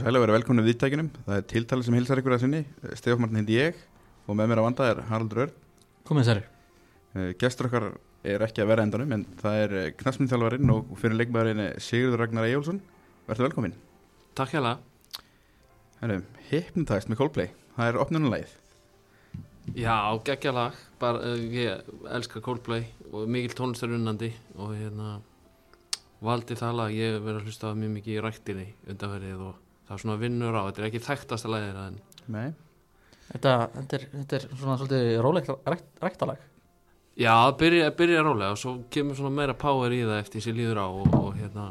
Sæl að vera velkomni við viðtækinum. Það er tiltalið sem hilsar ykkur að sinni. Stefán Martin hindi ég og með mér að vanda er Haraldur Örn. Komið særi Uh, Gestur okkar er ekki að vera endanum en það er knastmyndþjálfarinn og fyrir leikmaðurinn Sigurður Ragnar Ejjólfsson. Verður velkomin. Takk hjá Herru, Hypnotized með Coldplay. Það er opnunulegið. Já, geggja lag bara, uh, Ég elska Coldplay og mikil tónlistar unnandi og hérna valdi það lag, ég hef verið að hlusta mjög mikið í ræktinni undanverið og það er svona vinnur á, þetta er ekki þekktasta lagið en Nei. þetta, þetta, er, þetta er svona svolítið rólegt rækt, ræktalag Já, það byrja, byrja rólega og svo kemur svona meira power í það eftir sér líður á og, og hérna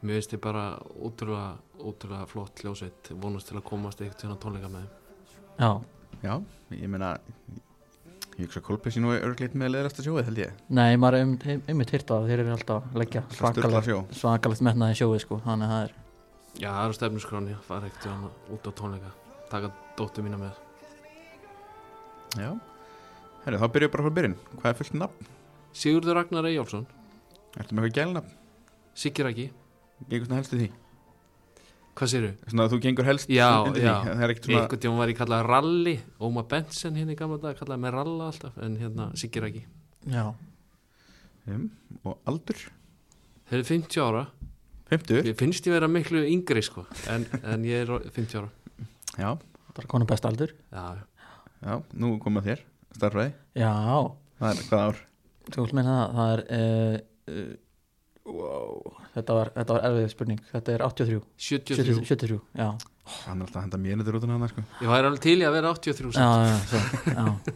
mér finnst ég bara útrúlega, útrúlega flott hljósveit, vonast til að komast eitthvað til að tónleika með þeim. Já, Já, ég meina, ég hugsa að Coldplay sé nú örgleit með leðrasta sjóið held ég. nei, maður er um, einmitt hýrt að þeir eru alltaf að leggja svakalegt metnaði sjóið sko þannig að það er Já, það eru stefnusgráni, fara ekkert út á tónleika, taka dóttu mína með. Já. Herru, þá byrjuðu bara frá byrjun. Hvað er fullt nafn? Sigurður Ragnar Eyjálfsson, Ertu með eitthvað gælnafn? Sigur ekki, Gengur svona helst í því? hvað séru? Svona að þú gengur helst Já, undir já. því. Það er ekkert svona... einhvern tíma var ég kallað Ralli Óma Benson hérna í gamla dag kallaði mig Ralla alltaf en hérna Sigir ekki Já, Um, og aldur? þeir eru 50 ára 50? ég finnst ég vera miklu yngri sko en, en ég er 50 ára. Já, það er konum best aldur. Já, já, nú koma þér starfræði, Já, það er hvað ár? þú vilt meina það það er uh, uh, wow, þetta, var, þetta var erfið spurning. Þetta er 83 73 73, 73 já, Hann er alltaf að henda mér þetta rútuna hann sko. ég væri alveg til í að vera 83 já, já, svo, já.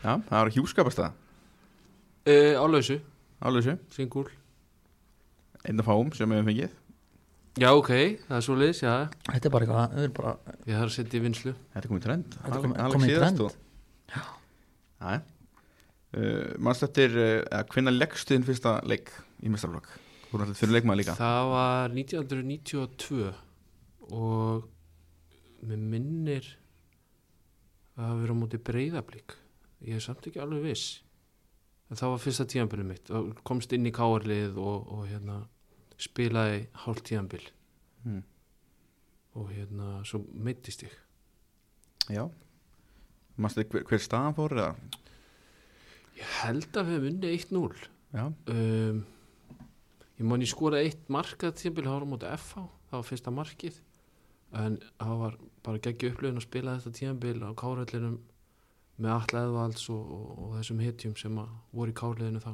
Já, það var hjúskapastað uh, á lausu, Álausu, singul einn af fáum sem við hefum fengið. Já ok, það er svo liðs, já. Þetta er bara eitthvað þetta er bara, ég þarf að setja í vinslu Þetta er komið í trend. Þetta er komið- trend. og- Já. Uh, Manst eftir uh, að hvenna leggstu þinn fyrsta leik í mestarflokk Þú erum alltaf fyrir leikmaður líka. Það var 1992 og mér minnir að vera á móti breyðablík ég er samt ekki alveg viss en það var fyrsta tíðanbili mitt. Komst inn í káarlið og, og hérna spilaði hálft tíðanbil mm. og hérna svo meittist ég. Já. Manst eftir hver, hver staðan fór eða? ég held að við hefum unnið 1-0 Já, um, ég man ég skoraði eitt markað var á móti FH, það var fyrsta markið. En það var bara geggju upplöfun að spila þetta tíðanbil á kárallinum með alla eðvalds og, og, og þessum hitjum sem að voru í kárliðinu þá.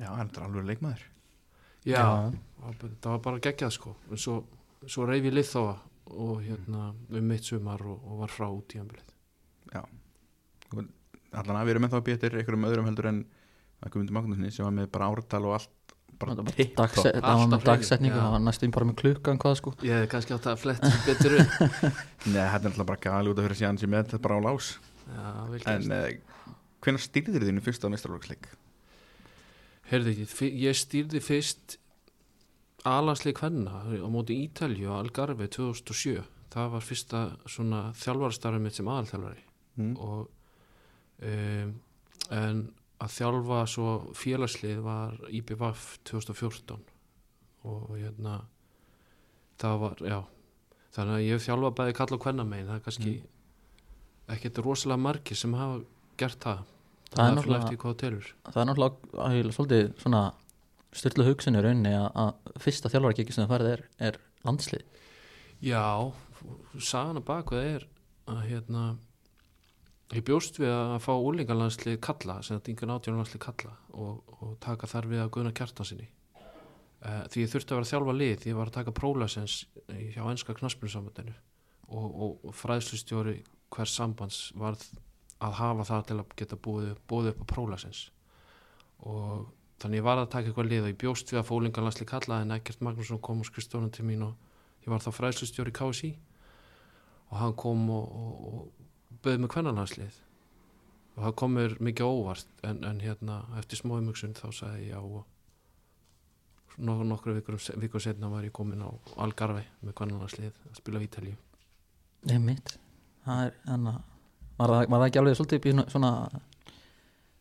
Já, hann er alveg leikmaður. Já, það var bara- það var bara geggjað sko. En svo, svo reyf ég lið þá og hérna um mitt sumar og, og var frá út tíðanbilið Allan að við erum ennþá að eftir einhverjum öðrum heldur en að Guðmundur Magnúsni sem var með bara áratal og allt bara Þetta dagse- topp. þetta var með dagsetningu já. það var næstum bara með klukkan hvað sko. Ég hefði kannski átt að fletta betur upp. Nei, þetta er alltaf bara gali út af fyrir síðan sem með þetta bara á lás já, En uh, hvenær stýrðir þínu fyrsta mestarflokksleik? Heyrðu ekki, fyr- ég stýrði fyrst alansleik hvenna á móti Ítalju á Algarve 2007 það var fyrsta svona þjálfarastarfið mitt sem aðalþjálfari. Mm. og um, en að þjálfa svo félagslið var IBVF 2014 og hérna það var, já. Þannig að ég hef þjálfað bæði kalla og hvenna megin það er kannski ekkert rosalega margir sem hafa gert það. Það er það er náttúrulega- eftir hvað þú telur. Það er náttúrulega ægilega svolítið svona styrlu hugsun í rauninni að, að fyrsta þjálfara kikki sem það farið er, er landslið. Já, sagan að bakveð er að hérna ég bjóst við að fá úlingalandslið kalla, sem þetta yngur átjónulandslið kalla og, og taka þar við að guðna kjartansinni uh, því ég þurfti að vera að þjálfa lið því ég var að taka prólasens hjá enska knaspunnsambandinu og, og, og fræðslustjóri hvers sambands varð að hafa það til að geta búið, búið upp á prólasens og þannig ég var að taka eitthvað lið og ég bjóst við að fá úlingalandslið kalla en ekkert Magnússon kom og skrifstónum til mín og ég var þá fræðslustjóri í KSI og hann kom og, og, og bauð með kvennanhanslið og það kom mér mikið á óvart en, en hérna eftir smá umhugsun þá sagði ég já og nok nokkru vikur, vikur setna var ég komin á Algarve með kvennanhanslið að spila Vítalíu Nei mitt það er þannig að var það, var það ekki alveg svolítið upp í svona, svona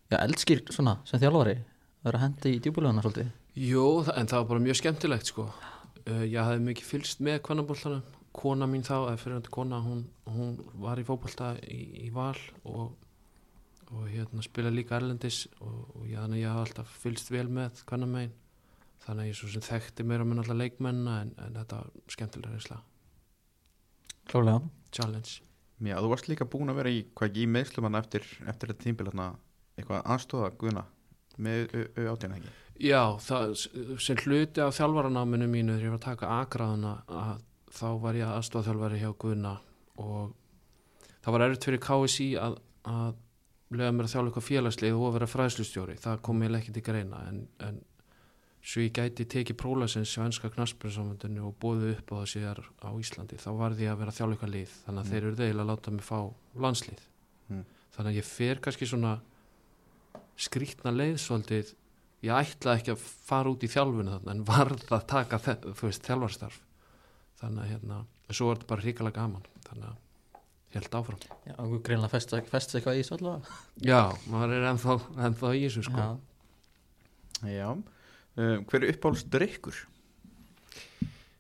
já, eldskýr svona sem þjálfari? Að vera að hendi í djúbulöðuna svolítið. Þa- en það var bara mjög skemmtilegt sko. Uh, ég hafði mikið fylgst með kvennabóltanum kona mín þá, eða fyrirhandi kona hún, hún var í fótbolta í, í val og, og hérna spila líka erlendis og, og að ég hafði alltaf fylgst vel með kvennamegin þannig að ég svo sem þekkti meira með alltaf leikmennina en, en þetta var skemmtilega reynsla. Klálega challenge Já, þú varst líka búin að vera í, í meðslum hann eftir, eftir þetta tímbil eitthvað aðstóða guðna með átjana ekki? Já, það, sem hluti af þjálfaranáminu mínu þegar ég var að taka akraðuna að þá var ég aðstofþjálfari hjá Guðna og það var erfitt fyrir KSI að, að lega mér að þjálfa eitthvað félagslið og að vera fræðslustjóri, það kom ég ekki til greina en, en svo ég gæti tekið prólasins svenska knaspurinssamöndinu og bóðu upp á það sér á Íslandi þá var því að vera eitthvað lið. Þannig að Mm. þeir eru þeir að láta mig fá landslið. Mm. þannig að ég fer kannski svona skrítna leið svolítið. Ég ætlaði ekki að fara út í þjálfinu þarna en varð að taka veist, þjálfarstarf þannig að hérna, en svo var þetta bara hrikalega gaman. Þannig að held áfram. Já, og greinlega fest, fest eitthvað í þessu allavega? Já, maður er ennþá, ennþá í þessu sko. Já, Já, um, hver er uppáhaldsdrykkur?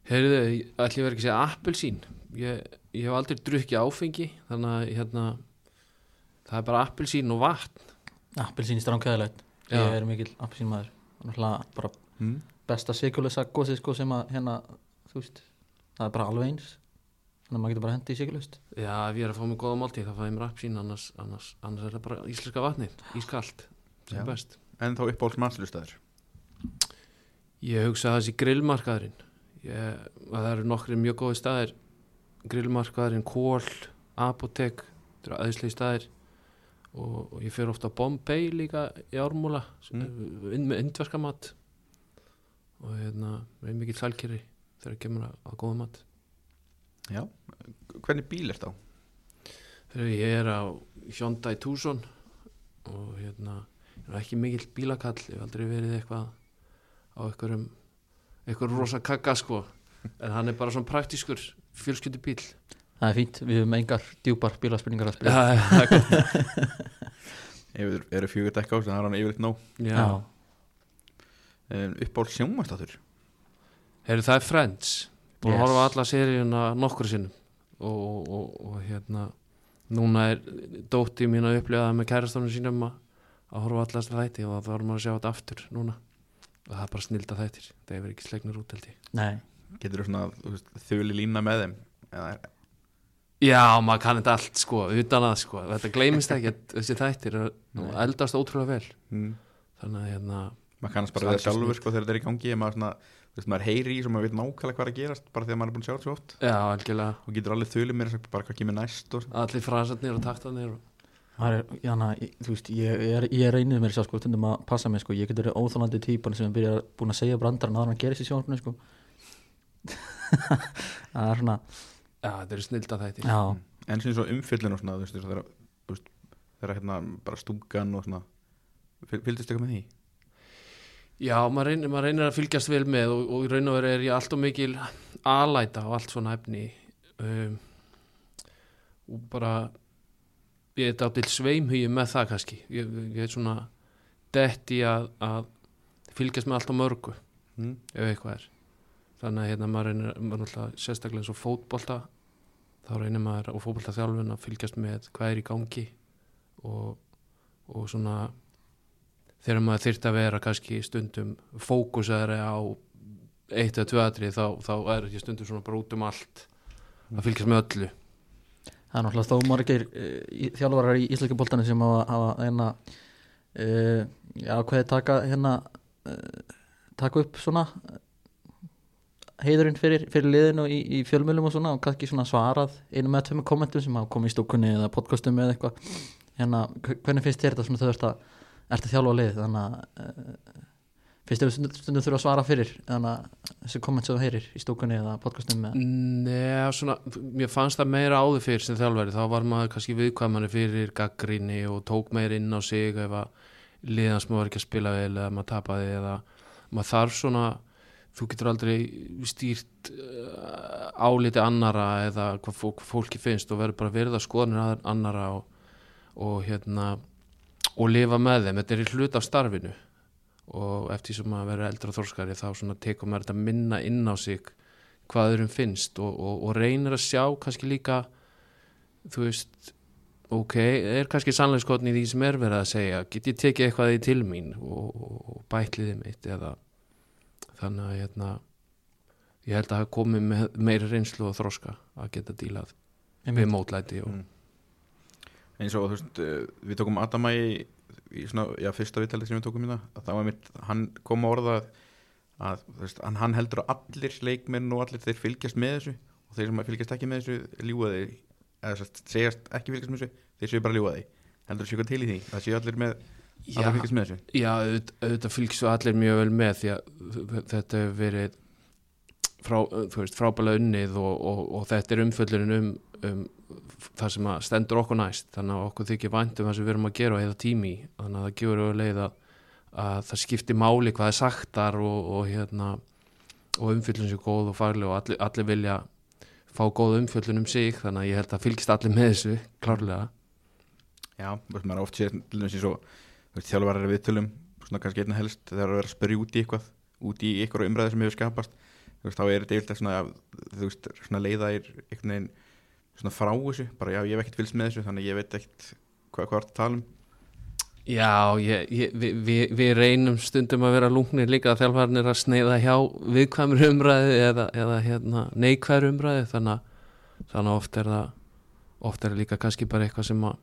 heyrðu, ætli ég verið ekki að segja appelsín ég, ég hef aldrei drukkið áfengi þannig að hérna það er bara appelsín og vatn appelsín í stránkæðilegt. Ég er mikill appelsín maður Náttúrulega bara Mm. besta sikulösa gósið sko sem að hérna, þú veist það er bara alveg eins þannig að maður getur bara hendi í sikulöst já, ef ég er að fá mig góða máltíð þá fæ ég mér appelsín annars, annars, annars er það bara íslenska vatnið, ískalt sem Já. er best En þá uppáhalds mannslustæður Ég hugsa þessi grillmarkaðurinn. Það eru nokkri mjög góði staðir. Grillmarkaðurinn, kól apotek, þetta eru aðeinslegi staðir. Og, og ég fer ofta á Bombay líka í ármúla Mm. inn með indverska mat og hérna er mikið sælkeri þegar kemur að, góða mat Já, hvernig bíl er þá? þegar ég er á Hyundai Tucson og hérna ég er ekki mikill bílakall ég hef aldrei verið eitthvað á einhverjum einhverjum rosa kakka sko. En hann er bara svona praktískur fjölskyldu bíl Það er fínt, við höfum engar djúpar bílaspurningar að spyrja. Já, það er gott. Ef eru fjögur dekka á þannig að það er hann yfirleitt nóg. Já. um, Uppáhalds sjónvastáttur Heyrðu, það er Friends. Búin að Yes. horfa á alla seríuna nokkur sinnum. Og, og, og hérna núna er dótti mín að upplifa það með kærastónum sínum að, að horfa á alla þessa þætti og það maður að sjá þetta aftur núna og það er bara snilda þættir það hefur ekki slegnir út held ég. Nei, Getur þú svona þöli lína með þeim? Eða, Já, maður kann þetta allt sko, utan að sko. Þetta gleymist ekki þessi þættir er- eldast ótrúlega vel. Mm, þannig að hérna, maður kannast bara er það sjálfur sko, þegar þetta er í gangi maður, svona, þú veist, maður heyri í sem maður veit nákvæmlega hvað er að gerast bara að maður er búin að sjá þetta svo oft. Já, algjörlega. Og getur allir þöli mér bara hvað kemur næst og, allir frasarnir og taktarnir og... það er, jana, þú veist, ég, ég, er, ég er reynið mér sá sko, stundum að passa mig sko, ég getur verið óþólandi típan sem er byrjað búin að segja brandarann að hann gerist í sjónarfinu sko. Það er svona, já, þetta eru snilda þættir. Já, en sem svo umfyllin og svona veist, þegar hérna bara stúkan og svona Fyl- fylgdist eitthvað með því? Já, maður reynir, maður reynir að fylgjast vel með og, og í raun og veru er ég allt og mikil alæta og allt svona efni. Um, og bara ég er dátil sveimhugi með það kannski. Ég, ég er svona detti að, að fylgjast með allt og mörgu Mm. ef eitthvað er. Þannig að hérna maður reynir maður náttúrulega sérstaklega eins og fótbolta þá reynir maður og fótbolta þjálfun að fylgjast með hvað er í gangi og, og svona þegar maður þyrft að vera kannski stundum fókusæðari á eitt eða tvö atrið þá, þá er ég stundum svona bara út um allt að fylgjast með öllu það er náttúrulega þó margir uh, þjálfarar í íslenska boltanum sem hafa, hafa hérna uh, já, hvað er taka hérna uh, taka upp svona heiðurinn fyrir, fyrir liðinu í, í fjölmjölum og svona og kannski svona svarað einu með tveimur kommentum sem hafa komið í stúkunni eða podcastum eða eitthvað. Hérna, hve- hvernig finnst þér þetta svona þau ert að, ert að þjálfa lið þannig að finnst þér stundum, þurfa að svara fyrir þannig þessi komment sem þú heyrir í stúkunni eða podcastum Nei, svona, mér fannst það meira áður fyrir sem þjálfari, þá var maður kannski viðkvæmani fyrir gaggrinni og tók meira inn á sig ef að liðans maður ekki að spila vel eða maður tapaði eða maður þarf svona þú getur aldrei stýrt uh, áliti annara eða hvað fólk, fólki finnst og verður bara verið að skoðanir annara og, og hérna og lifa með þeim, þetta er hlut af starfinu og eftir sem maður verður eldra þorskari þá tekur maður þetta minna inn á sig hvað öðrum finnst og, og, og reynir að sjá kannski líka þú veist ok, er kannski sannleiskotni í því sem er verið að segja get ég tekið eitthvað í til mín og, og, bætliðið mitt eða þannig að hérna, ég held að hafa komið með meiri reynslu og þroska að geta dílað við mótlæti og, Mm. eins og þú veist uh, við tókum Adama í, svona, já, fyrsta viðtalið sem við tókum í það að það var mitt, hann kom að orða að veist, hann, hann heldur að allir leikmenn og allir þeir fylgjast með þessu og þeir sem fylgjast ekki með þessu ljúga þeir eða sérst, segjast ekki fylgjast með þessu þeir séu bara ljúga þeir. Heldur þessu eitthvað til í því það séu allir með já, allir fylgjast með þessu? Já, auðvitað, auðvitað fylgst allir mjög vel með því að þetta hefur verið frá, frábælega unnið og, og, og þetta er umföllurinn um, um það sem stendur okkur næst. Þannig að okkur þykir vænt um það sem við erum að gera og heiða tími þannig að það gefur auðvitað að, að það skiptir máli hvað er sagtar og, og hérna og umfjöllun sér góð og fagleg og allir, allir vilja fá góð umfjöllun um sig. Þannig að ég held að fylgst allir með þessu klárlega. Já, maður er oft séð til dæmis eins og þú veist, þjálfarar við tölum svona kannski einna helst þegar það er að spyrja út í eitthvað út í eitthvað umræði sem hefur skapast þá er þetta eitthvað svona svona leiða er einhvern veginn svona frá þessu, bara já, ég hef ekkert fylgst með þessu þannig að ég veit ekkert hvað, hvað er að tala um. Já, ég, ég, við, við, við reynum stundum að vera lungnir líka að þjálfarnir að sneiða hjá viðkvæmur umræði eða, eða hérna, neikvæður umræði þannig að, þannig að oft er það oft er það líka kannski bara eitthvað sem að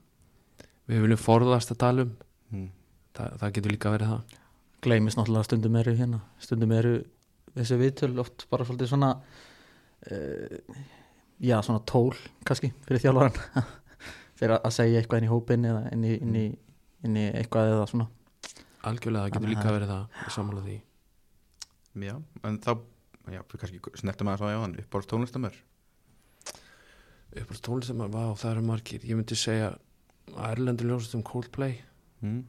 við viljum forðast að tala um. Mm. Þa, það getur líka verið það. Gleymist náttúrulega stundum eru hérna stundum eru þessi viðtöl oft bara svolítið svona uh, já svona tól kannski fyrir þjálfaran fyrir að segja eitthvað inn í hópin eða inn í, inn í, inn í eitthvað eða svona. Algjörlega það getur líka að- verið það ég sammála því. Já, en þá já, kannski snertum að það á þann uppáhalds tónlistamör upp á tónlist sem að vá, það eru margir. Ég myndi segja Erlendur ljósast um Coldplay. Mm.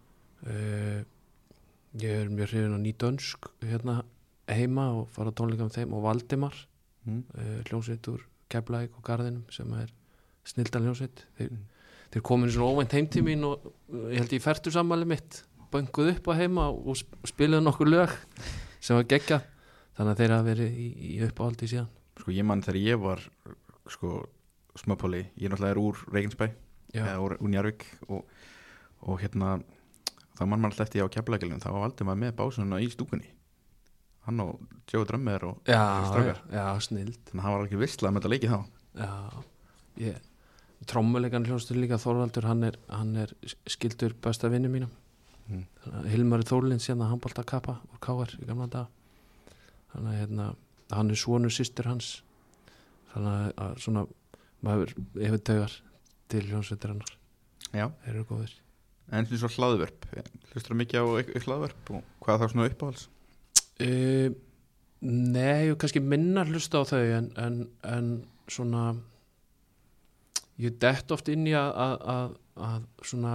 uh, ég er mjög hrifin á nýdönsk hérna heima og fara tónleika með þeim og Valdimar Mm. uh, hljómsveit úr Keflæk og Garðinum sem er snildan hljómsveit. Þeir, Mm. þeir komin svona óvænt heim til mín og ég held ég færtu sammæli mitt bönguð upp á heima og sp- spiluðu nokkur lög sem var geggja þannig að þeir hafa verið í, í uppáhaldi síðan. Sko ég mann þegar ég var sko smapóli, ég náttúrulega er úr Reykjanesbæ eða úr, Njarvík og, og hérna þá mann mann alltaf eftir ég á keflækilin þá valdi maður með básununa í stúkunni hann og Joe Drömmer og já, strákar. já, snild. Þannig að hann var ekki visslega með þetta leikið þá. Já, ég trommuleikan hljómsveit líka Þorvaldur hann er, hann er skildur besta vinnu mínum. Mm. Hilmari Þórlind síðan að handbólta kappa úr Káar í gamla dag þannig að hérna, hann er svonur sýstir hans. Þannig að, svona maður hefur taugar til hljómsveitir hennar já, þeir eru góðir. En svona svo hlaðvörp hlustur það mikið á hlaðvörp og hvað er það svona uppáhalds uh, Nei, kannski minna hlusta á þau en, en, en svona ég dett oft inn í að, að, að, að svona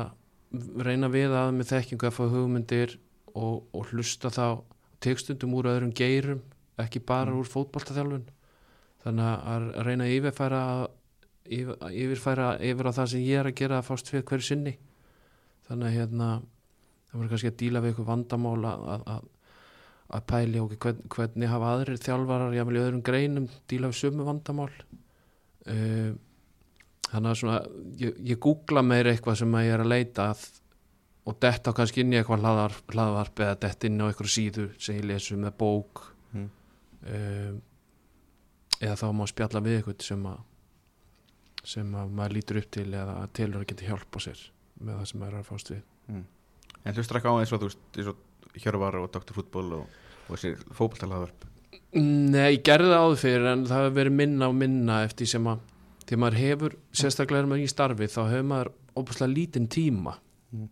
reyna við að með þekkingu að fá hugmyndir og, og hlusta þá tekstundum úr öðrum geirum ekki bara Mm. úr fótboltaþjálfun þannig að reyna að yfirfæra yfir, yfirfæra yfir á það sem ég er að gera að fást fyrir hverju sinni þannig að hérna það var kannski að díla við eitthvað vandamál að, að, að að pæli okkur hvern, hvernig hafa aðrir þjálfarar jáfnvel í öðrum greinum díla við sömu vandamál? Uh, þannig að svona ég, ég googla meir eitthvað sem að ég er að leita að og detta kannski inn í eitthvað hlaðvarp, hlaðvarp eða detta inn á eitthvað síðu sem ég lesu með bók. Mm. uh, eða þá má spjalla við eitthvað sem að sem að maður lítur upp til eða telur að geta hjálpa sér með það sem maður er að fást við. En hlustur ekki á eins og þú veist Hjörvar og Dr. Fútból og, og þessi fótboltahlaðvörp Nei, ég gerði það áður fyrir en það hefur verið minna og minna eftir sem að þegar maður hefur, sérstaklega er maður í starfi þá hefur maður óbúslega lítinn tíma Mm.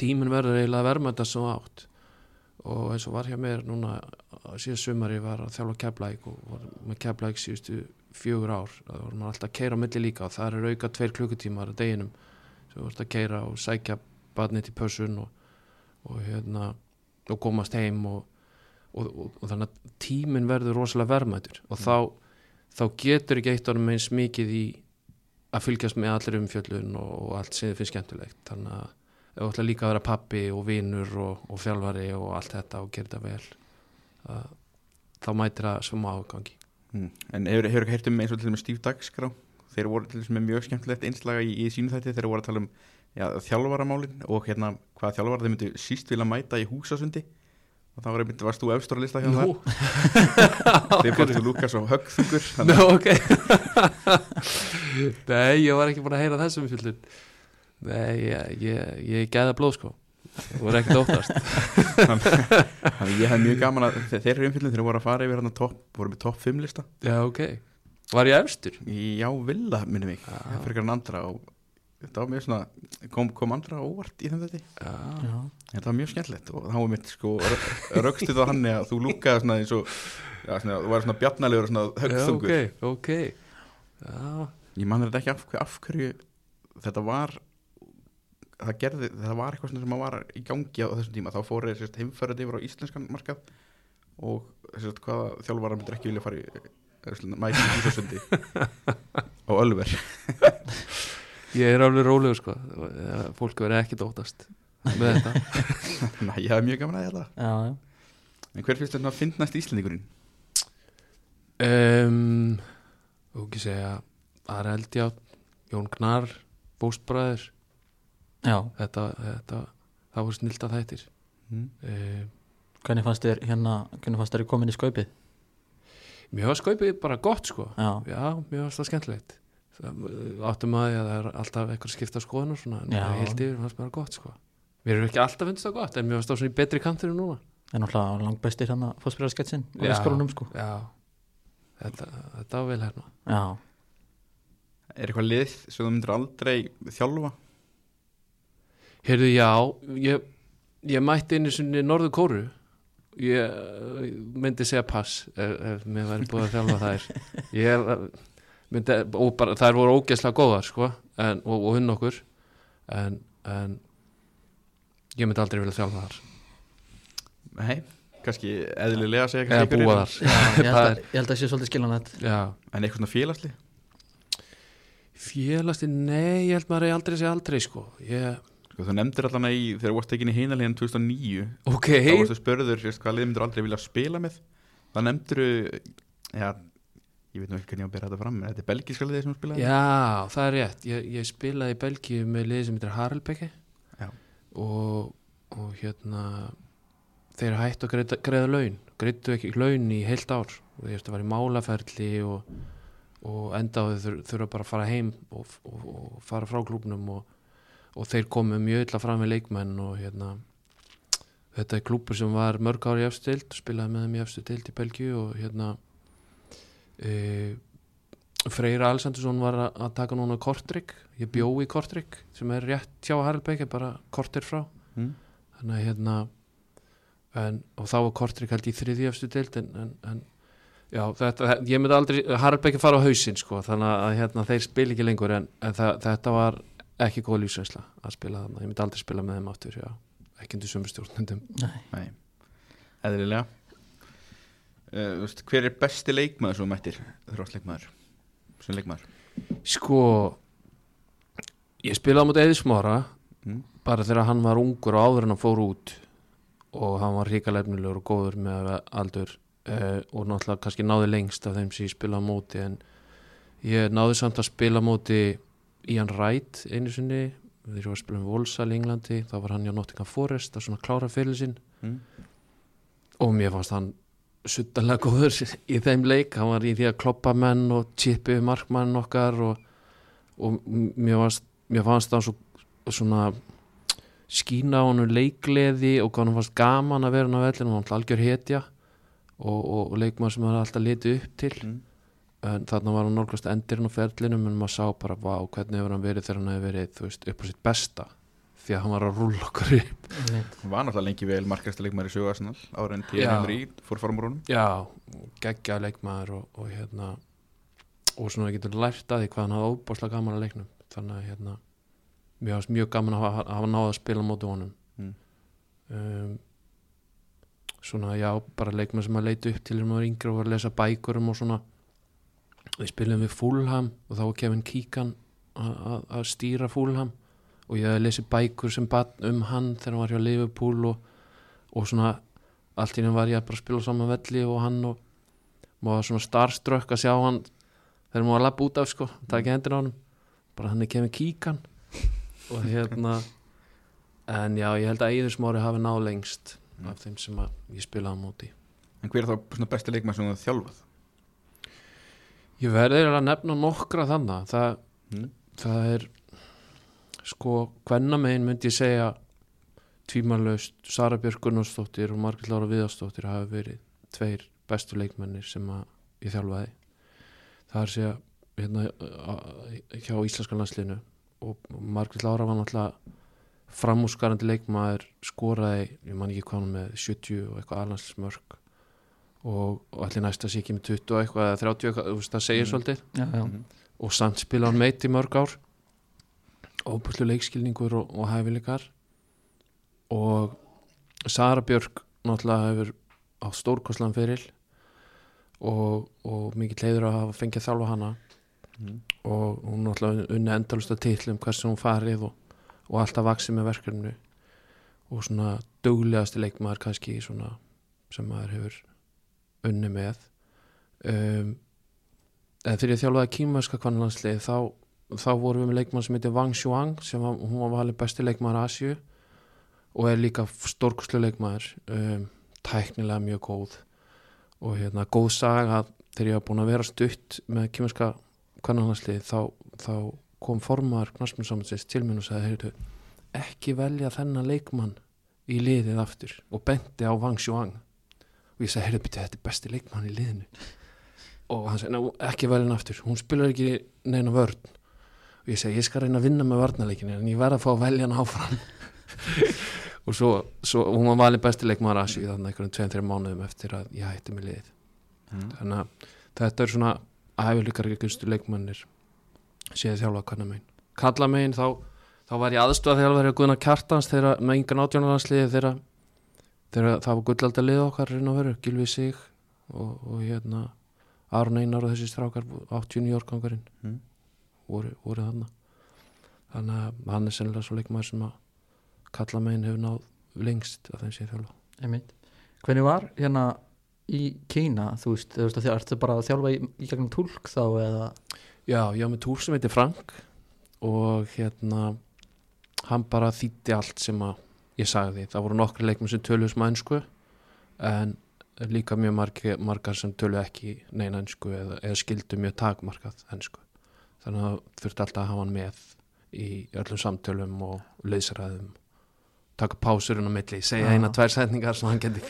tíminn verður eiginlega verma þetta svo átt og eins og var hjá mér núna síðan sumari var að þjálfa keflæk og var með keflæk síðustu fjögur ár, það var maður alltaf að keira á milli líka og það er auka tveir klukkutímar að deginum sem voru að keira og sækja badnið til pössun og, og hérna og komast heim og og, og, og þannig að tíminn verður rosalega verðmætur. Og þá, þá getur ekki eitt árum eins mikið í að fylgjast með allir umfjöllun og, og allt sem þið finnst skemmtilegt. Þannig að þú ætla líka að vera pappi og vinur og, og þjálfari og allt þetta og gera þetta vel að, þá mætir það sem ágangi Mm. En hefur ekki heyrt um eins og til dæmis Steve Dagskrá þeir voru til með mjög skemmtilegt einslaga í, í sínu þætti þeir voru að tala um já, þjálfaramálin og hérna hvað þjálfara þeir myndu síst vilja mæta í húsasundi. Og þá var einmitt, varst þú efstur að lista hjá Nú, það þeir fórstu Lukas og Högþungur Nú, ok. Nei, ég var ekki búin að heyra þessum fjöldun Nei, ég, ég, ég gæða blóð sko. Það voru ekkert óttast. Þannig ég hef mjög gaman að þeir, eru umfyllin þeir voru að fara yfir hérna topp voru með topp 5 lista. Já, ok Var ég efstur? já, Villa minni mig, Já. ég fyrir hann andra og þetta var mjög svona kom, kom andra óvart í þeim þetta Já, Já, þetta var mjög skemmtilegt og það var mitt sko raukstuð á hann að þú lúkaði svona eins og já, svona, þú var svona bjarnalegur og svona Já, högþungur ok, ok. Já, ég man þetta ekki af, af hverju þetta var það gerði, það var eitthvað svona sem að var í gangi á þessum tíma, þá fóru þeir heimferðið yfir á íslenskan markað og sérst, hvaða þjálfara myndir ekki vilja fara í mæti í Ísasundi á Ölver ég er alveg rólegur sko Eh, Fólk verið ekkert óttast með þetta Næ, ég hef mjög gaman að þetta já, já. en hver finnst þetta að finnast Íslendingurinn? um, Þú ekki segja Ari Eldjá, Jón Gnar Bóstbræður já. þetta, þetta, það voru snilda þættir Mm. um, Hvernig fannst þér hérna Hvernig fannst þér komin í skaupið? Mér var skaupið bara gott sko. Já, Já, mér var það skemmtilegt. Áttum að því að það er alltaf eitthvað skipta skoðun og svona En það heilt yfir fannst mér það gott sko. Mér erum ekki alltaf finnst það gott En mér fannst það svona í betri kantinu núna. Er náttúrulega langt bestir hérna fótspyrarsketsin á Já. skólanum sko. Já, þetta, þetta var vel hérna. Já, Er eitthvað lið sem þú myndir aldrei þjálfa? Heyrðu, já, ég, ég mætti einu sinni Norður Kóru Ég myndi segja pass ef, ef mér væri búið að þjálfa þær. Ég myndi, og bara, þær voru ógeðslega góðar sko, en, og, og hinn okkur en, en ég myndi aldrei vilja þjálfa þar. Nei, kannski eðlilega að segja eða kannski búa einhverjir, þar. Já ég, held Það að, ég held að sé svolítið skiljanlegt. En eitthvað svona félagslið? félasti, nei, ég held maður aldrei að segja aldrei sko. Ég, Sko, þú nefndir allan í, þegar þú varst ekki í hinaliðan 2009 Ok, þá varstu spörður sérst, hvað lið myndir aldrei vilja spila með? Það nefndir ja, ég veit nú ekki hvernig ég á að bera þetta fram þetta er belgíska liðið sem þú spilaði Já, það er rétt. Ég, ég spilaði í Belgíu með liði sem heitir Harelbeke Já. og, og hérna þeir hættu að greiða, greiða laun. Greittu ekki laun í heilt ár. Og þeir eftir að vera í málaferli og, og enda á þau þurfa bara að fara heim og, og, og fara frá klúbnum og, og þeir komu mjög illa fram með leikmenn og hérna þetta er klúpur sem var mörg ári í efstu deild spilaði með þeim í efstu deild í Belgíu og hérna e, Freyr Alessandursson var að, taka núna Kortrygg, ég bjó í Kortrygg sem er rétt hjá Haraldbeik bara kortir frá mm. þannig að hérna en, og þá var Kortrygg held í þriði efstu deild en, en, en já, þetta, ég myndi aldrei, Haraldbeik fara á hausinn sko, þannig að hérna, þeir spil ekki lengur en, en það, þetta var ekki góð lífsveisla að spila þannig, ég myndi aldrei spila með þeim áttur já, ekki undir sömu stjórnendum. Nei, Nei, eðlilega. Uh, veist, Hver er besti leikmaður sem mættir? Þróstleikmaður sem leikmaður. Sko ég spilaði móti Eðismára mm. bara þegar hann var ungur og áður en hann fór út og hann var ríkalefnilegur og góður með aldur uh, og náttúrulega kannski náði lengst af þeim sem ég spilaði móti en ég náði samt að spila móti Ian Wright einu sinni þegar ég var að spila um Volsal í Englandi þá var hann hjá Nottingham Forest að svona klára fyrir sinn Mm. og mér fannst hann suttanlega góður í þeim leik hann var í því að kloppa menn og chipi markmann okkar og, og mér fannst, mér fannst hann svo, svona skína á hann leikleði og hann fannst gaman að vera hann á vellinu hann var algjör hetja og, og, og leikmann sem hann alltaf litið upp til Mm. En þarna var hann nálgast endirinn á ferlinum en maður sá bara, vá, hvernig hefur hann verið þegar hann hefur verið, þú veist, upp á sitt besta því að hann var að rúlla okkur upp. Hann var náttúrulega lengi vel markasta leikmaður í sögu Arsenal ára en tíu Já. hendur í fór fara múrunum Já, geggja leikmaður og, og hérna og svona getur lært að því hvað hann hafði óbáslega gaman að leiknum þannig að hérna mér hafði mjög gaman að hafa, hafa náða að spila á móti honum Mm. um, svona já, bara leikmaður sem að leita upp til þegar maður var yngri og var að lesa bækurum og svona við spilum við Fulham og þá var Kevin Keegan að- stýra Fulham og ég hafði lesið bækur sem batn um hann þegar hann var hjá Liverpool og, og svona allt í henni var ég að bara spila saman velli og hann og, maður var svona starströkk að sjá hann þegar maður var að lappa út af sko taka hendina á hann bara hann er kemur kíkan og hérna en já, ég held að Eiður Smári hafi náð lengst Mm. af þeim sem ég spilaði á móti En hver er þá besti leikmann sem þú þjálfað? Ég verður að nefna nokkra þannig það, Mm. það er sko hvernamegin myndi ég segja tvímanlaust Sara Björk Gunnarsdóttir og Margrét Lára Viðarsdóttir hafi verið tveir bestu leikmennir sem að ég þjálfaði. Það er segja hérna, hjá íslenska landsliðinu. Og Margrét Lára var náttúrulega framúskarandi leikmaður skoraði, ég man ekki hvað með 70 og eitthvað alhansmörk og, og allir næsta sé ekki með 20 og eitthvað eða 30 eitthvað, þú veist það segir Mm. svolítið já, já, Mhm. og samt spila hann meitt í mörg ár óbúslu leikskilningur og, og hæfileikar og Sara Björk náttúrulega hefur á stórkoslan fyrir og, og mikið leiður að hafa fengið að þjálfa hana Mm. og hún náttúrulega unni endalust að titlum hversu hún farið og, og alltaf vaksið með verkefnu og svona duglegasti leikmaður kannski svona sem maður hefur unni með. Um, eða þegar ég þjálfaði kýmverska kvannlandslið þá, þá vorum við með leikmann sem heitir Wang Shuang sem var, hún var valið besti leikmaður Asju og er líka stórkuslu leikmaður um, tæknilega mjög góð. Og hérna góð saga þegar ég var búin að vera stutt með kýmverska kvannlandslið þá, þá kom formar knastmjömsamhansins til minn og sagði heyrðu, ekki velja þennan leikmann í liðið aftur. Og benti á Wang Shuang og ég sagði, heyrðu, byrju, þetta er besti leikmann í liðinu. Og hann sagði, "Ná, ekki hann aftur. Hún spilar ekki neina vörn. Og ég segi, ég skal reyna að vinna með varnarleikinu en ég verð að fá að velja hann áfram. Og svo, svo hún var valið besti leikmaður Asi þannig einhverjum tveim, þreim mánuðum eftir að ég hætti með liðið Mm. þannig að þetta er svona hæfileikar ykkurstu leikmannir séð þjálfa hvernig megin kalla megin þá, þá var ég aðstofa þjálfari að guðna kjartans þegar með yngan átjónalansliði þegar, þegar það var gullalda lið okkar reyna að vera, Gilvi Sig og, og hérna Aron Einar og þessi strákar 89 árgangarinn Mm. voru, voru þarna. Þannig að hann er sennilega svo leikmaður sem að kalla megin hefur náð lengst af þeim séð þjálfa. Hvernig var hérna í Kína þú veist, þú veist að þjálfa, ertu bara að þjálfa í, í gegnum túlk þá eða? Já, ég var með túr sem heitir Frank og hérna hann bara þýtti allt sem að ég sagði. Það voru nokkri leikmenn sem töluðu sem ennsku en líka mjög margi, margar sem töluðu ekki neina ennsku eða, eða skildu mjög takmarkað ennsku. Þannig að það þurfti alltaf að hafa hann með í öllum samtölum og leysræðum taka pásurinn á milli, segja eina tvær setningar sem hann geti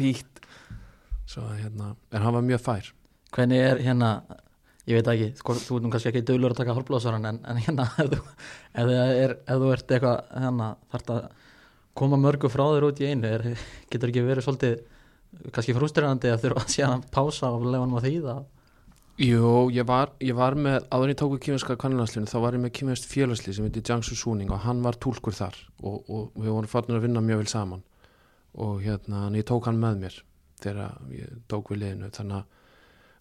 að, hérna, en hann var mjög fær hvernig er hérna ég veit ekki, sko, þú nú kannski ekki dölur að taka hálfblóðsvaran en, en hérna ef þú, ef, það þú ert eitthvað hérna, þarf að koma mörgu frá þér út í einu er, getur ekki verið svolítið kannski frústirandi að þurfa að sé að pása og lefa hann á því það Jú, ég var, ég var með, áður en ég tóku kýminska kannanlanslinu, þá var ég með kýminsk félagslið sem heitir Jiangsu Suning og hann var túlkur þar og, og við vorum farnir að vinna mjög vel saman. Og hérna, en ég tók hann með mér þegar ég tók við liðinu þannig að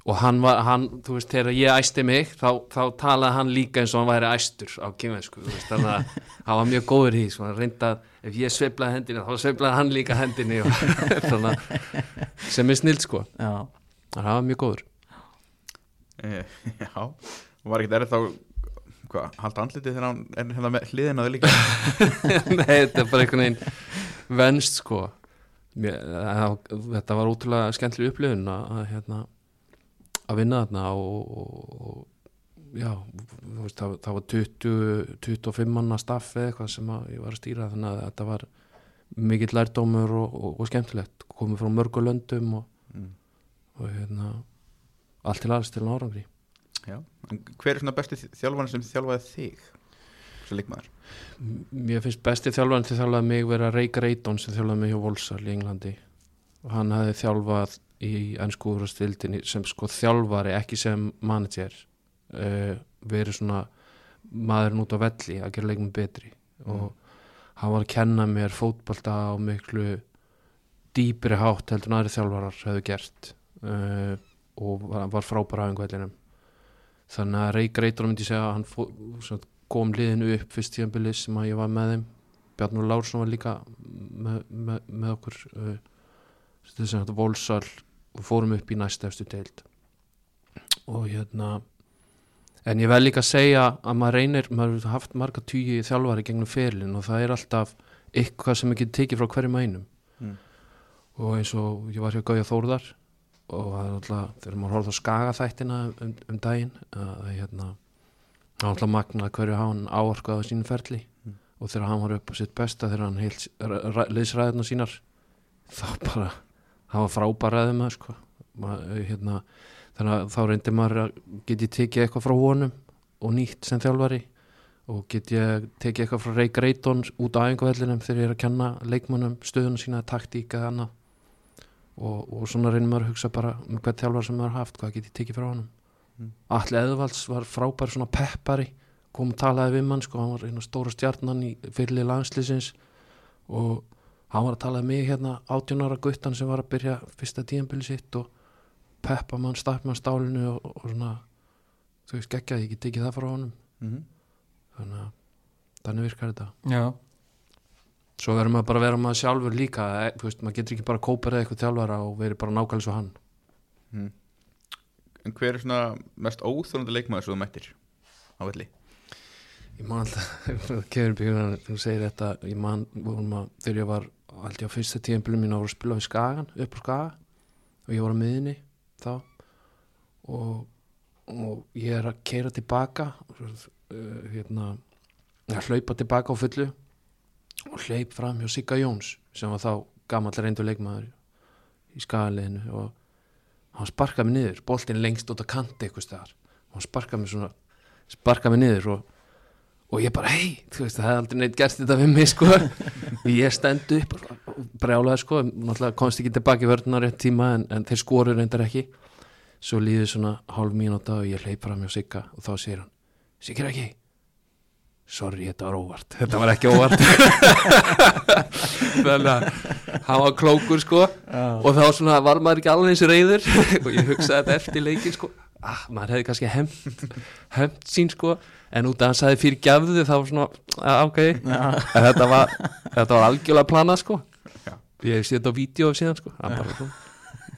og hann var, hann, þú veist, þegar ég æsti mig þá, þá talaði hann líka eins og hann væri æstur á kýminsku, þú veist, þannig að hann var mjög góður í því, svona reyndað ef ég sveiflaði hendina, þá sveiflaði hann líka hendinni og þannig að sem er snild sko, já, þannig að hann var mjög góður. Eh, Já, og var ekkert erið þá hvað, halda andlitið þegar hann er hérna með hliðina á þau líka? Nei, þetta er bara einhvern veginn venst sko. Mér, það, þetta var ótrúlega skemmtileg upplifun að, að, hérna, að vinna þarna og, og, já, veist, það, það var 20, 25 manna staff eða eitthvað sem ég var að stýra þannig að þetta var mikill lærdómur og, og, og skemmtilegt komið frá mörgu löndum og, mm. og hérna allt til alls til árangri Já, en hver er svona besti þjálfarinn sem þjálfaði þig sem leikmaður? Mér finnst besti þjálfarinn til þjálfaði mig vera Reykar Eidon sem þjálfaði mig hjá Volsal í Englandi og hann hafði þjálfað í ennsku úrastildinni sem sko þjálfari ekki sem manager uh, verið svona maðurinn út á velli að gera leikum betri. Og hann var að kenna mér fótbolta á miklu dýpri hátt heldur en aðri þjálfarar hefðu gert uh, og var, var frábæra á einhverjum þannig að Reykar Eidon myndi segja að hann fó, svona, kom liðinu upp fyrst tíðanbili sem að ég var með þeim. Bjarnur Lársson var líka með, með, með okkur uh, þess að volsal og fórum upp í næsta eftir deild og hérna en ég vel líka að segja að maður reynir, maður hefur haft marga tugi þjálfari gegnum ferilin og það er alltaf eitthvað sem ekki tekið frá hverjum einum Mm. og eins og ég var hjá Gauja Þórðar og það er alltaf, þegar maður horfði á skaga þættina um, um daginn að hérna það var alltaf magnað hverju hann áorkaði á sínum ferli Mm. og þegar hann var upp á sitt besta þegar hann heilt liðsræðina sínar þá bara það var frábæraðið með sko. Hérna, þannig að þá reyndi maður að get ég tekið eitthvað frá honum og nýtt sem þjálfari og get ég tekið eitthvað frá Ray Greiton út á æfingavellinum þegar ég er að kenna leikmannum stöðuna sína, taktík eða annað og, og svona reynir maður að hugsa bara með hvað þjálfar sem maður haft, hvað get ég tekið frá honum Mm. Alli Eðvalds var frábær svona peppari, kom og talaði við mann sko, hann var einu stóra stjarnan í fyrirlið landslýsins og hann var að talaði mig hérna 18 ára guttan sem var að byrja fyrsta tíðanbili sitt og peppa mann, stapp mann stálinu og, og svona þú veist geggjaði, ég get tekið það frá honum Mhm. þannig að þannig virkar þetta Já, svo verður maður bara að vera maður sjálfur líka e, þú veist, maður getur ekki bara að kópera eitthvað þjálfara og verið bara nákvæmlega svo hann Mhm. En hver er svona mest óþólandi leikmaður svo þú mættir á velli? ég man alltaf, kefur byggjum þú segir þetta, ég man að, þegar ég var alltaf á fyrsta tíðanbili mín að spila við Skagan, upp á Skaga. Og ég var á miðinni þá. Og, og ég er að keira tilbaka uh, hérna að hlaupa tilbaka á fullu. Og hleyp fram hjá Sigga Jóns sem var þá gamall reyndu leikmaður í skagaliðinu. Og hann sparkaði mig niður, boltinn lengst út að kanti eitthvað staðar. Og hann sparkaði mig svona sparkaði mig niður og, og ég bara, hei, þú veist, það hefði aldrei neitt gert þetta við mig, sko. Ég stend upp og brjálaði, sko. Náttúrulega komst ekki tilbaki vörðunar rétt tíma en, en þeir skoru reyndar ekki. Svo líður svona hálf mínúta og ég hleyp fram hjá Sigga og þá segir hann Sigga ekki. Sorry, þetta var óvart. Þetta var ekki óvart. Þannig að hann var klókur sko. Já, og þá svona var maður ekki alveg eins reyður og ég hugsaði þetta eftir leikin sko ah, maður hefði kannski hemt hemt sín sko en út af að hann sagði fyrir gjafðu þá svona ok, já, en þetta var þetta var algjörlega planað sko Já. ég hef séð þetta á vídeo síðan sko hann bara svona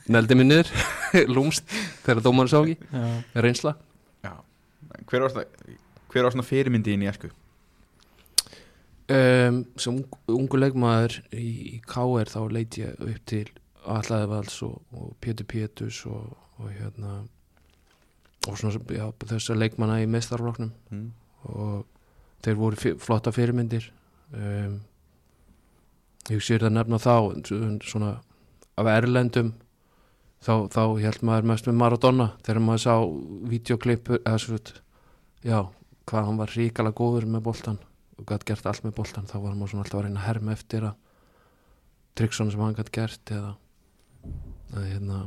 neldi mig niður lúmst þegar dómarinn sá ekki já. reynsla Já. Hver var svona, hver var svona fyrirmyndi inn í esku? um, sem ung, ungu leikmaður í, í KR þá leit ég upp til Allaði Valls og, og Pétur Pétus og, og hérna og svona já, þessar leikmanna í meistarfloknum Mm. og þeir voru flotta fyrirmyndir. Um, ég sér það nefna þá svona af erlendum þá, þá held maður mest með Maradona þegar maður sá videoklippur eða svo já, hvað hann var ríkala góður með boltan og gætt gert allt með boltan þá var maður svona alltaf að reyna að herma eftir að tryggsona sem hann gætt gert eða að hérna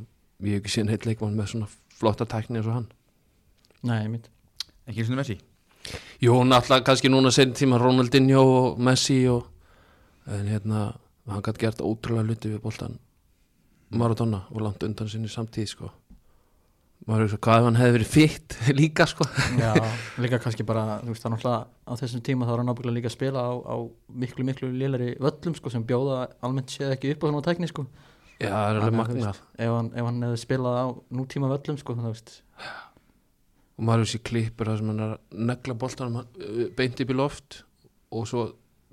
ég hef ekki síðan heitt leikmann með svona flotta tækni eins og hann Nei, mitt Ekki svona Messi? Jú, náttúrulega kannski núna sen tíma Ronaldinho og Messi og en hérna, hann gætt gert ótrúlega hluti við boltan Maradona og langt undan sinni samtíð sko. Maður veist hvað ef hann hefði verið fitt líka sko? Já, líka kannski bara, þú veist, það er náttúrulega á þessum tíma þá er hann náttúrulega líka að spila á, á miklu, miklu lélari völlum, sko, sem bjóða almennt séð ekki upp á svona tækni, sko. Já, það er alveg Þannig að, magnað. ef hann, ef hann hefði spilað á nútíma völlum, sko, þú veist og maður veist í klippur það sem hann er að negla boltanum hann, beint upp í loft. Og svo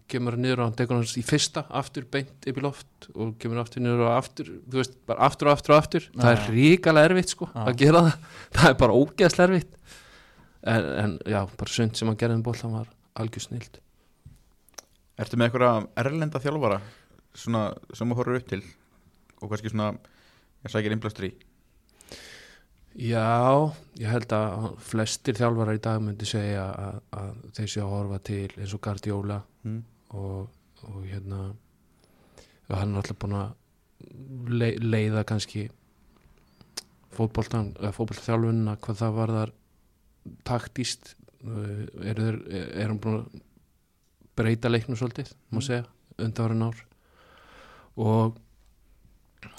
kemur hann niður og hann tekur hans í fyrsta aftur beint upp í loft. Og kemur aftur niður og aftur þú veist, bara aftur og aftur og aftur. Það er Já. ríkalega erfitt sko Já. að gera það. Það er bara ógeðslega erfitt. En, en já, bara sund sem hann gerði um boltan var algjör snild. Ertu með eitthvað erlenda þjálfara svona, sem þú horfur upp til? Og kannski svona ég sækir innblastur í Já, ég held að flestir þjálfarar í dag myndi segja að, að þeir séu að horfa til eins og Guardiola mm. og, og hérna hann er alltaf búin að le, leiða kannski fótboltan eða fótboltaþjálfunina hvað það var þar taktíst er, er, er hann búin að breyta leiknum svolítið, má Mm. segja undanvarin ár og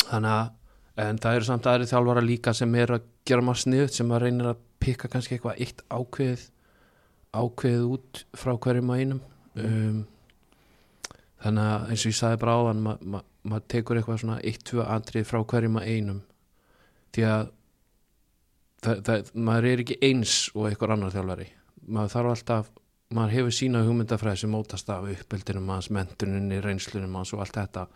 þannig að en það eru samt aðri þjálfara líka sem er að gera maður sniðut sem að reynir að pikka kannski eitthvað eitt ákveðið ákveðið út frá hverjum að einum. Um, þannig að eins og ég sagði bara áðan ma- ma- maður tekur eitthvað svona eitt, tvö andrið frá hverjum að einum. Því að það, það, maður er ekki eins og einhver annar þjálfari. Maður þarf alltaf maður hefur sína hugmyndafræði sem mótast af uppeldinum hans, mentuninni, reynslunum hans og allt þetta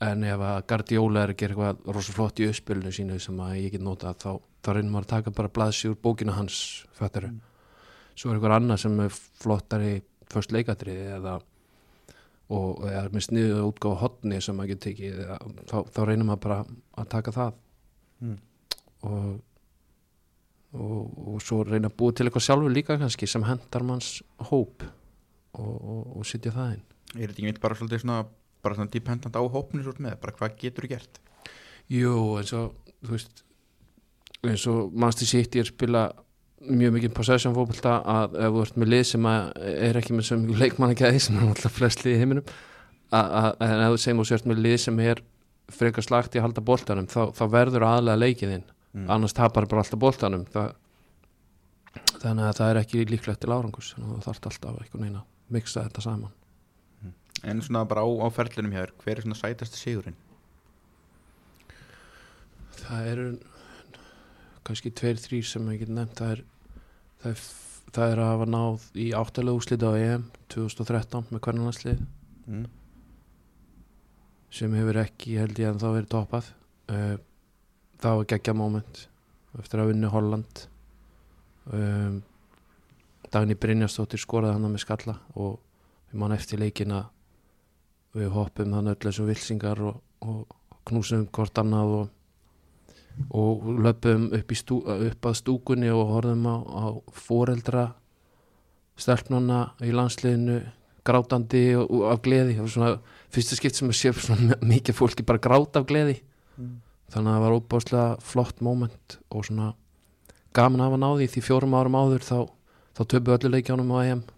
en ef að Guardiola er að gera eitthvað rosa flott í uppspilinu sínu sem að ég get notað þá, þá reynir maður að taka bara blaðsjúr bókinu hans föttaru Mm. svo er einhver annar sem er flottari först leikatriði eða og eða með sniðu útgáfa hotni sem maður getur tekið eða, þá, þá reynir maður bara að taka það Mm. og, og, og svo reyna að búa til eitthvað sjálfur líka kannski sem hendar manns hóp og, og, og sitja það inn Er þetta ekki mitt bara svolítið svona bara svona dependent á hópnu svo með bara hvað getur þú gert? Jú, eins og þú veist eins og Manchester City er spila mjög mikið possession fókbalta að ef þú ert með lið sem er ekki með sem leikmann ekki aðeins sem er alltaf flest lið í heiminum en ef þú segjum þú sért með lið sem er frekar slagt í að halda boltanum þá, þá verður aðlega leikiðinn mm. annars tapar bara alltaf boltanum. Það, þannig að það er ekki líklegt til árangus þannig að það þarf alltaf einhvern veginn að mixa þetta saman En svona bara á, á ferlinum hér hver er svona sætasti sigurinn? Það eru kannski tveir, þrýr sem ég get nefnt. Það er, það er, það er að hafa náð í áttalega úslita á EM 2013 með kvernarlandslið mm. sem hefur ekki held ég að þá verið toppað. Uh, það var geggja moment eftir að vinna Holland. Um, Dagni Brynjastóttir skoraði hann með skalla og við mann eftir leikin að við hoppum hann öll þessu vilsingar og, og knúsum hvort annað og, og löpum upp, stú, upp að stúkunni og horfum á, á foreldra stelpnana í landsliðinu grátandi og, og af gleði. Það var svona fyrsta skipt sem að sé svona mikið fólki bara gráta af gleði. Mm. þannig að það var óbáslega flott moment og svona gaman að hafa náði því fjórum árum áður þá, þá töpu öllu leikjánum á EM. og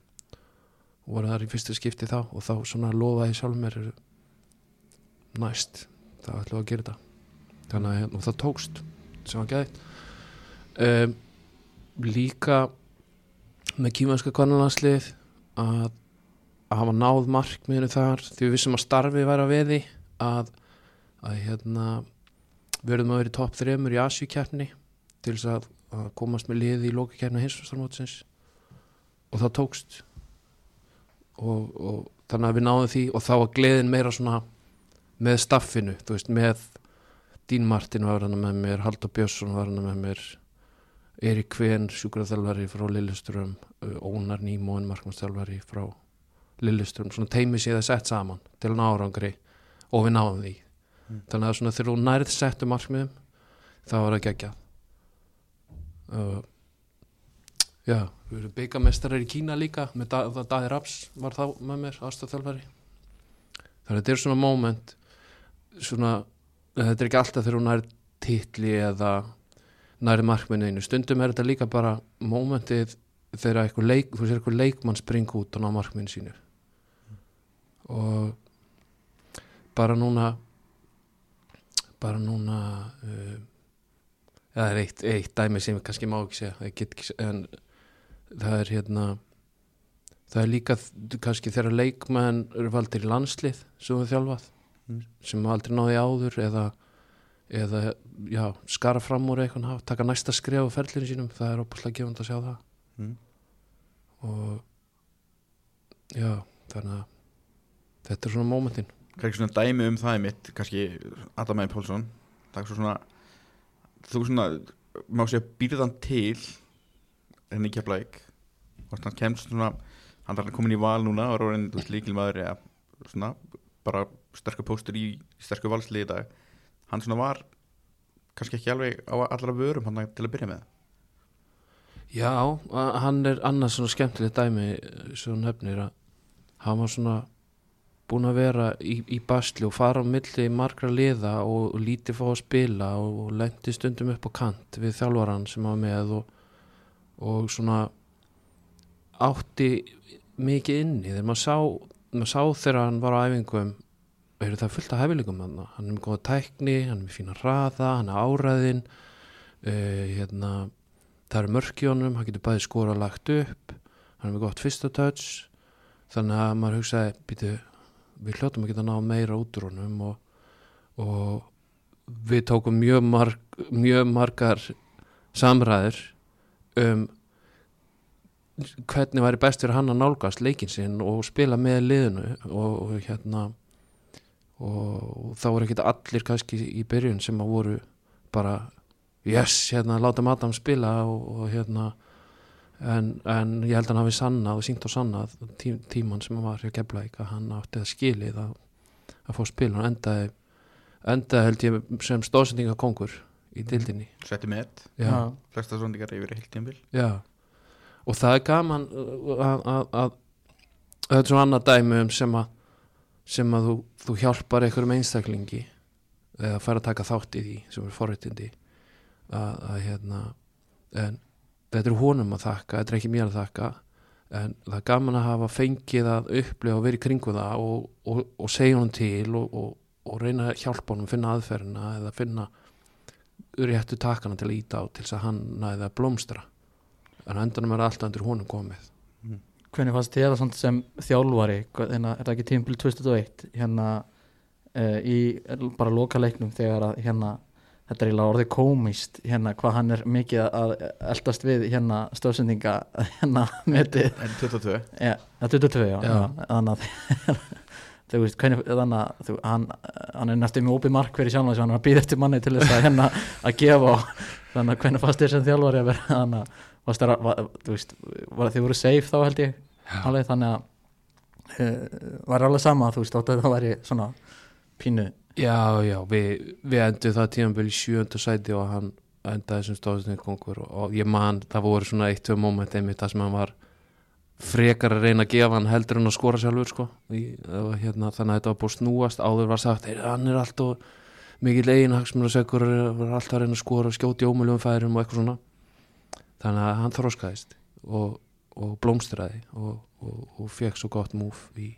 voru þar í fyrsta skipti þá og þá svona lofaði sjálf mér næst. Ætlum við að gera þetta. Þannig að hérna, það tókst sem var gæðið um, líka með kýmanska konunlandslið að, að hafa náð markmiðinu þar því við vissum að starfi væri að veði að, að hérna verðum að vera í topp þremur í Asjúkjærni til þess að, að komast með liði í lókakjærni hinsumstarmótsins og það tókst og, og þannig að við náðum því og þá var gleðin meira svona með staffinu, þú veist, með Dín Martin var hann með mér Haldur Björnsson var hann með mér Erik Kvén, sjúkraþjálfari frá Lilleström, Ónar Nýmóin markmannstjálfari frá Lilleström svona teimi séð að sett saman til hann árangri og við náðum því Mm. þannig að svona þegar þú nærið settu markmiðum þá var það geggjað uh, já, við erum byggamestrar í Kína líka með da, Daði Raps var þá með mér aðstofþjálfari þannig að þetta er svona moment svona, þetta er ekki alltaf þegar þú nærið titli eða nærið markmiðinu, stundum er þetta líka bara momentið þegar eitthvað leik, eitthvað leikmann springa út og ná markmiðinu sínu. Og bara núna bara núna uh, það er eitt, eitt dæmi sem ég kannski má ekki segja það get ekki, se- en það er hérna það er líka kannski þegar leikmenn eru valdir í landslið sem við þjálfað Mm. sem aldrei náði áður eða, eða já, skara fram úr eitthvað hafa, taka næsta skref á ferlinu sínum það er opaslega gefand að sjá það Mm. og já, þannig að þetta er svona momentin kannski svona dæmi um það er mitt kannski svo svona þú svona má segja býrðan til henni blæk hvort hann kemst svona hann er komin í val núna og er líkilmaður eða svona bara sterkur póstur í, í sterkur valsli í dag. Hann svona var kannski ekki alveg á allra vörum hann til að byrja með. Já, hann er annars svona skemmtilegt dæmi sem hefnir að hann var svona búin að vera í, í basli og fara á milli margra liða og, og lítið fá að spila og, og lendi stundum upp á kant við þjálfaran sem var með og, og svona átti mikið inni. Þegar maður sá, maður sá þegar hann var á æfingum er það fullt af hæfileikum hann hann er með góða tækni, hann er með fína raða hann er áræðin uh, hérna það eru mörk í honum, hann getur bæði skora lagt upp, hann er með gott fyrsta touch. Þannig að maður hugsaði býtu, við hljóttum að geta ná meira út úr honum og, og við tókum mjög, marg, mjög margar samræður um hvernig væri best fyrir hann að nálgast leikinn sinn og spila með liðinu og, og hérna og þá voru ekkert allir kannski í byrjun sem að voru bara yes, hérna, láta Adam spila og, og hérna. En, en ég held að hann hafi sannað og sínt og sannað tí, tíman sem hann var hjá Keflæk að hann átti það skilið að, að fá spil hann endaði, endaði held ég sem stóðsendingakongur í dildinni setti með já, flesta svondingar yfir heilt tímbil já. Og það er gaman uh, að, að, að þetta er svona annað dæmi um sem að sem að þú, þú hjálpar einhverjum einstaklingi eða fara að taka þátt í því sem er forréttindi að, að hérna en þetta er honum að þakka þetta er ekki mér að þakka en það er gaman að hafa fengið að upplifa og verið kringu það og, og, og segja hann til og, og reyna að hjálpa honum finna aðferðina eða finna réttu takana til að íta á til þess að hann næði að blómstra. En endanum er alltaf undir honum komið. Hvernig fannst þér það samt sem þjálfari? Hérna, er það ekki tímpil 2001 hérna uh, í bara loka leiknum þegar að hérna þetta er eiginlega orðið komist hérna hvað hann er mikið að eldast við hérna stöðsendinga hérna metið? en 22 ja, 22 já, Já. já. þannig að þú veist hvernig þannig að þú, hann, hann er næstu með opið mark fyrir sjálf hann er að býða eftir manni til þess að hérna að gefa og þannig að hvernig fannst þér sem þjálfari að vera þannig að þú veist þið voru safe þá held ég? Alveg þannig að uh, var alveg sama þú veist átt að það væri svona pínu. Já, já, við, við endum það tímanbíl í sjönda sæti og hann endaði sem stóðsendingakongur og, og ég man, það voru svona eitt, tvö moment einmitt það sem hann var frekar að reyna að gefa hann heldur en að skora sjálfur sko. í, hérna, þannig að þetta var búið að snúast. Áður var sagt, "Heyrðu, hann er alltaf mikið legin hagsmunasegur var alltaf að reyna að skora skjóti ómuljum færum og eitthvað svona. Þannig að hann þróskaðist og, og blómstraði og, og, og fekk svo gott múf í,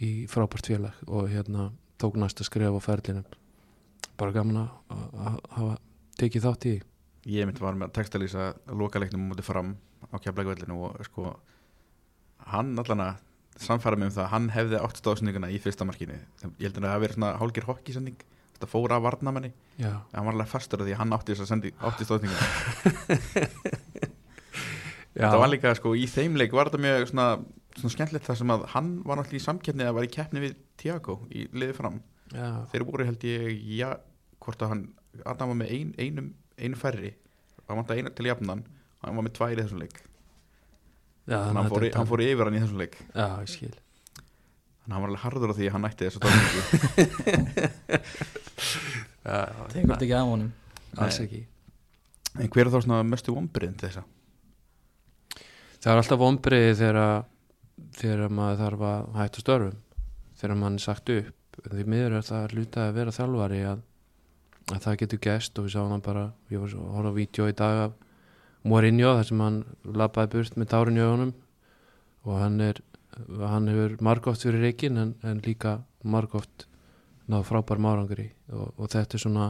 í frábært félag og hérna tók næsta skref á ferlinum. Bara gaman að að- að hafa tekið þátt í ég myndi var með að textalýsa lokaleiknum mútið fram á kjaflækvellinu og sko hann allan að samfæra mig um það að hann hefði átt stóðsendinguna í fyrsta markinu. Ég held að það hafi verið svona hálgir hokkisending þetta fór af varnamenni Já, hann var alveg fastur af því að hann átti að átti stóðsendinguna það var líka sko í þeim leik var þetta mjög svona, svona skemmtilegt þar sem að hann var náttúrulega í samkeppni að var í keppni við Tiago í liði fram. Já, þeir voru held ég, já, hvort að hann Adam var með ein, einum, einu færri. Hann að hann var með tvær í þessum leik já, hann fór, í- hann fór yfir hann í þessum leik. Já, ég skil. Þannig að hann var alveg harður á því að hann ætti þessu tóningu tegur þetta ekki af honum? Alls ekki. En hver er þá svona mestu vombriðin til þessa? Það er alltaf vombriði þegar þegar maður þarf að hætta störfum þegar mann er sagt upp. Því miður er það hluta að vera þjálfari að, að það getur gest og við sáum hann bara, ég var svo að horfa á vídeo í dag af Mourinho þar sem hann labbaði burt með tárin í augunum. Og hann er hann hefur margóft fyrir reikin en, en líka margóft náðu frábær márangri og, og þetta er svona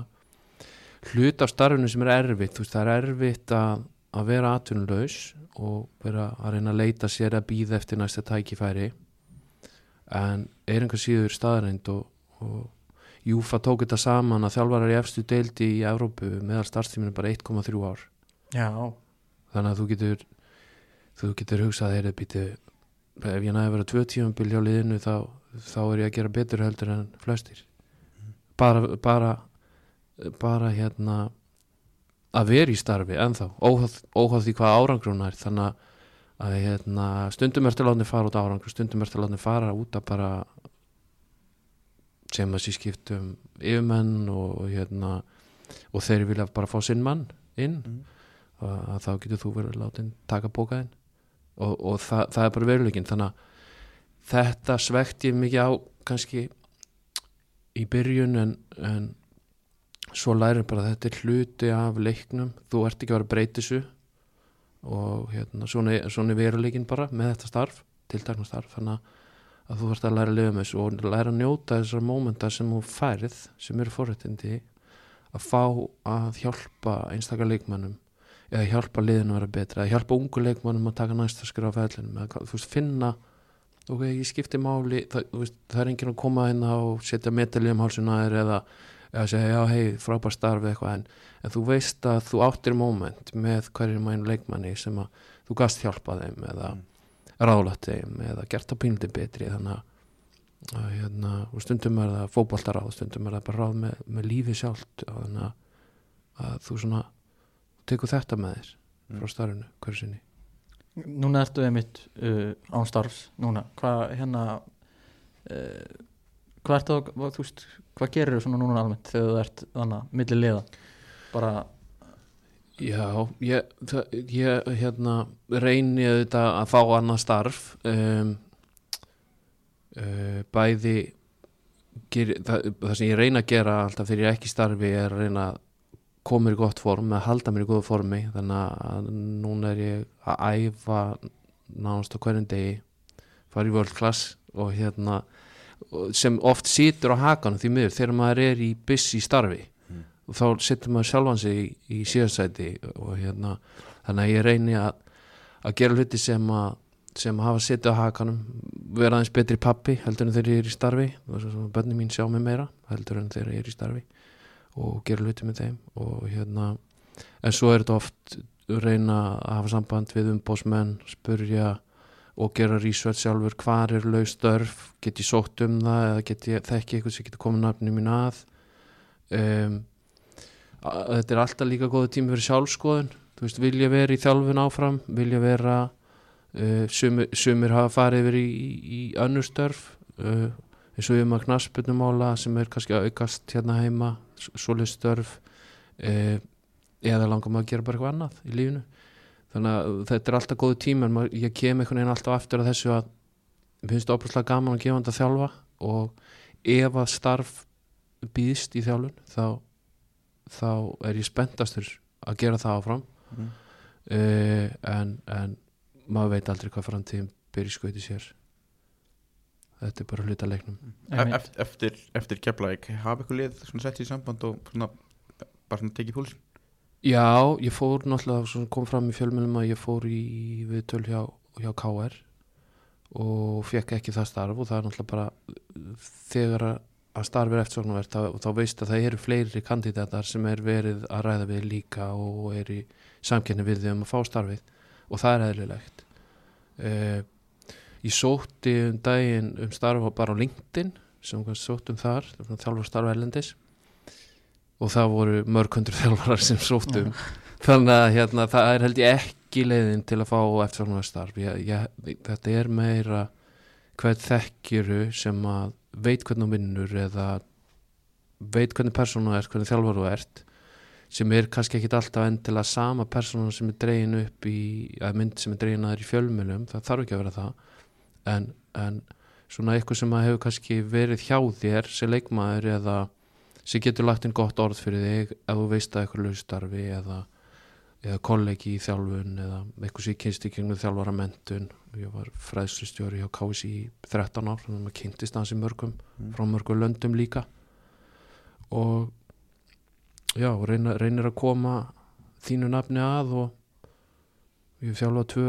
hlut af starfinu sem er erfitt. Veist, það er erfitt að, að vera atvinnulegs og vera að reyna að leita sér að býða eftir næsta tækifæri. En er einhver síður staðreind og, og Júfa tók þetta saman að þjálfarar í efstu deildi í Evrópu meðal starfstíminu bara 1,3 ár. Já, þannig að þú getur þú getur hugsað þeirri býti ef ég næði að vera tvö tímabil hjá liðinu þá, þá er ég að gera betur heldur en flestir. Bara, bara bara hérna að vera í starfi ennþá óháð, því hvað árangrun er. Þannig að- að hérna, stundum er til að látni fara út á árangur stundum er til að látni fara út að bara sem að sér skiptum yfirmenn og, og hérna og þeir vilja bara fá sinn mann inn. Mm. Að, þá getur þú verið látin taka bókaðinn. Og, og það, það er bara veruleikin þannig að þetta svekti mikið á kannski í byrjun en, en svo lærir bara að þetta er hluti af leiknum, þú ert ekki að vera þessu. Og hérna, svona, svona er veruleikin bara með þetta starf tiltakna starf, þannig að- að þú ert að læra að lifa með þessu og læra að njóta þessar mómenta sem þú færið sem eru forréttindi að fá að hjálpa einstakar leikmannum eða hjálpa liðinu að vera betra eða hjálpa ungu leikmannum að taka næsta skrifa á ferlinum eða þú veist, finna ok, ég skipti máli það, veist, það er enginn að koma hérna og setja metalið um hálsuna þér eða, eða segja já hei frábær starf eða eitthvað en, en þú veist að þú áttir moment með hverjum einu leikmanni sem að þú gast hjálpa þeim eða Mm. ráðlætt þeim eða gert að pínliti betri þannig að, hérna, stundum er það fótboltaráð stundum er það bara ráð með, með lífi sjálft og þannig að, að þú svona tekur þetta með þér Mm. frá starfinu hverju sinni? Núna ertu einmitt uh, án starfs núna, hvað hérna uh, hvað ertu að, hvað, þú veist, hvað gerir þú svona núna almennt þegar þú ert þannig, milli liða? Bara, Já, ég, það, ég hérna, reyni auðvitað að fá annað starf um, uh, bæði ger, það, það sem ég reyna að gera alltaf þegar ég ekki starfi er að reyna að koma mér í gott form að halda mér í góðu formi þannig að núna er ég að æfa nánast á hverjum degi fara í world class og hérna sem oft situr á hakanum því miður þegar maður er í busy starfi Mm. og þá setur maður sjálfan sig í, í síðarsæti og hérna þannig að ég reyni að, að gera hluti sem að sem hafa setið á hakanum vera aðeins betri pappi heldur en þegar ég er í starfi og bönni mín sjá mig meira heldur en þegar ég er í starfi og gera hluti með þeim og hérna en svo er þetta oft reyna að hafa samband við umbósmenn spurja og gera research sjálfur hvar er laus störf get ég sótt um það eða get ég þekki eitthvað sem getur komið nafni mín að. Um, að, þetta er alltaf líka góðu tími fyrir sjálfskoðun þú veist, vilja vera í þjálfun áfram vilja vera uh, sumir, sumir hafa farið yfir í, í, í önnur störf uh, eins og við maður knaspunumála sem er kannski að aukast hérna heima svoleið störf uh, eða langar maður að gera bara eitthvað annað í lífinu. Þannig að þetta er alltaf góðu tími en maður, ég kem einhvern veginn alltaf aftur að þessu að mér finnst það opaslega gaman að gefa þetta að þjálfa og ef að starf býðst í þjálfun þá, þá er ég spenntastur að gera það áfram. Mm. uh, en, en maður veit aldrei hvað framtíðin byrja skauti sér þetta er bara hluta leiknum. Eft- eftir, eftir keflaðik hafa ykkur lið svona sett í samband og svona, bara svona tekið púls Já, ég fór náttúrulega svona kom fram í fjölmjölum að ég fór í viðtöl hjá, hjá KR og fekk ekki það starf og það er náttúrulega bara þegar að að starfi er eftirsóknarvert þá, þá veist að það eru fleiri kandidatar sem er verið að ræða við líka og er í samkenni við þeim að fá starfið og það er eðlilegt. Uh, ég sótti um daginn um starfa bara á LinkedIn sem sóttum þar þjálfur starfa erlendis. Og það voru mörg hundur þjálfarar sem sóttum þannig að hérna, það er held ég ekki leiðin til að fá eftirsóknarvert starf. Ég, ég, þetta er meira hvern þekkjuru sem að veit hvernig hún vinnur eða veit hvernig persónu er, hvernig þjálfar þú ert sem er kannski ekki alltaf endilega sama persónu sem er dregin upp í, að mynd sem er dregin að þér í fjölmjölum það þarf ekki að vera það en, en svona eitthvað sem að hefur kannski verið hjá þér sem leikmaður eða sem getur lagt inn gott orð fyrir þig ef þú veist að eitthvað laustarfi eða, eða kollegi í þjálfun eða eitthvað sem ég kynst í gegnum þjálfara mentun ég var fræðslustjóri hjá KSI í 13 ár þannig að maður kynntist hans í mörgum Mm. frá mörgum löndum líka og já, reyna, reynir að koma þínu nafni að og ég hef þjálfað tvö,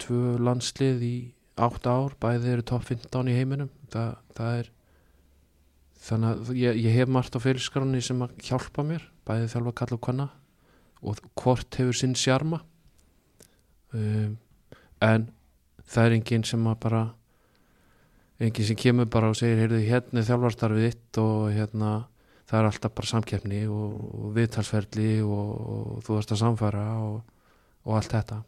tvö landslið í 8 ár bæði eru topp 15 í heiminum. Þa, það er þannig að ég, ég hef margt á fyrirskráni sem að hjálpa mér bæði þjálfa kalla og kvanna og hvort hefur sinn sjarma. Um, en það er enginn sem að bara enginn sem kemur bara og segir heyrðu hérna er þjálfarstarfið þitt og hérna það er alltaf bara samkeppni og, og viðtalsferli og, og þú varst að samfæra og, og allt þetta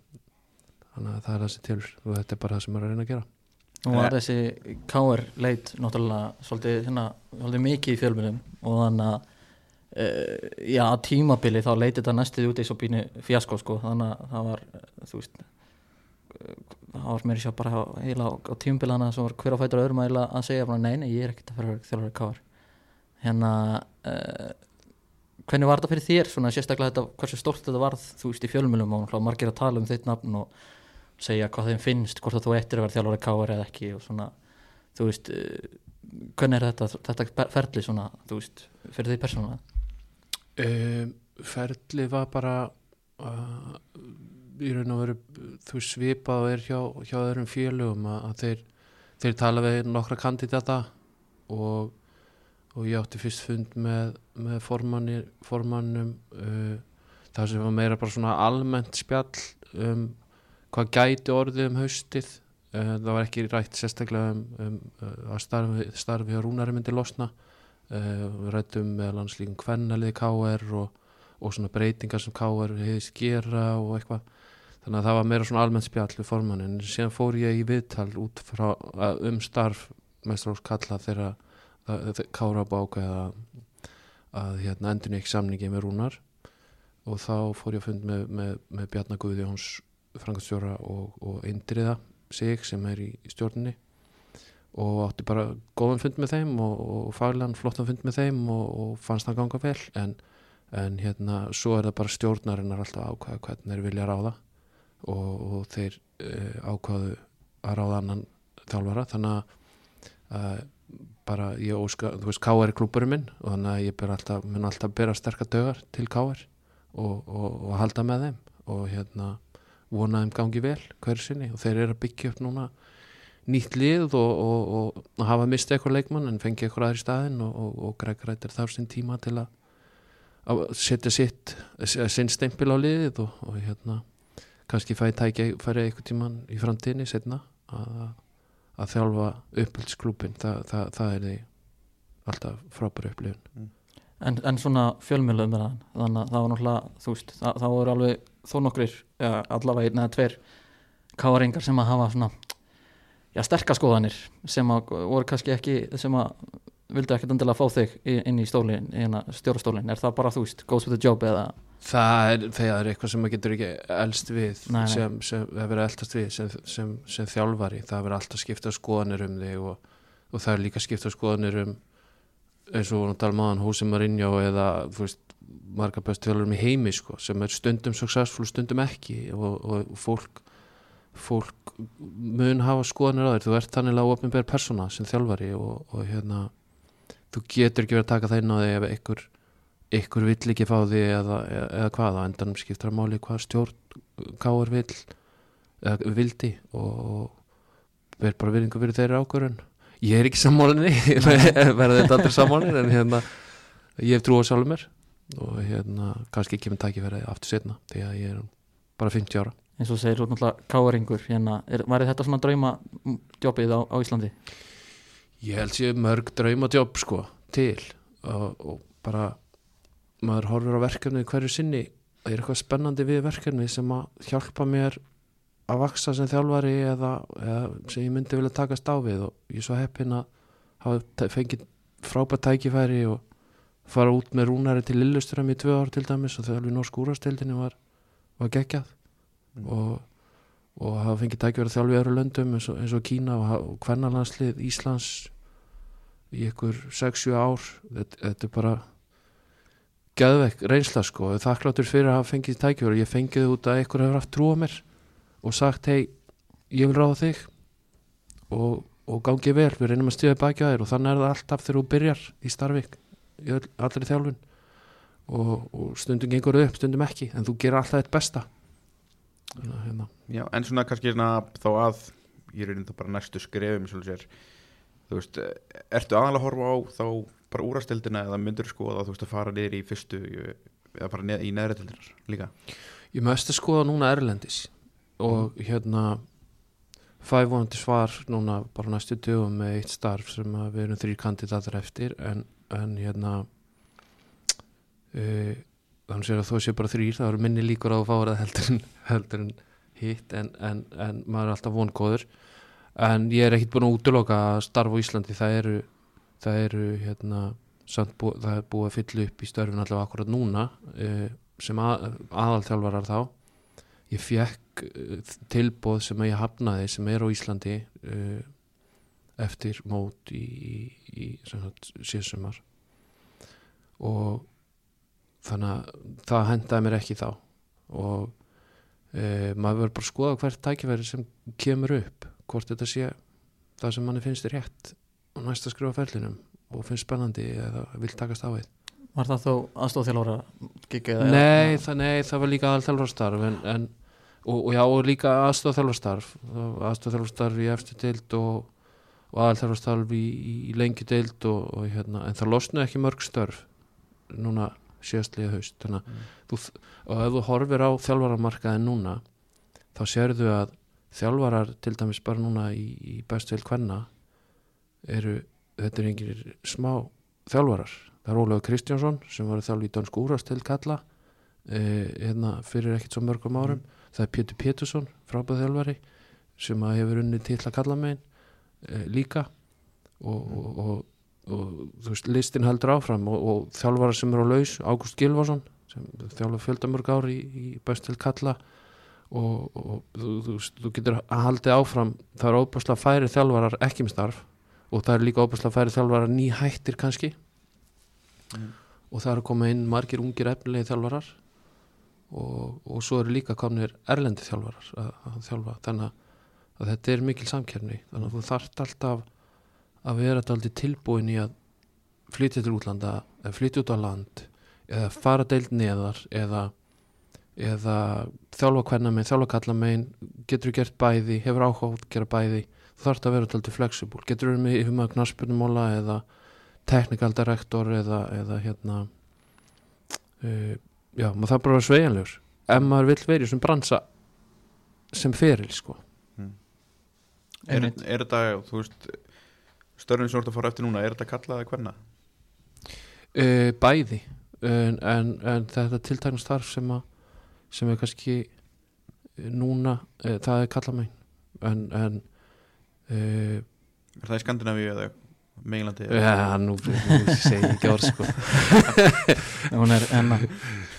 þannig að það er þessi til og þetta er bara það sem er að reyna að gera. Nú var þessi KR leit náttúrulega svolítið, hérna, svolítið mikið í fjölmjölum og þannig að uh, já, tímabili þá leiti þetta næstuð út í svo bínu fjasko sko, þannig að það var, eh, þú veist eh, það var mér sér bara heila á, á að svo var hver á fætur öðrum að, að segja bara, nei, nei, ég er ekkert að fyrir þjálfari KR hérna uh, hvernig var þetta fyrir þér svona sérstaklega þetta, hversu stórt þetta varð þú veist í fjölmjölum og margir að tala um þitt nafn og segja hvað þeim finnst hvort að þú eittir að vera þjálfari káar eða ekki og svona, þú veist uh, hvernig er þetta, þetta ferli svona, þú veist, fyrir því persónulega? Um, ferli var bara uh, í raun og veru þú svipað og er hjá, hjá öðrum félögum að, að þeir, þeir tala við nokkra kandidata og, og ég átti fyrst fund með, með formanni, formannum uh, það sem var meira bara svona almennt spjall um hvað gæti orðið um haustið? Uh, það var ekki rætt sérstaklega um, um uh, að starfi, starfi á rúnari myndi losna. Uh, við rættum með landslíkum kvennalið KR og, og svona breytingar sem KR hefðist gera og eitthvað. Þannig að það var meira svona almennt spjall við formannin en síðan fór ég í viðtal út frá um starf mestrós kalla þegar Kára bákaði að, að hérna, endur ekki samningi með rúnar. Og þá fór ég að fund með, með, með Bjarnar Guðjóns frangatstjóra og, og Indriða sig sem er í, í stjórninni og átti bara góðan fund með þeim og, og faglegan flottan fund með þeim og, og fannst það ganga vel en, en hérna svo er það bara stjórnarinnar alltaf ákvæða hvernig þeir vilja ráða og, og þeir uh, ákvæðu að ráða annan þjálfara þannig að uh, bara ég óska, þú veist, K.R. er klúburinn minn og þannig að ég alltaf, mun alltaf bera sterkar dögar til K.R. Og halda með þeim og hérna vona þeim gangi vel hverju sinni og þeir eru að byggja upp núna nýtt lið og, og hafa mistið eitthvað leikmann en fengi eitthvað aðri staðin og Greg Rættir þar sinn tíma til að, setja sitt sinn stempil á liðið og hérna kannski fæði tækja færi eitthvað tíman í framtíðinni setna að að þjálfa upphaldsklúpin það, það, það er því alltaf frábæri upplifun. En, en svona fjölmjölu um það þannig að það var náttúrulega, þú veist það, það voru alveg þó nokkrir ja, allavega einn eða tveir káringar sem að hafa svona já, sterkaskoðanir sem að voru kannski ekki sem að vildu ekkert endilega fá þig inn í stólin, stjórnstólin er það bara, þú veist, goes with the job eða? Það er, það er eitthvað sem maður getur ekki elst við nei, nei. sem, sem verður eldast við sem, sem, sem þjálfari, það verður alltaf skipta skoðanir um þig og, og það er líka skipta skoðanir um eins og talmaðan Húsi Marinho eða þú veist, marga bestu þjálfurum í heimi sko, sem er stundum successful, stundum ekki og, og fólk fólk mun hafa skoðanir á þér, þú ert þannig að ofinbæra persóna sem þjálfari og, og hérna þú getur ekki verið að taka það inn á þig ef einhver ykkur vill ekki fá því eða, eða, eða hvað á endanum skiptar máli hvað stjórn káur vill eða vildi og verð bara virðingu fyrir þeirri ákvörðun. Ég er ekki sammálinni verða þetta aldrei sammálinni en hérna ég hef trú á sjálfur mér og hérna kannski ekki með tækifærið aftur setna því að ég er bara 50 ára. Eins og segir út náttúrulega káaringur hérna, var þetta svona drauma jobbið á, á Íslandi? Ég held sér mörg drauma jobb sko til. Og, og bara maður horfur á verkefni hverju sinni. Það er eitthvað spennandi við verkefni sem að hjálpa mér að vaksa sem þjálfari eða, eða sem ég myndi vilja takast á við. Og ég er svo heppin að hafa fengið frábært tækifæri og fara út með rúnari til Lilleström í tvö ár til dæmis og þegar við norsk úrastildinni var, var geggjað. Mm. og, og hafa fengið tækifæri þjálfi í öru löndum eins og, eins og Kína og, og hvernarlandslið Íslands í ykkur 6-7 ár. Þetta, þetta er bara gæðvekk reynsla sko. Þakkláttur fyrir að hafa fengið tækjur og ég fengið út að einhver hefur haft trú á mér og sagt hei, ég vil ráða þig og, og gangið vel. Við reynum að stíða baki að þér. Og þannig er það alltaf þegar þú byrjar í starfik í all, allri þjálfun og, og stundum gengur upp, stundum ekki en þú gerir alltaf eitt besta Þannig, hérna. Já, en svona kannski svona, þá að ég er reynda bara næstu skrefum þú veist, ertu aðalega að horfa á þá bara úrastildina eða myndur skoða þú veist að fara niður í fyrstu eða fara neð, í neðrættildinar líka Ég mögst að skoða núna Erlendis og mm. hérna fæfónandi svar núna bara næstu dögum með eitt starf sem við erum þrý kandidatar eftir en, en hérna uh, þannig að þú sé bara þrýr það eru minni líkur á að fára heldur en, heldur en hitt en, en, en maður er alltaf vongóður. En ég er ekkit búin að útloka að starfa á Íslandi það eru það eru hérna bú, það er búið að fylla upp í störfin allavega akkurat núna uh, sem að, aðalþjálfarar þá. Ég fekk uh, tilbóð sem ég hafnaði sem er á Íslandi uh, eftir mót í, í, í síðsumar. Og þannig að það hendaði mér ekki þá. Og maður verður bara að skoða hvert tækifæri sem kemur upp hvort þetta sé það sem manni finnst rétt og næst að skrifa fællinum og finnst spennandi eða vil takast á eitt Var það þó aðstofþjálfara gigið? Nei, nei, það var líka en, og, og já, og líka aðstofþjálfarstarf aðstofþjálfarstarf í eftir tild og, og aðalþjálfarstarf í, í, í lengi deild og, og hérna, en það losnaði ekki mörg störf núna síðastliðið haust. Þannig að þú, og ef þú horfir á þjálfaramarkaði núna þá sérðu að þjálfarar til dæmis bara núna í, í bestu heil kvenna eru, þetta er engir smá þjálfarar, það er Ólafur Kristjánsson sem var þjálf í Dönsk Úrastil kalla eh, hérna fyrir ekkert svo mörgum árum, það er Pétur Pétursson frábæð þjálfari sem að hefur unnið til að kalla megin líka og, og, og, og þú veist, listin heldur áfram og, og þjálfara sem eru á laus Ágúst Gilvason sem þjálfa fjöldamörg ár í, í bestil kalla og, og þú, þú, veist, þú getur að haldi áfram það er óbærslega færi þjálfarar ekki með starf og það er líka óbærslega færi þjálfarar nýhættir kannski Mm. og það eru komið inn margir ungir efnilegi þjálfarar og, og svo eru líka komnir erlendi þjálfarar að, að þjálfa þannig að, að þetta er mikil samkerni þannig að þú þarft alltaf að vera alltaf tilbúin í að flytja til útlanda eða flytja út á land eða fara deild neðar eða, eða þjálfa hvernig megin, þjálfa kalla megin getur þú gert bæði, hefur áhuga að gera bæði. Þú þarft að vera alltaf flexible. Getur þú með yfirmaður knarsbyrnumóla eða technical director eða, eða hérna uh, já, maður þarf bara að vera sveigjanlegur. Ef maður vill verið sem bransa sem feril sko er, er þetta, þú veist störfin sem þú ert að fara eftir núna, er þetta kallaði hverna? uh, bæði en, en, en þetta tiltækna starf sem, að, sem er kannski eh, núna, uh, það er kalla megin en, en uh, er það í Skandinavíu eða Meginlandi? ja, nú, nú segi ég ekki orð sko hún er enna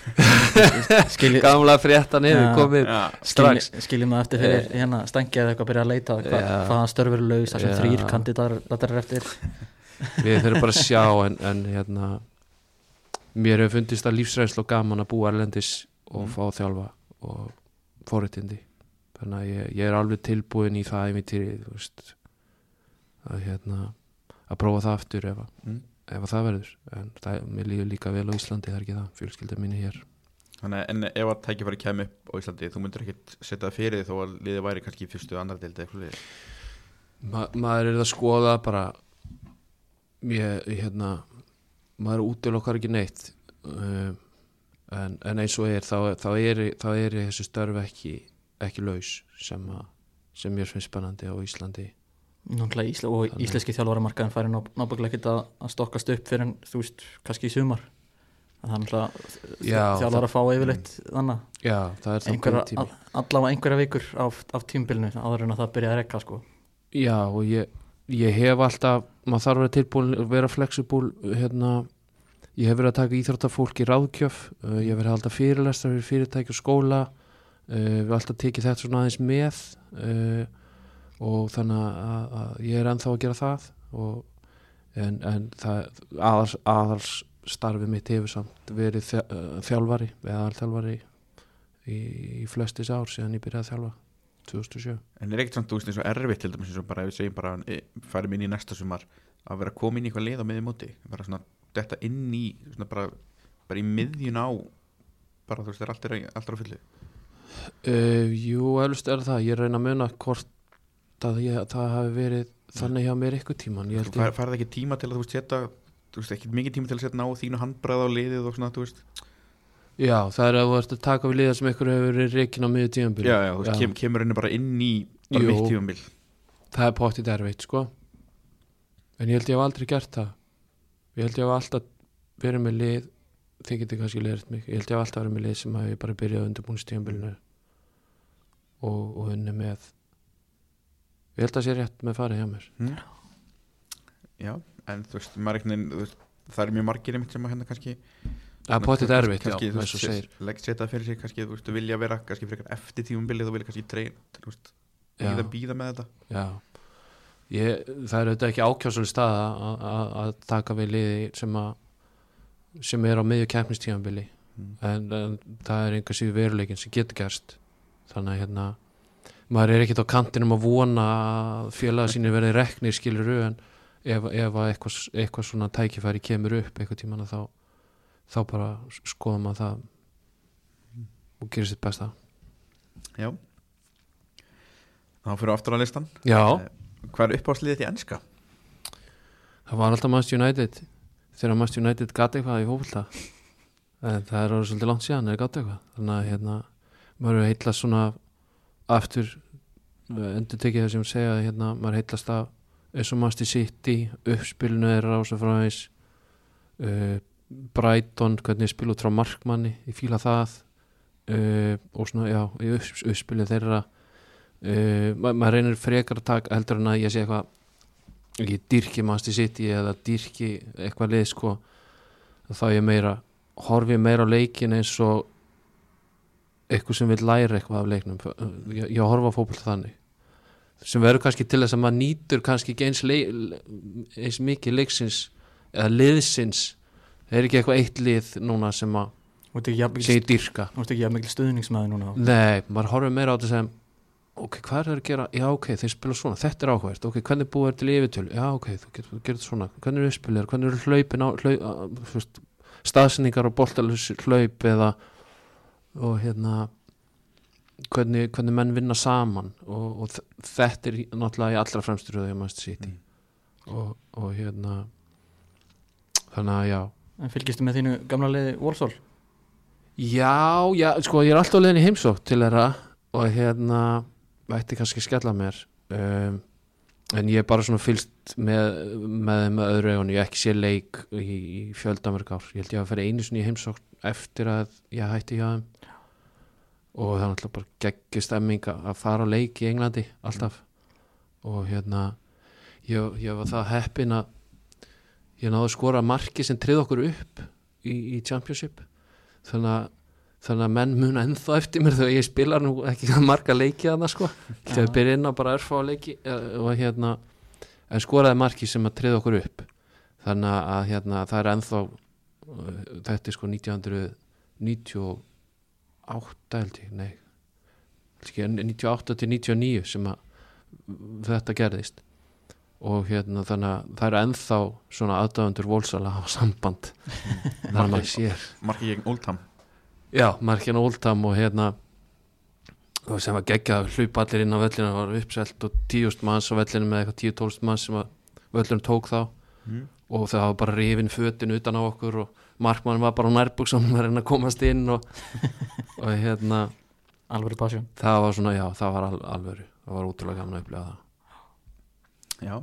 gamla fréttan yfir komið Já, strax. skiljum það eftir fyrir hérna stangið eða eitthvað að byrja að leita hva, Já. hvaðan störfur laus þar sem þrýr kandidatar er eftir við þurfum bara að sjá en, en hérna mér hefur fundist að lífsreynslu og gaman að búa erlendis og Mm. fá þjálfa og forréttindi þannig að ég, ég er alveg tilbúin í það ævintýri þú veist að hérna að prófa það aftur ef, að- Mm. Ef að það verður. En það, mér líður líka vel á Íslandi það er ekki það, fjölskylda mín er hér. Þannig, en ef að tækifæri kemur upp á Íslandi þú myndir ekkit setja það fyrir því þó að liðið væri kannski fyrstu annar deildi eitthvað Ma, maður er að skoða bara ég, hérna maður útilokkar ekki neitt. Uh, en, en eins og er þá, þá er, þá er þessu störf ekki ekki laus sem, að, sem mér finnst spennandi á Íslandi Náttúrulega Ísla, og íslenski þjálfaramarkaðin færi náttúrulega ekkert að, að stokkast upp fyrir en þú veist, kannski í sumar. Það er náttúrulega Já, þjálfar að fá yfirleitt þannig er all, allavega einhverja vikur af, af tímbilinu áður en að það byrja að rekka sko. Já, og ég, ég hef alltaf maður þarf að vera tilbúin að vera flexibúl hérna ég hef verið að taka íþróttafólk í ráðkjöf uh, ég hef verið að halda fyrirlestar fyrir fyrirtæki og skóla uh, við hef alltaf tekið þetta svona aðeins með uh, og þannig að, að ég er ennþá að gera það og, en, en það aðals, aðals starfið mitt hefur samt verið uh, þjálfari eða aðalþjálfari í, í flestis ár síðan ég byrjaði að þjálfa 2007 En er ekkert samt, þú veist, eins og erfitt til dæmis eins og bara, ef við segjum bara, e, færum inn í næsta sumar að vera komin í eitthvað lið á miðjum móti bara svona, þetta inn í svona bara, bara í miðjun á bara, þú veist, allt er, allt er á fullu? Uh, jú, eflust er það, ég reyna að muna hvort að ég, það hafi verið þannig hjá mér eitthvað tíman ég held ég, færði ekki tíma til að, þú veist, setja þú veist, ekki mikið tíma til að setja ná þínu handbræð á liðið og svona, þú veist. Já, það er að þú ert að taka við liða sem ykkur hefur verið reikin á miður tímanbyrju Já, já, þú veist, kem, kemur henni bara inn í bara mitt tímabil. Það er pottið erfitt, sko. En ég held ég hef aldrei gert það. Ég held ég hef alltaf verið með lið þið getið kannski leirt mig. Ég held ég hef alltaf verið með lið sem hafi bara byrjað undirbúinst tímanbyrjunu og, og unni með ég held að sé rétt með farið hjá mér hm? Já, en þú veist, veginn þú veist, það er mjög margir einmitt sem að hérna kannski það er pottið erfitt, já, þú eins og segir veist, legg setja það fyrir sig kannski, þú veist, þú vilja vera kannski frekar eftir tímabilið og vilja kannski treyn, þú veist, Já. býða, býða með þetta Já ég, það er auðvitað ekki ákjásul stað að- að að taka við liði sem að sem er á miðju keppnistíðanbili Mm. en, en það er einhver síður veruleikin sem getur gerst þannig að hérna maður er ekkert á kantinum að vona að félaga sínir verði reknir skilur en ef, ef að eitthvað, eitthvað svona tækifæri kemur upp eitthvað tíman þá, þá bara skoðum að það og gerir sitt besta. Já. Þá fyrir aftur á listan. Já, Eh, hvað er uppáðsliðið í enska? það var alltaf Manchester United. Þegar Manchester United gati eitthvað í fókvölda en það er orðið svolítið langt síðan er gati eitthvað. Þannig að hérna maður er heitlast svona aftur endur tekið það sem segja að, hérna, maður heitlast af eins og Manchester City uppspilinu er rása frá eins uh, Brighton hvernig spil út frá markmanni ég fíla það. Uh, og svona já, í upp, uppspilinu þeirra. Uh, ma maður reynir frekar að taka heldur en að ég sé eitthvað ekki dyrki Manchester City eða dyrki eitthvað lið sko þá ég meira horfi meira á leikin eins og eitthvað sem vil læra eitthvað af leiknum. Ég, ég horfa á fótboll þannig sem verður kannski til þess að maður nýtur kannski ekki eins, eins mikið leiksins eða liðsins. Það er ekki eitthvað eitt lið núna sem að segja dyrka þú ert ekki jafn mikil stuðningsmaður núna. Nei, maður horfir meira á þetta sem ok, hvað er það að gera? Já, ok, þeir spila svona, þetta er áhugavert. Ok, hvernig búið er til yfirtölu? Já, ok, þú getur, getur svona. Hvernig eru uppspilir, hvernig eru hlaupin á hlaup, að, staðsendingar og boltalus hlaup eða og hérna hvernig, hvernig menn vinna saman og, og þetta er náttúrulega í allra fremstur og Mm. og, og hérna þannig að já. En fylgistu með þínu gamla liði Wolfsall? Já, já, sko ég er alltaf leiðin í heimsók til þeirra og hérna ætti kannski að skella mér. Um, en ég er bara svona fylst með, með þeim með öðru egun ég ekki sé leik í, í fjöldamörg ár. Ég held ég að fara einu sinni í heimsók eftir að ég hætti hjá þeim og það er alltaf bara geggjur stemming að fara á leik í Englandi alltaf. Og hérna ég, ég var það heppin að ég náði að skora marki sem trið okkur upp í, í Championship. Þannig að, þannig að menn muna ennþá eftir mér þegar ég spilar nú ekki marga leiki að það sko. Þegar ég byrja inn á bara örfá leiki eh, og hérna en skoraði marki sem að triða okkur upp. Þannig að hérna, það er ennþá eh, þetta er sko 1998 held ég, nei. Ekki, 98 til 99 sem að þetta gerðist. Og hérna þannig að það eru ennþá svona aðdáðundur volsala á samband. Þannig að maður sér. Marki gegn Oldham Já, markinn á Oldham og hérna og sem var geggjað hlupa allir inn á vellinu það var uppselt og tíust manns á vellinu með eitthvað tíu tólst manns sem að vellinu tók þá. Mm. og það var bara rifin fötin utan á okkur og markmann var bara á nærbúksanum að reyna að komast inn og, og hérna Alveg passion. það var svona, já, það var al alvöru. Það var útrúlega gaman að upplega það. Já,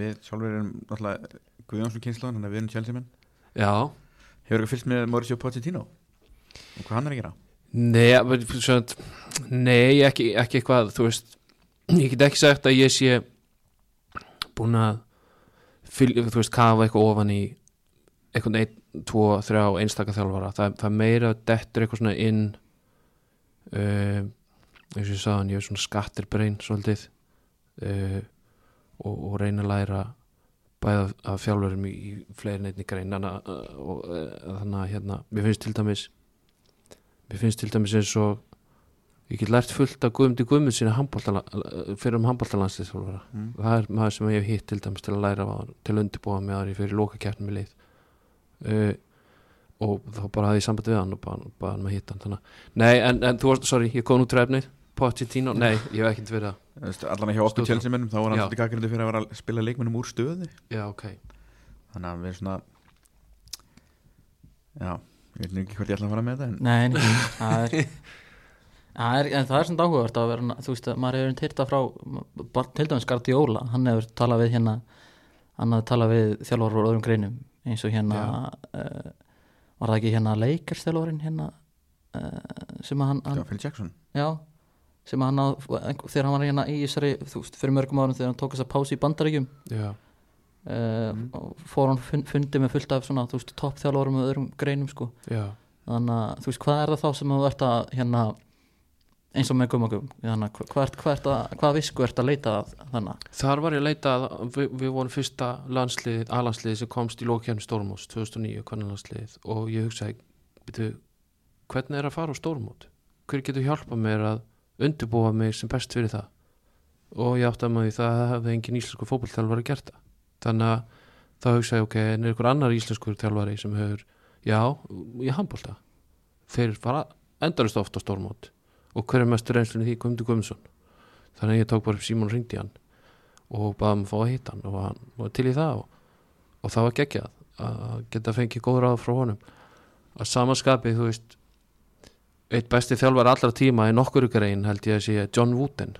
við sjálfur erum náttúrulega Guðjónsson kynslan, þannig að við erum Chelsea menn. Já, Hefur ekki fylgst með Mauricio Pochettino? Og hvað hann er að gera? Nei, svona, nei ekki, ekki eitthvað þú veist, ég get ekki sagt að ég sé búin að fyl, þú veist, kafa eitthvað ofan í eitthvað einn, tvo, þrjá einstaka þjálfara, það, það meira dettur eitthvað svona inn uh, eins og ég sagði ég er svona skattirbrein svolítið uh, og, og reyna að læra bæða af, þjálfurum í, í fleiri neitt í grein. Þannig að, uh, þannig að hérna, mér finnst til dæmis mér finnst til dæmis eins og ég get lært fullt af Guðmundi Guðmund sinni fyrir um handbóltalandsliðsfólvara Mm. það er maður sem ég hef hitt til dæmis til að læra til að undirbúa mig aðri fyrir lokakjarnum í lið uh, og þá bara hafði ég samband við hann og bara, bara hann með hitt hann þannig. að- nei en, en þú varst, sorry, ég kom nú trefnið Pochettino, nei, ég hef ekkert verið að Allan hjá okkur Stóð- Chelsea mennum þá var hann Já. svolítið gaggrindi fyrir að vera að spila leikmennum úr stöðu já, ok, þannig að við svona Já, ég veit nú ekki hvort ég ætla að fara með þetta en Nei, nei, það er, það er En það er svona áhugavert að vera Þú veist að maður hefur hýrta frá Til dæmis Guardiola, hann hefur talað við hérna Hann hefur talað við þjálfur úr öðrum greinum eins og hérna uh, Var það ekki hérna leikarstjálfurinn hérna uh, sem að hann, hann Phil Jackson. Já sem að hann á, þegar hann var hérna í þessari, þú veist, fyrir mörgum árum þegar hann tók þess að pási í bandaríkjum. Já, uh, og fór hann fund, fundi með fullt af svona, þú veist, toppþjálfurum og öðrum greinum, sko. Já. Þannig að þú veist hvað er það þá sem þú ert að hérna eins og með gummagum þannig að hvað, ert, hvað, ert að, hvað visku ert að leita að þannig að Þar var ég að leita að við, við vorum fyrsta landsliðið, alansliðið sem komst í lókjarni Stórmóts 2009, kvannalansliðið og ég hugsaði, byrju, hvernig er að fara á Stórmót? Hver getur hjálpað mér að undirbúa mig sem best fyrir það? Og ég átti að maður því það hefði engin íslensku fótballþjálfari gert það. Þannig að þá hugsaði, ok, en er ykkur annar íslenskur þjálfari sem hefur, já, ég handbólta. Þeir fara endarist ofta á Stórmót og hver er mestur reynslunni því? Guðmundur Guðmundsson. Þannig að ég tók bara upp síman og ringdi hann. Og baðum að fá að hitta hann. Og hann var til í það og, og það var geggjað að geta fengið góð ráð frá honum. Að samaskapið, þú veist eitt besti þjálfar allra tíma í nokkuru grein held ég að sé John Wooten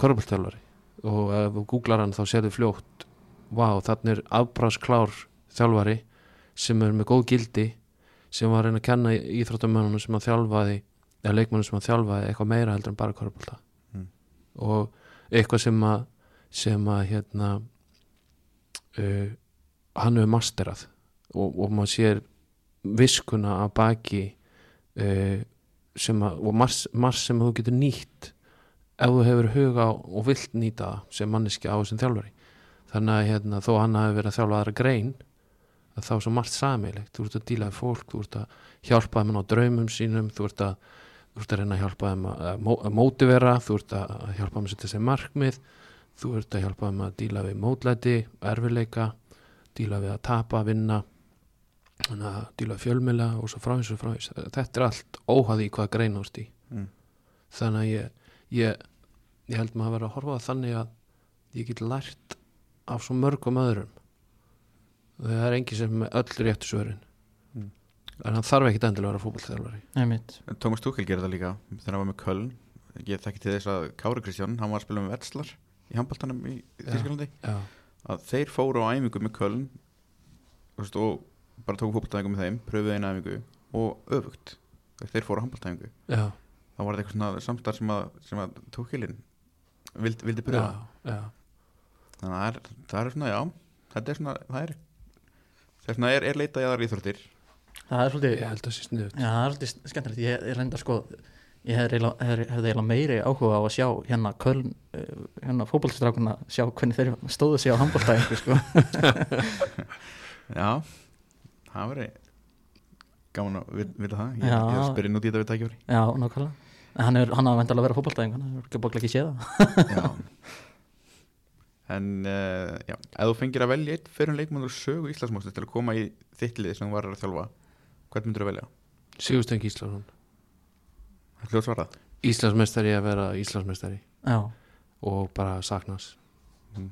korfballtjálfari og ef þú googlar hann þá sérðu fljótt vá, þannig er afbrásklár þjálfari sem er með góð gildi sem var að reyna að kenna íþróttamönnunum sem að þjálfaði eða leikmönnum sem að þjálfaði eitthvað meira heldur en bara korfballta Mm. og eitthvað sem að sem að hérna uh, hann hefur masterað og, og maður sér viskuna að baki uh, sem að, og mars, mars sem þú getur nýtt ef þú hefur huga og vilt nýta sem manneski á þessum þjálfari. Þannig að hérna, þó hann hafi verið að þjálfa aðra grein að þá er svo margt samilegt þú ert að díla við fólk, þú ert að hjálpa þeim á draumum sínum, þú ert að þú ert að reyna að hjálpa þeim að, að, mó- að mótivera þú ert að hjálpa þeim að setja sér markmið þú ert að hjálpa þeim að díla við mótlæti, erfileika díla við að tapa, vinna díla við fjölmila og svo fráins og fráins þetta er allt óhæði í hvað greina úrst í Mm. þannig að ég, ég, ég held maður að vera að horfa þannig að ég get lært af svo mörgum öðrum það er engin sem er öll réttu svörin. En hann þarf ekkit endilega að vera fótballþjálfari einmitt. Thomas Tuchel gerir það líka. Þegar hann var með Köln ég þekki til þess að Kári Kristján hann var að spila með Vetslar í handbaltanum í Þýskalandi. já, að þeir fóru á æfingu með Köln veist, og bara tóku fótboltæfingu með þeim pröfuðu eina æfingu og öfugt þeir fóru á handbaltæfingu já, þá var þetta eitthvað svona samstarf sem að, sem að Tuchelin vildi, vildi pröfa já, já. þannig að það er, það er svona, já þetta er svona, það er vegna er, er leitað í aðrar íþróttir það er svolítið ég held að það sé sniðut Já, það er alltaf skemmtilegt, ég, ég reynda sko ég hefði eiginlega- meiri áhuga á að sjá hérna Köln uh, hérna fótballstrákuna, sjá hvernig þeir stóðu sig á handbóltæðingu sko. Já, það veri gaman að vi- vita það. Ég, ég spyrir í þetta við tækifæri. Já, nákvæmlega. Hann, er, hann hafa vendalega að vera fótballtæðingu hann ekki bóklega ekki séð það. Já. En uh, já, ef þú fengir að velja eitt fyrir leikmann úr sögu Íslandsmóstis til að koma í þitt lið sem þú var að þjálfa hvern myndur þú velja? Sigurstein Gíslason. Það er hljóð svarað Íslandsmeistari að vera Íslandsmeistari. Já, og bara saknas. Mm.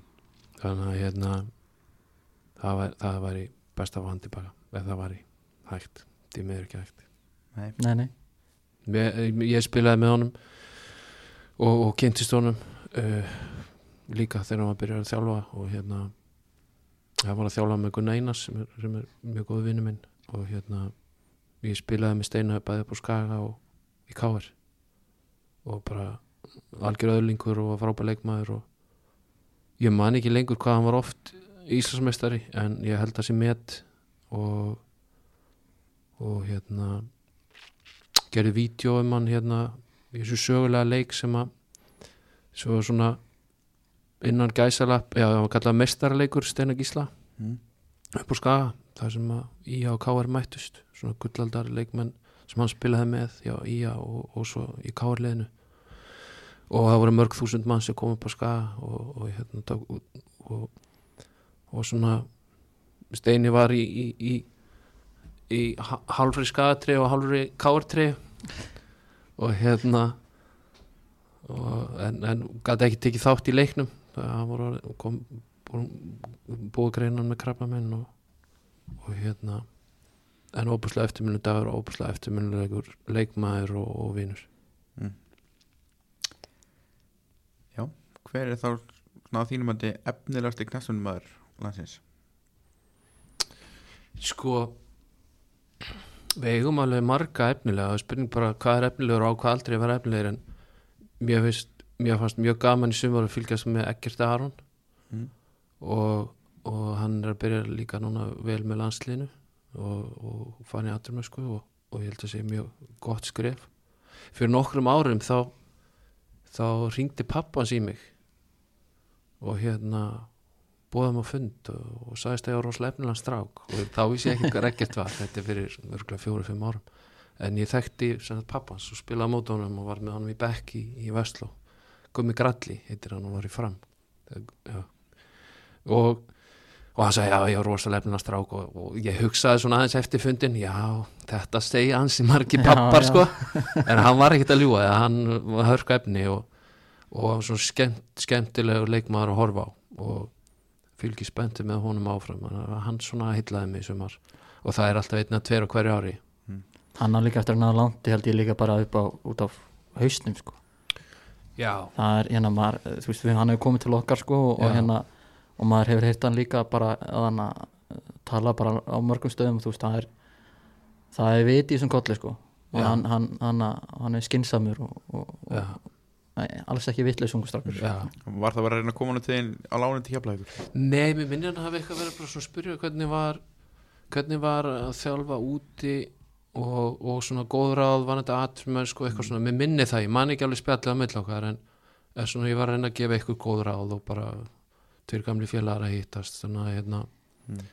þannig að hérna það væri, það væri best að fá hann tilbaka ef það væri hægt. Því miður ekki hægt. Nei, nei, nei. Ég, ég spilaði með honum og, og kynntist honum uh, líka þegar hann var að byrja að þjálfa og hérna það var að þjálfa með Gunnar Einars sem er, sem er mjög góð vinnu minn. Og hérna ég spilaði með Steina bæði upp á Skaga og í Káar og bara algjör öðlingur og var frábær leikmaður og ég man ekki lengur hvað hann var oft Íslandsmeistari en ég held að sé met og og hérna gerði vídeo um hann hérna í þessu sögulega leik sem að svo svona innan gæsalap, já það var kallað mestarleikur Steinar Gísla mm. upp á Skaga, það sem að Ía og Káar mættust, svona gullaldar leikmenn sem hann spilaði með, já Ía og, og svo í Káar leðinu og það voru mörg þúsund mann sem kom upp á Skaga og, og hérna og, svona Steini var í í, í, í ha- hálfri Skagatri og hálfri Káartri og hérna en, en gæti ekki tekið þátt í leiknum. Það voru kom, búið greinan með krabbamenn og, og hérna en óbúslega eftirminnu dagur og óbúslega eftirminnulegur leikmaður og, og vinur Hver er þá að þínum að efnilegasti knassunum maður landsins? sko við eigum alveg marga efnilega og spurning bara hvað er efnilegur og á hvað aldrei að vera efnilegur en mér, finnst, mér fannst mjög gaman í sumar að fylgjast með Ekkert Aron Mm. og, og hann er að byrja líka núna vel með landslinu og, og fann í aðrumösku og, og ég held að sé mjög gott skref. Fyrir nokkrum árum þá þá ringdi pappans í mig og hérna búðum á fund og, og sagðist að ég var rosalega efnilegan strák og þá vissi ég ekki hvað ekkert var. Þetta er fyrir örgulega fjóru-fimm árum. En ég þekkti pappans og spilaði á mót honum og var með honum í bekk í, Vestló. Gummi Gralli heitir hann og var í fram. Já. og og hann sagði já ég var rosalega efnilegan strák og, og ég hugsaði svona aðeins eftir fundin já þetta segja hans í margi Já, pappar já. sko. En hann var ekkert að ljúga hann var hörku efni og, og svona skemmt, skemmtilegu leikmaður að horfa á og fylgi spennti með honum áfram. Hann svona hillaði mig í sumar. Og það er alltaf einn að tver á hverju ári. Hann á líka eftir að náða langt ég held ég líka bara upp á út af hausnum sko. Já, það er hérna maður, þú veist, hann hefur komið til okkar sko og, og Já. hérna og maður hefur heyrt hann líka bara að hann að tala bara á mörgum stöðum þú veist, það er það er viti í þessum kolli sko. Og hann, hann, hann, hann er skinsamur og, og, og nei, alls ekki vitlega sungustrákur já. Var það bara að reyna að koma hann til á lánin til hjapla Nei, mér minnir hann hafi eitthvað verið að spyrja hvernig var hvernig var að þjálfa úti og, og svona góð ráð var þetta atrumönsk og eitthvað svona. Mér minni það, ég man ekki alveg spjallið á milli okkar en, svona ég var að reyna að gefa eitthvað góð ráð og bara tveir gamli félagar að hittast þannig að hérna Mm.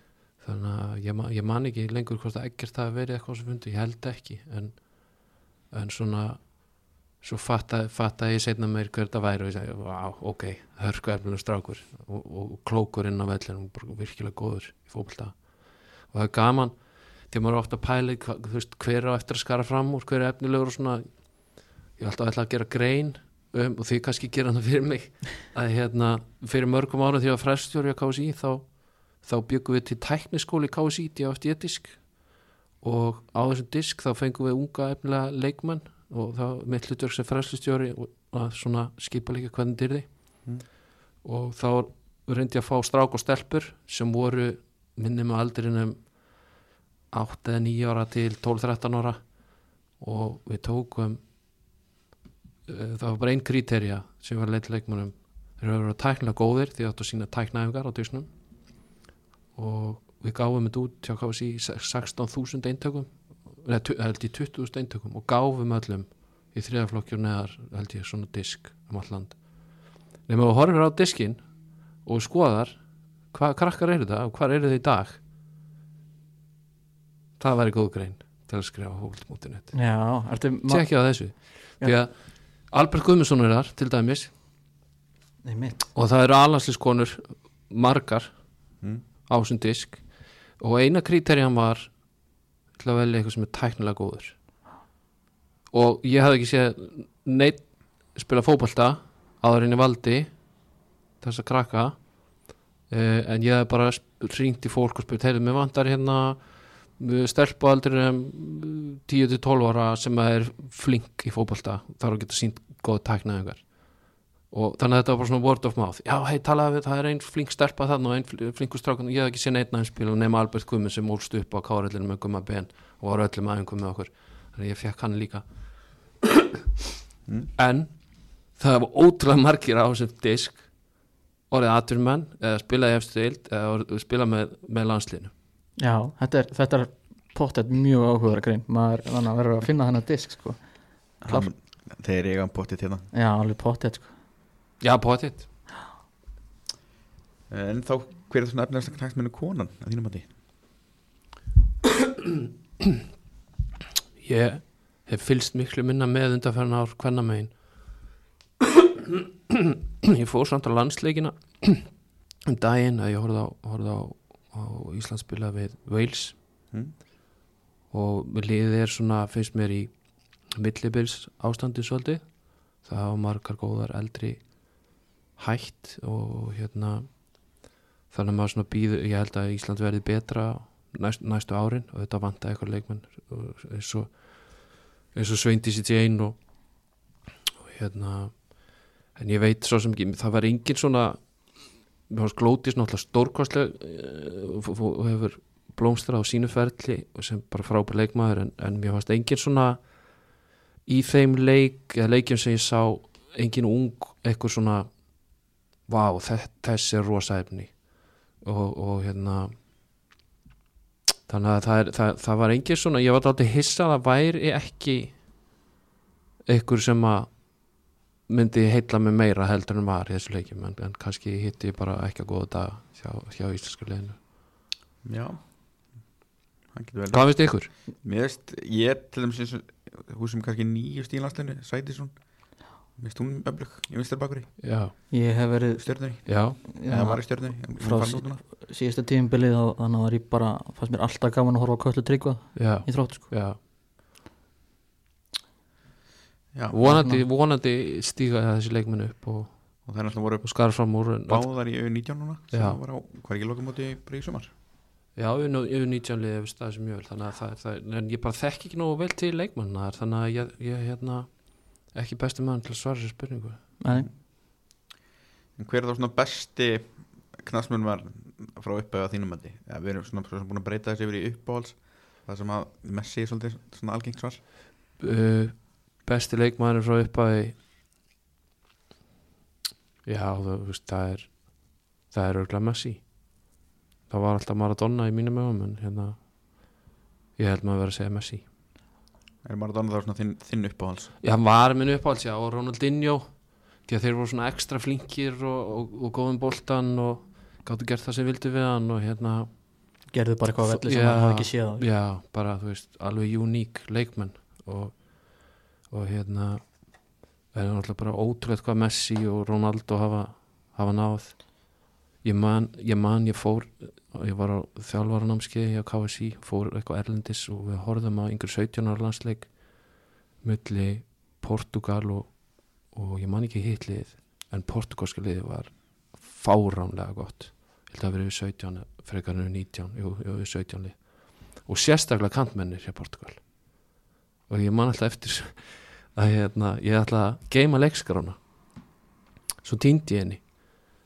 þannig að ég, ég man ekki lengur hvort að ekkert það verið eitthvað sem fundi, ég held ekki en, en svona svo fattaði fatta ég setna meir hver þetta væri og ég segi, ok hörku efnilega strákur og, og, og klókur inn á vellinu og bara virkilega góður í fótbolta og það er gaman því maður er ofta að pæla þú veist, hver á eftir að skara fram úr hver er efnilegur og svona ég ætla að gera grein um, og því kannski gera það fyrir mig að hérna, fyrir mörgum ára því að frestjóri á KSI þá, þá byggum við til tækniskóli KSI í eftir disk. Og á þessum disk þá fengum við unga efnilega leikmenn og var mitt hlutverk sem frestustjóri og að svona skipa líka hvernig dyrði Mm. og þá reyndi ég að fá strák og stelpur sem voru minni með aldrin um 8 eða 9 ára til 12-13 ára. Og við tókum það var bara einn kriterja sem var leitt leikmannum þeir eru að vera tæknilega góðir því að sína tæknaæfingar á dysnum og við gáfum þetta út hjá KFC í 16.000 eintökum eða held í 20.000 eintökum og gáfum öllum í þriðaflokkjur neðar held ég svona disk um all land. Nema þú horfir á diskin og skoðar hvað krakkar eru það og hvað eru þið í dag. Það væri góð grein til að skrifa ma- tjekkja á þessu. Því að Albert Guðmundsson er þar til dæmis. Nei, og það eru alansliskonur margar Mm. á þessum disk. Og eina kriterjan var til að velja eitthvað sem er tæknilega góður. Og ég hafði ekki séð neitt spila fótbolta áður en ég valdi þess að krakka. Uh, en ég hef bara ringt í fólk og spurt, heyrðu, mér vantar hérna um 10-12 ára sem er flink í fótbolta þarf að geta sínt góð tæknaðingar og þannig að þetta var bara svona word of mouth. Já, hei, talaði við, það er einn flink stelpa þarna og einn fl- flinkur strákan, ég hef ekki séð neitt næðum spil og nema Albert Gummi sem ólst upp á kárellinu með Gumma Ben og var öllum aðeingum með okkur. Þannig að ég fekk hann líka. Mm. en það var ótrúlega margir á þessum disk orðið aturmenn eða spilaði eftir eild eða orðið- spila með, með landslinu já, þetta er, þetta er pottet mjög áhugaður grein maður þannig að verður að finna þennan disk sko. Hann- Þeir eiga pottið hérna já, alveg pottet sko. já, potið En þá, hver er svona efnilegast knaksmennu konan að þínum að því? ég hef fylst miklu minna með undanferðan ár hvenna megin ég fór samt á landsleikina um daginn að ég horfði á, horfði á, á Íslandsspila við Wales. Mm. og liðið er svona finnst mér í millibils ástandi svolítið. Það hafa margar góðar eldri hætt og hérna þannig að maður svona býður ég held að Ísland verði betra næst, næstu árin. Og þetta vanta eitthvað leikmenn og eins og eins og Sveindis í Jane og, og hérna en ég veit svo sem ekki, það var engin svona Glótis náttúrulega stórkostleg og hefur blómstra á sínu ferli sem bara frábær leikmaður en, en mér fannst engin svona í þeim leik eða leikjum sem ég sá engin ung eitthvað svona vá, þess, þess er rosa efni. Og, og hérna þannig að það, er, það, það var engin svona ég var alltaf hissað að væri ekki einhver sem að myndi heilla mig meira heldur en var í þessu leikjum en, en kannski hitti ég bara ekki að góða dag hjá, hjá íslenska leginu Já. Hann getur vel Hvað finnst ykkur? Mér veist, ég til dæmis eins og hús sem kannski nýju stílanslinu Sætisson Mér veist hún öflug, ég veist þér bakur í. Já, ég hef verið stjörnunni. Frá síðasta tímbilið og þannig var ég bara fannst mér alltaf gaman að horfa á köllu tryggva já, í þróttu sko. já Já, vonandi, vonandi stíga þessi leikmenn upp og, og það er alltaf voru og skar fram úr en- báðar í U19 núna sem var á, hvað er ekki lokamóti bara í sumar? Já, 19 liðið hefur staðið sem mjög vel þannig að það, það, en ég bara þekki ekki nógu vel til leikmanna þar þannig að ég, ég hérna ekki besti mann til að svara sér spurningu. Nei, en hver er þá svona besti knastmun var frá uppæðu að þínum mæti ja, við erum svona, svona búin að breyta þessi yfir í uppáhalds það sem að Messi er svolítið svona algengt svar. Uh, Besti leikmann frá uppæði Já, þú veist, það er það er örgulega Messi. Það var alltaf Maradona í mínum ögum en hérna ég held maður að vera að segja Messi. Er Maradona þá svona þinn, þinn uppáhalds? Já, hann var minn uppáhalds, já, og Ronaldinho því að þeir voru svona ekstra flinkir og, og, og góðum boltan og gáttu gert það sem vildi við hann og hérna, gerðu bara eitthvað velli sem maður hafi ekki séð já, bara, þú veist alveg uník leikmenn og, og hérna er náttúrulega bara ótrúlega hvað Messi og Ronaldo hafa, hafa náð. Ég man, ég man, ég fór ég var á þjálfaranámskeiði á KSI, fór eitthvað erlendis og við horfðum á yngur 17 ára landsleik milli Portugal og, og ég man ekki hitlið en portugalska liðið var fáránlega gott. Ég held að verið við 17 frekar en við 19, jú, jú, við 17 lið. Og sérstaklega kantmennir hjá Portugal og ég man alltaf eftir að hérna, ég ætla að geima leikskarána svo týndi ég henni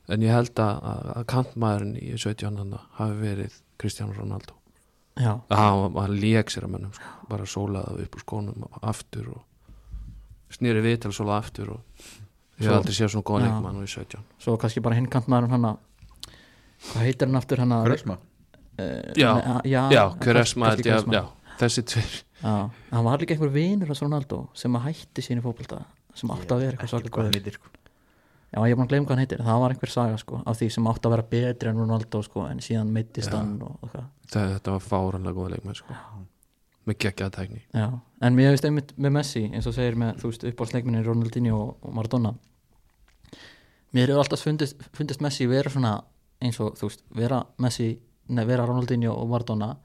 en ég held að, að, að kantmaðurinn í 17 hana hafi verið Cristiano Ronaldo Já, að hann var lék sér að mönnum sko. bara sólaði upp úr skónum aftur og snýri við til að sóla aftur og ég hef aldrei séð svona góða Já. leikmann í 17 svo kannski bara hinn kantmaðurinn hann hvað heitir hann aftur hann að Grösma uh, Já. já, já, já, Quaresma. já, þessi tveir hann var líka einhver vinur hans Ronaldo sem að hætti sínu fótbolta sem átti að vera eitthvað svolítið góður sko. Já, ég er búin að gleyma hvað hann heitir það var einhver saga sko af því sem átti að vera betri en Ronaldo sko en síðan meittist Já. hann þetta var fáranlega góða leikmann sko. með geggjaða tækni Já, en mér veist einmitt með Messi eins og segir með, þú veist, uppáhaldsleikminni Ronaldinho og, og Maradona mér hefur alltaf fundist, fundist Messi vera svona eins og, þú veist, vera Messi nei, vera Ronaldinho og Maradona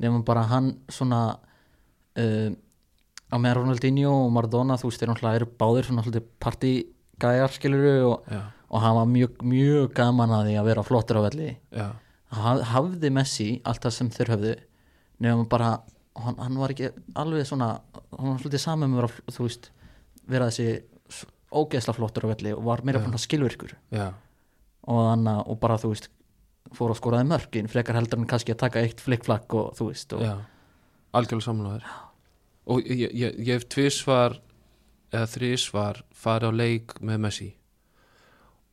nefnum bara hann svona uh, á meðan Ronaldinho og Maradona, þú veist, þeir náttúrulega eru báðir svona svolítið partygæjar skiluru og, og hann var mjög, mjög gaman að því að vera flottur á velli. Haf- hafði Messi allt það sem þeir höfðu nefnum bara hann, hann var ekki alveg svona hann var svolítið saman með að vera, þú veist vera þessi ógeðsla flottur á velli og var meira svona skilvirkur. Já, og, hann, og bara þú veist fór að skoraði mörkin frekar heldur en kannski að taka eitt flikkflakk og þú veist og, algjörlega samlaður og ég, ég, ég hef tvisvar eða þrísvar farið á leik með Messi.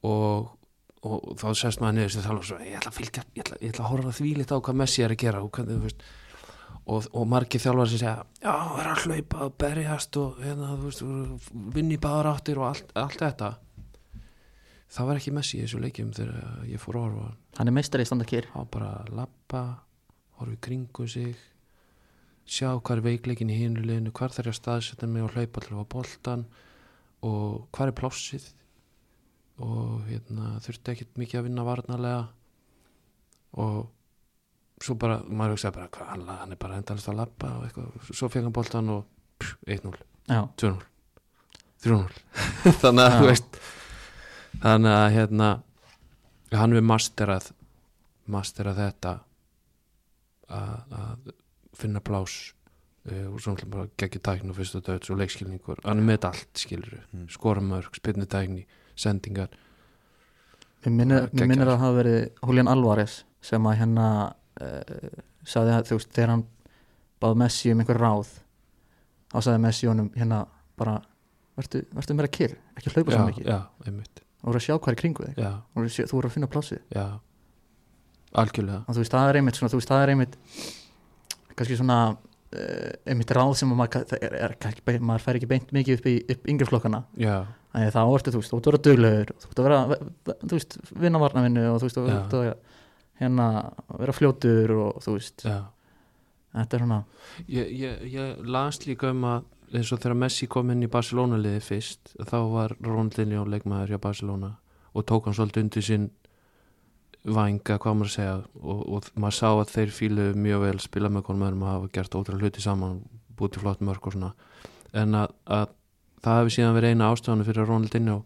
Og, og þá sest maður niður sem þalvar svo, ég ætla að fylgja ég ætla, ég ætla að horfa því lítið á hvað Messi er að gera og, hvernig, þú veist, og, og margir þjálfar sem segja, já, það er að hlaupa og berjast og hérna, þú veist, vinni báðar áttir og allt, allt þetta. Það var ekki Messi í þessu leikjum þegar ég fór á hann. Hann er meistari í standa kýr á bara lappa horfa í kringu sig sjá hvað er veikleikin í hinu liðinu hvar þarf ég að staðsetja mig og hlaupa til að boltan og hvað er plássið? Og hérna, þurfti ekkert mikið að vinna varnarlega. Og svo bara, maður hugsaði bara hvað, hann, hann er bara endalist að lappa og eitthvað, svo fekk hann boltan og pff, 1-0, já, 2-0 3-0 þannig að Já. þú veist þannig að hérna hann við masterað masterað þetta að finna plás uh, og svona bara geggi tækni og fyrstu döðs og leikskilningur. Hann er með allt skilur Mm. skora mörg, spynni tækni, sendingar. Mér minnir, mér minnir að það hafa verið Julian Alvarez sem að hérna uh, sagði að þú veist, þegar hann báði Messi um einhver ráð þá sagði Messi honum hérna bara vertu meira kyrr, ekki hlaupa svo mikið? já, einmitt. Og voru að sjá hvað er kringu þig. Já, og voru að sjá- þú voru að finna plássið. Já, algjörlega. Og þú veist, það er einmitt svona, þú veist, það er einmitt kannski svona uh, einmitt ráð sem að maður, það er, er, beint- maður fær ekki beint mikið upp í upp yngri flokkana. Já, þannig þá ertu, þú veist, þú ert að vera duglegur þú ert að vera, þú veist, vinna varnavinnu og þú veist, þú ert að hérna vera fljótur og þú veist. Já. Þetta er svona, ég, ég, ég las líka um að eins og þegar Messi kom inn í Barcelona liði fyrst þá var Ronaldinho leikmaður hjá Barcelona og tók hann svolítið undir sinn vænga, hvað maður að segja og, og maður sá að þeir fílu mjög vel spila með konum öðrum að hafa gert ótrúlega hluti saman búið til flott mörg og svona en að, að það hefði síðan verið eina ástæðan fyrir að Ronaldinho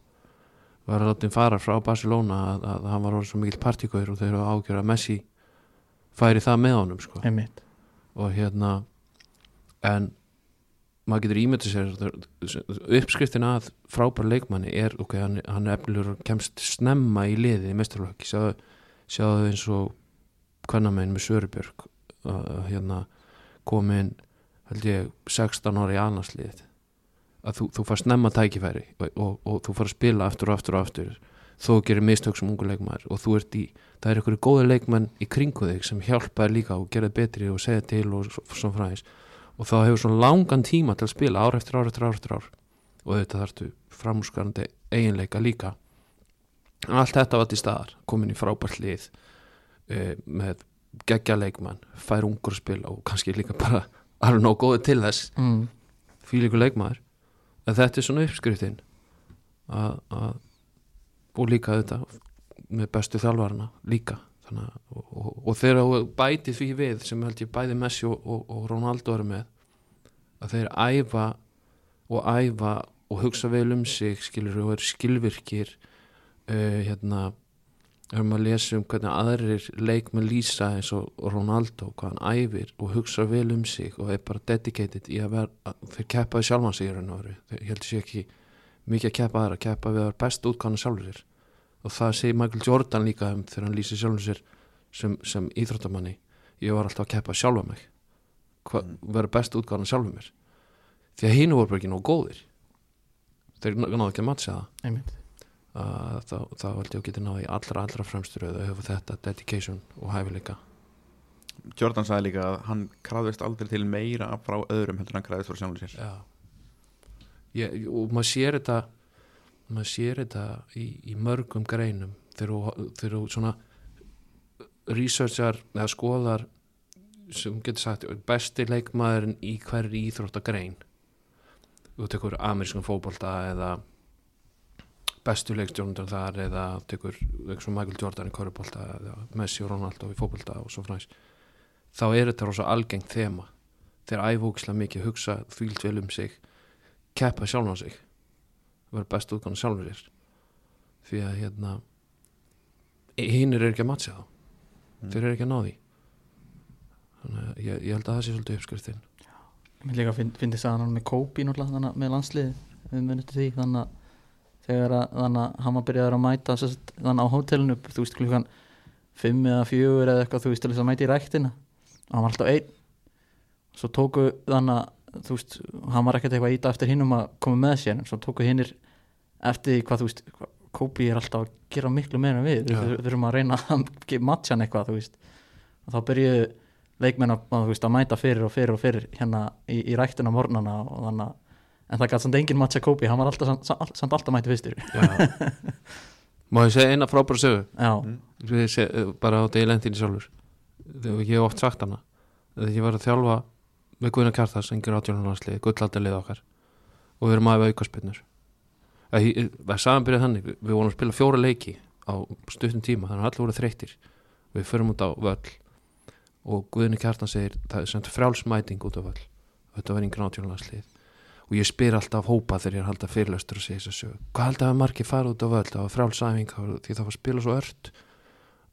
var að láta fara frá Barcelona að, að hann var orðið svo mikill partíkauður og þeir eru ágjör að Messi færi það með honum sko. einmitt og hérna en maður getur ímyndið sér uppskriftin að frábæra leikmanni er ok, hann, hann er efnilegur og kemst snemma í liði í mestarlöki sjáðu, sjáðu eins og kvennamenn með Sörubjörg uh, hérna komin held ég 16 ára í annarslið að þú, þú far snemma tækifæri og, og, og þú far að spila aftur og aftur og aftur þó gerir mistök sem ungu leikmæður og þú ert í, það er einhverju góði leikmenn í kringu þig sem hjálpa þér líka og gera þér betri og segja til og svo fræðis og þá hefur svo langan tíma til að spila ár eftir ár eftir ár eftir ár. Og þetta þarftu framúrskarandi eiginleika líka allt þetta var til staðar komin í frábært lið e, með geggja leikmann fær ungur að spila og kannski líka bara alveg nóg góði til þess. Mm. fílíku leikmaður. En þetta er svona uppskriftin að, að og líka þetta með bestu þjálfarna líka. Þannig, og, og, og þeir eru bæti því við sem held ég bæði Messi og, og Ronaldo eru með að þeir æfa og æfa og hugsa vel um sig skilur og eru skilvirkir uh, hérna erum að lesa um hvernig aðrir leik með Lisa eins og Ronaldo hvað hann æfir og hugsa vel um sig og er bara dedicated í að vera þeir keppaði sjálfan sig í raun og veru. Þeir heldur sér ekki mikið að keppa aðra keppa við að vera best útkána sjálfur sér. Og það segir Michael Jordan líka um þegar hann lýsir sjálfum sér sem, sem íþróttamanni. Ég var alltaf að keppa sjálfa mig. Hva, Mm. vera best útgáðan sjálfum mér. Því að hínu voru bara ekki nóg góðir. Þeir náðu ekki að matcha það. Einmitt að þá, þá held ég að geta náðu í allra allra fremsturöðu að hafa þetta dedication og hæfileika. Jordan sagði líka að hann krafðist aldrei til meira frá öðrum heldur hann krafðist frá sjálfur sér. Já. Ég, og maður sér þetta maður sér þetta í, í mörgum greinum. Þegar þú- svona researchar eða skoðar sem getur sagt besti leikmaðurinn í hverri íþróttagrein. Þú tekur amerískan fótbolta eða bestu leikstjónundar þar eða tekur eins og Michael Jordan í körubólta eða Messi og Ronaldo í fótbolta og svo fræs þá er þetta rosa algengt þema. Þeir æfókslega mikið hugsa þvílt vel um sig keppa sjálfan sig. Vera best útgána sjálfur sér því að hérna hinnir er ekki að matcha þá. Mm. þeir eru ekki að ná því. Þannig að ég, ég held að það sé svolítið uppskriftin. Mér líka finn, fyndi sagði hann með þannig að með landslið við munið til því þannig að þegar að, þannig að hann var byrjaður að mæta sem sagt, þannig á hótelinu þú veist klukkan fimm eða fjögur eða eitthvað þú veist til þess að mæta í ræktina. Hann var alltaf einn. Svo tóku þannig að þú veist hann var ekkert eitthvað að íta eftir hinnum að koma með sér en svo tóku hinnir eftir hvað þú veist Kobe er alltaf að gera miklu meira en við. Við þurfum að reyna að matcha hann eitthvað þú veist. Og þá byrjuðu leikmenn að, að, mæta fyrir og fyrir og fyrir hérna í, í ræktuna morgnana og þannig að en það gæti samt enginn matcha Kobe, hann var alltaf, samt, samt, alltaf mæti fyrstur. Má ég segja eina frábæra sögu? Mm. Við se, bara á deilendinni sjálfur. Þegar ég hef oft sagt hana þegar ég var að þjálfa með Guðna Kjartas engir átjónarlandslið, gullaldalið okkar og við erum aðeins aukarspinnur það sagðan byrjað þannig við vorum að spila fjóra leiki á stuttum tíma þannig að allir voru þreyttir. Við förum út á völl og Guðni Kjartan segir það er semt frjálsmæting út á völl. Þetta var engin átjónarlandslið og ég spyr alltaf hópa þegar ég er að halda fyrirlöstur og segja þess að sögu. Hvað haldið að margir fara út á völl? Það var frjálsæfing því það var að spila svo ört.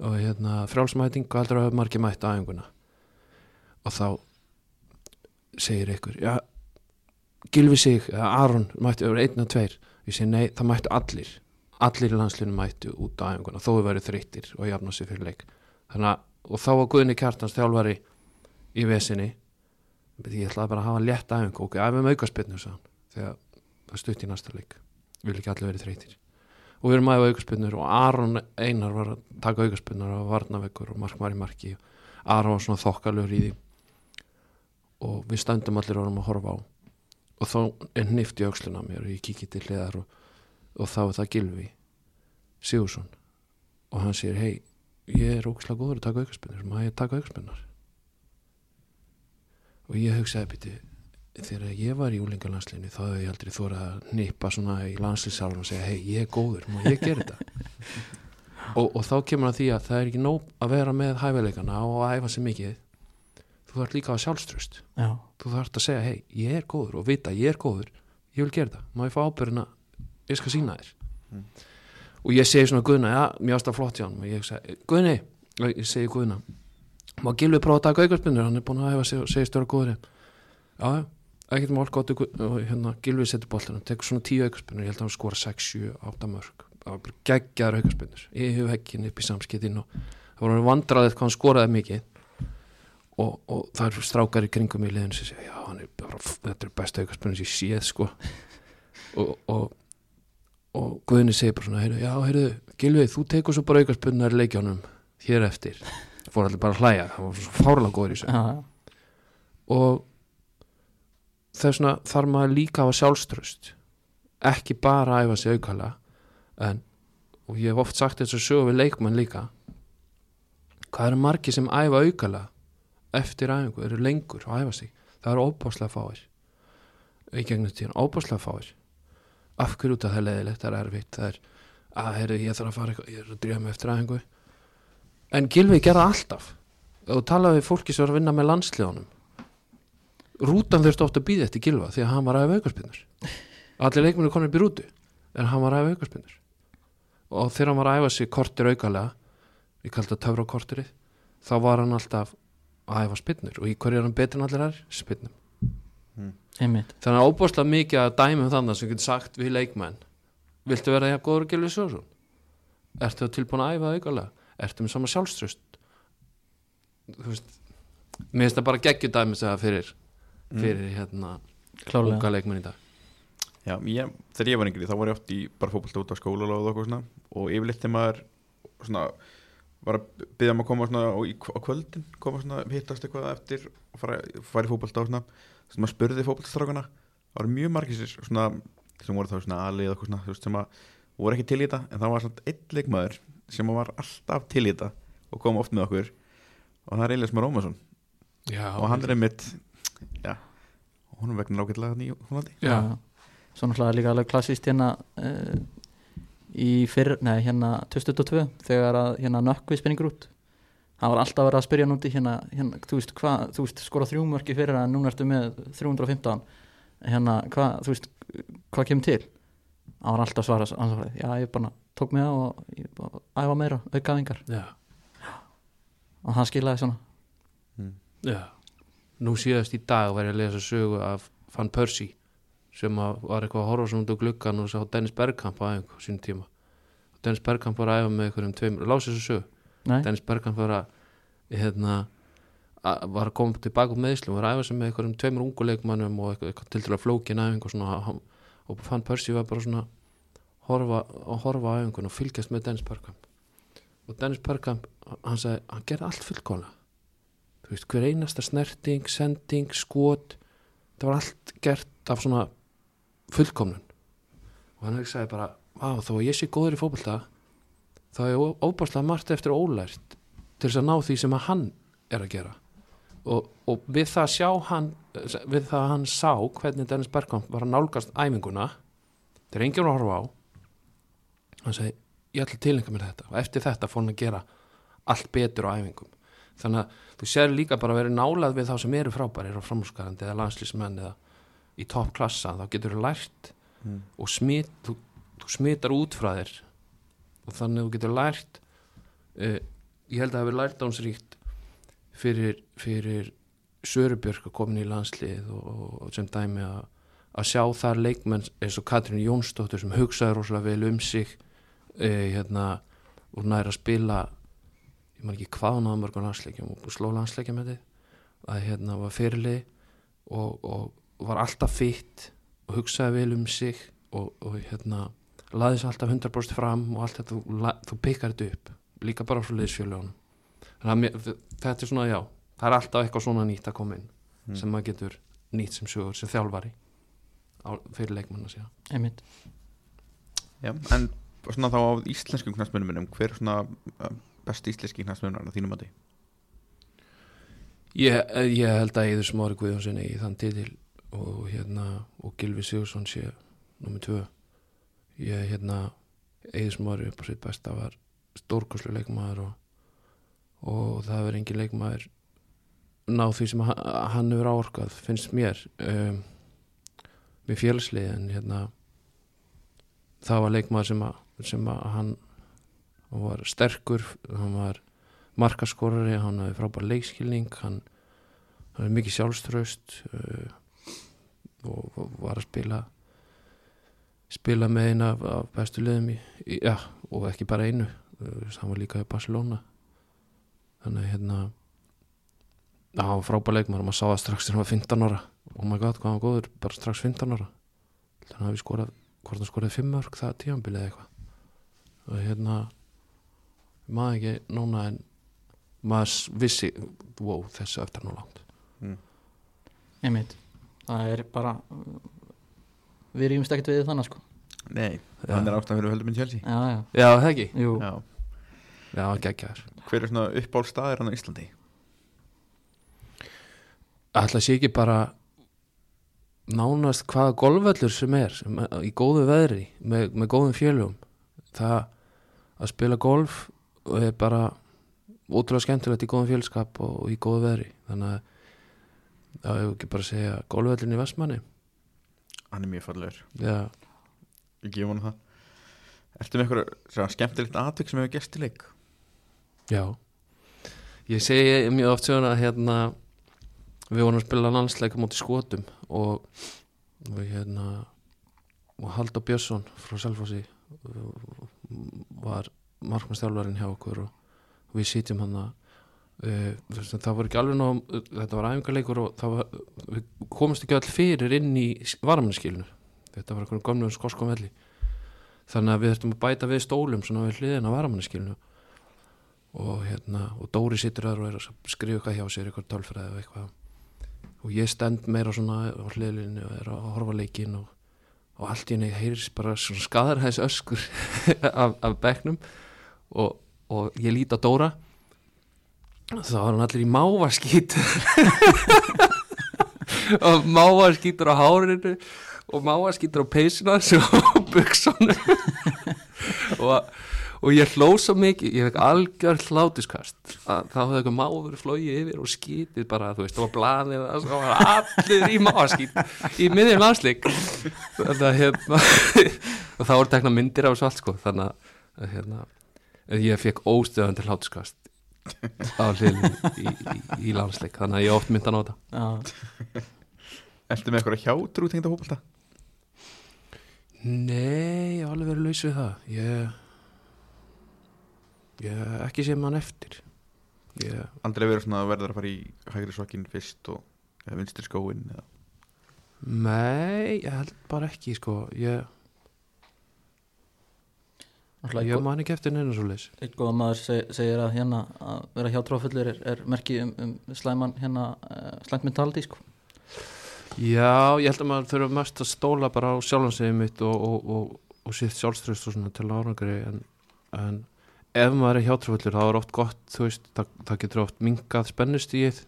Og hérna frjálsmæting og heldur að margir mætt á æfinguna? Og þá segir ykkur já, Gilvi sig, Aron mættu yfir einn og tveir. Ég segi nei, það mættu allir. Allir í landslinu mættu út á æfinguna þó við verið þreyttir og jafna sér fyrir leik. Þannig að, og þá var Guðni Kjartans þjálfari í vesinni ég ætlaði bara að hafa létt æfingu og æfum aukarspinnu sagði hann, þegar það er stutt í næsta leik. Vil ekki allir verið þreytir og við erum aðeins aukarspinnur og Aron Einar var að taka aukarspinnur og varnaveggur og mark var í marki. Aron var svona þokkalur í því. Og við stöndum allir og erum að horfa á. Og þá er hnift í auksluna mér og ég kikið til hliðar og, og þá er það Gilvi Sigursson og hann segir hei, ég er ókslega góður að taka aukarspinnur, maður ég taka aukarspinnar og ég hugsaði býti þegar ég var í úlingalanslinu þá hefði ég aldrei þóra að nippa svona í landslýsalum og segja hei, ég er góður, má ég gera þetta? Og, og þá kemur að því að það er ekki nóg að vera með hæfileikana og að æfa sig mikið. Þú þarf líka að sjálfströst já, þú þarf að segja, hei, ég er góður og vita, ég er góður, ég vil gera þetta má ég fá ábyrðina, ég skal sína þér. Mm. og ég segi svona Guðna, já, mjög ástað flott hjá hann og ég segi, Guðni, ég segi Guðna má Gilvi prófa að taka aukarspinnur hann er búin að hefa sig og segja störa góður já, ekkert mál gott og hérna, Gilvi setur boltan og tekur svona tíu aukarspinnur, ég held að hann skora 6, 7, 8 mörg það var geggjaður aukarspinnur ég hef hekkin upp í samskiptin og það voru vandraðið hvað hann skoraði mikið. Og, og það eru strákar í kringum í liðinu sem segja, já, hann er bara, þetta er besta aukarspinnur sem ég séð, sko. Og, og og Guðni segir bara svona, já, heyrðu Gilvið, þú tekur svo bara aukarspunnar leikjónum hér eftir, fór allir bara að hlæja það var svo fárlega góður í þessu. Já, já. og þess vegna þarf maður líka að hafa sjálfströst ekki bara að æfa sig aukala en, og ég hef oft sagt þess að sögu við leikmann líka hvað eru margir sem æfa aukala eftir æfingu, eru lengur að æfa sig? Það eru óbáslega fáir í gegnum tíðan, óbáslega fáir. Af hverju út að það er leðilegt, það er erfitt það er, að heyrðu, ég þarf að fara eitthvað, ég er að drífa mig eftir æfingu en Gilvi gerða alltaf. Og talaði við fólki sem var að vinna með landslíðunum rútan þurfti ofta að býða eftir Gilva því að hann var aðeins aukarspinnur allir leikmennu konir upp í rútu en hann var aðeins aukarspinnur og þegar hann var að æfa sig kortir aukalega ég kallt að töfra kortirið þá var hann alltaf að æfa spinnur og í hverju er hann betur en allir er spinnum einmitt. Þannig að óbúrslega mikið að dæmum þannig sem getur sagt við leikmenn. Viltu vera jafn góður Gilvi Sjórsson ertu tilbúin að æfa aukalega ertu með sama sjálfströst þú veist mér finnst það bara geggjudæmis að fyrir fyrir hérna klálega unga leikmenn í dag. Já, ég, þegar ég var yngri þá var ég oft í bara fótbolta út á skóla og svona og yfirleitt þegar maður svona var að byggja um að koma svona á, í, á kvöldin koma svona, hittast eitthvað eftir og fara, fara í fótbolta og svona sem maður spurði fótboltastrákana það var mjög margir sem voru þá svona aðlið eitthvað svona þú veist, sem að voru ekki til í þetta en það var svona einn leikmaður sem var alltaf til í þetta og kom oft með okkur. Og það er Elias já, og hann er einmitt já, og hún er vegna Húnlandi já, svo náttúrulega líka alveg klassíst hérna uh, í fyrr, nei hérna 2022 þegar að hérna nökkvi spinningur út. Hann var alltaf að vera að spyrja núti hérna, hérna þú veist hvað, þú veist skora þrjú mörki fyrir en núna ertu með 315 hérna hvað, þú veist hvað kemur til hann var alltaf svara, hann svaraði, já ég bara tók mig á og ég bara æfa meira, aukaðingar já, og hann skilaði svona. Já. Nú síðast í dag var ég að lesa sögu af Van Persie sem að var eitthvað að horfa svona út á gluggan og sá Dennis Bergkamp á æfingu á sínum tíma. Og Dennis Bergkamp var að æfa með einhverjum tveimur, lási þessu sögu. Nei, Dennis Bergkamp var að hérna, að, var að koma tilbaka úr meðslum, var að æfa sem með einhverjum tveimur unguleikmannum og eitthvað, eitthvað til til að flókin æfingu og svona hann- og fann Percy var bara svona horfa, að horfa á æfingun og fylgjast með Dennis Bergkamp. Og Dennis Bergkamp, hann sagði hann gerði allt fullkóla þú veist, hver einasta snerting, sending, skot það var allt gert af svona fullkomnun. Og hann sagði bara, á, þó að ég sé góður í fótbolta þá er óbáslega margt eftir ólært til þess að ná því sem að hann er að gera og, og við það að sjá hann við það að hann sá hvernig Dennis Bergkamp var að nálgast æfinguna þegar enginn var að horfa á hann segi, ég ætla að tilengja mér þetta. Og eftir þetta fór hann að gera allt betur á æfingum. Þannig að þú sér líka bara að vera nálað við þá sem eru frábærir og framhúsgarandi eða landslýsmenn eða í toppklassa þá getur þú lært Mm. og smit, þú, þú smitar út frá þér. Og þannig að þú getur lært uh, ég held að það hefur lært ánsríkt fyrir, fyrir Sörubjörg að komin í landslið og, og, og sem dæmi að að sjá þar leikmenn eins og Katrín Jónsdóttur sem hugsaði rosalega vel um sig uh, hérna og næra að spila ég man ekki hvað hann á mörgum landsleikjum og sló landsleikjum með þið að hérna var fyrirlið og, og var alltaf fitt og hugsaði vel um sig og, hérna laði sér alltaf 100% fram og allt þetta, þú, þú pikkar þetta upp líka bara frá liðsfjölugunum þannig að mér, þetta er svona, já það er alltaf eitthvað svona nýtt að koma inn Mm. sem maður getur nýtt sem sögur sem þjálfari á, fyrir leikmann að segja. Einmitt. Já, en svona þá á íslenskum knastmönnum hver er svona uh, besti íslenski knastmönnur að þínum að ég, ég held að Eður Smári Guðjónsson í þann titil og hérna og Gilvi Sigursson sé nummið tvö. Ég hérna Eður Smári upp á sitt besta var stórkoslu leikmaður og, og það verður engin leikmaður ná því sem hann, hefur áorkað finnst mér um, með félagslið en hérna það var leikmaður sem að sem að hann, hann var sterkur hann var markaskorari hann hafði frábær leikskilning hann er mikið sjálfströst uh, og, og var að spila spila með eina af, af bestu liðum í, í, já, og ekki bara einu uh, hann var líka í Barcelona þannig að hérna hann var frábær leikmar og maður sá það strax þegar hann var 15 ára. Oh my god, hvað hann var góður, bara strax 15 ára. Þannig að hann hafi skorað hvort hann skoraði 5 mörg það tíðanbilið eða eitthvað. Og hérna maður ekki núna en maður vissi wow, þessu eftir nú langt. Einmitt. Það er bara við erum ekkert við þannig sko. Nei, hann er ástæðan fyrir höldum í Chelsea. Já, já, Já, það ekki? Jú, Já. Já, geggjaður Hver er svona uppáld staðir hann á Íslandi? Ætla sé ekki bara nánast hvaða golfvöllur sem er sem, í góðu veðri með, með góðum fjölum það að spila golf er bara ótrúlega skemmtilegt í góðum fjölskap og, og í góðu veðri. Þannig að það hefur ekki bara að segja golfvöllin í Vestmanni. Hann er mjög fallegur, Já, ég gef hann það. Ertu með eitthvað skemmtilegt atvik sem hefur gest í leik? Já. Ég segi mjög oft svona hérna við vorum að spila landsleika móti skotum og, og hérna og Haldur Björnsson frá Selfossi uh, var markmannstjálfarinn hjá okkur og við sitjum hann að uh, það var ekki alveg ná þetta var æfingarleikur og það var, við komumst ekki all fyrir inn í varamannaskilinu þetta var einhvern gömlum skoskum velli. Þannig að við þurftum að bæta við stólum svona við hliðina á varamannaskilinu og hérna og Dóri situr þar og er að skrifa eitthvað hjá sér eitthvað tölfræði og eitthvað. Og ég stend meira svona á hliðlinni og er að horfa leikinn og, og allt í henni heyris bara svona skadarhæðis öskur af, af bekknum. Og, og ég líti á Dóra. Þá var hann allir í mávaskít. Og mávaskítur á hárinu og mávaskítur á peysina og buksonu og og ég hló svo mikið, ég fekk algjör hlátuskast að þá hefði eitthvað máður flóið yfir og skítið bara, þú veist, það var blaðið og það var allir í máskít í miðjum landsleik. Þannig að hérna og þá voru tekna myndir af þessu allt sko. Þannig að hérna að ég fekk óstöðandi hlátuskast á hliðin í, í, í landsleik. Þannig að ég oft mynda á já, Ertu með eitthvað hjátrú tengda hópulta? Nei, ég hef alveg verið laus við það. Ég ég ekki sé mann eftir. Ég Aldrei verið svona að verður að fara í hægri svakinn fyrst og eða vinstri skóin eða? Nei, ég held bara ekki sko. Ég, náttúrulega ég man ekki eftir neina svo leys einn góða maður seg, segir að hérna að vera hjátráfullur er, er merki um, um slæman hérna uh, slæmt mentaldi sko. Já, ég held að maður þurfa mest að stóla bara á sjálfansiði mitt og, og, og, og sitt sjálfströst og svona til árangri en, en ef maður er hjátrúfullur þá er oft gott, þú veist, það, það getur oft minkað spennustíð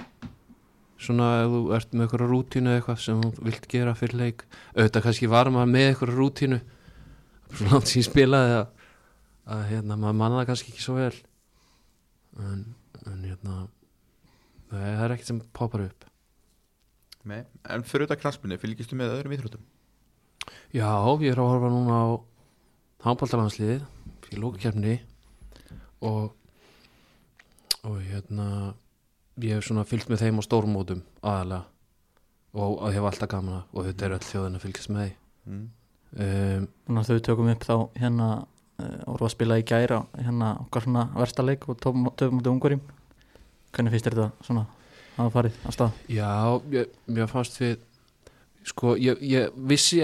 svona ef þú ert með eitthvað rútínu eða eitthvað sem þú vilt gera fyrir leik. Auðvitað kannski var maður með eitthvað rútínu svo langt sem ég spilaði að, að hérna, maður manna það kannski ekki svo vel. En, en hérna það er ekkert sem poppar upp. Nei, en fyrir þetta kraspinu, fylgistu með öðrum íþróttum? Já, ég er að horfa núna á handbóltalandsliðið fyrir lókakefni og og hérna ég hef svona fylgt með þeim á stórmótum aðalega og, og hef alltaf gaman að og þetta er öll þjóðin að fylgjast með Mm. um, þannig að þau tökum upp þá hérna uh, voru að spila í gæra hérna okkar svona versta leik og töfum töfum mútið ungurím hvernig finnst þér þetta svona að farið á stað? Já, ég, mér fannst við sko, ég, ég vissi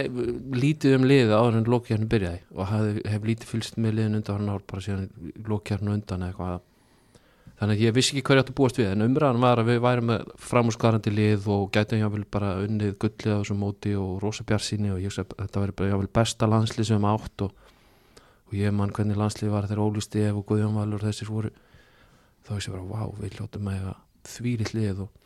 lítið um liðið áður en lókjarni byrjaði og hef, hef lítið fylgst með liðin undan hann ár bara síðan lókjarni undan eitthvað. Þannig að ég vissi ekki hverju átt að búast við en umræðan var að við værum með framúrskarandi lið og gætum jáfnvel bara unnið gullið á þessu móti og rosa bjarsýni og ég hugsa að þetta væri bara jáfnvel besta landslið sem átt og, og ég man hvernig landslið var þegar Óli Stef og Guðjón Valur þessir voru. Þá vissi ég bara, vá, við hljóttum með þvílitt lið og,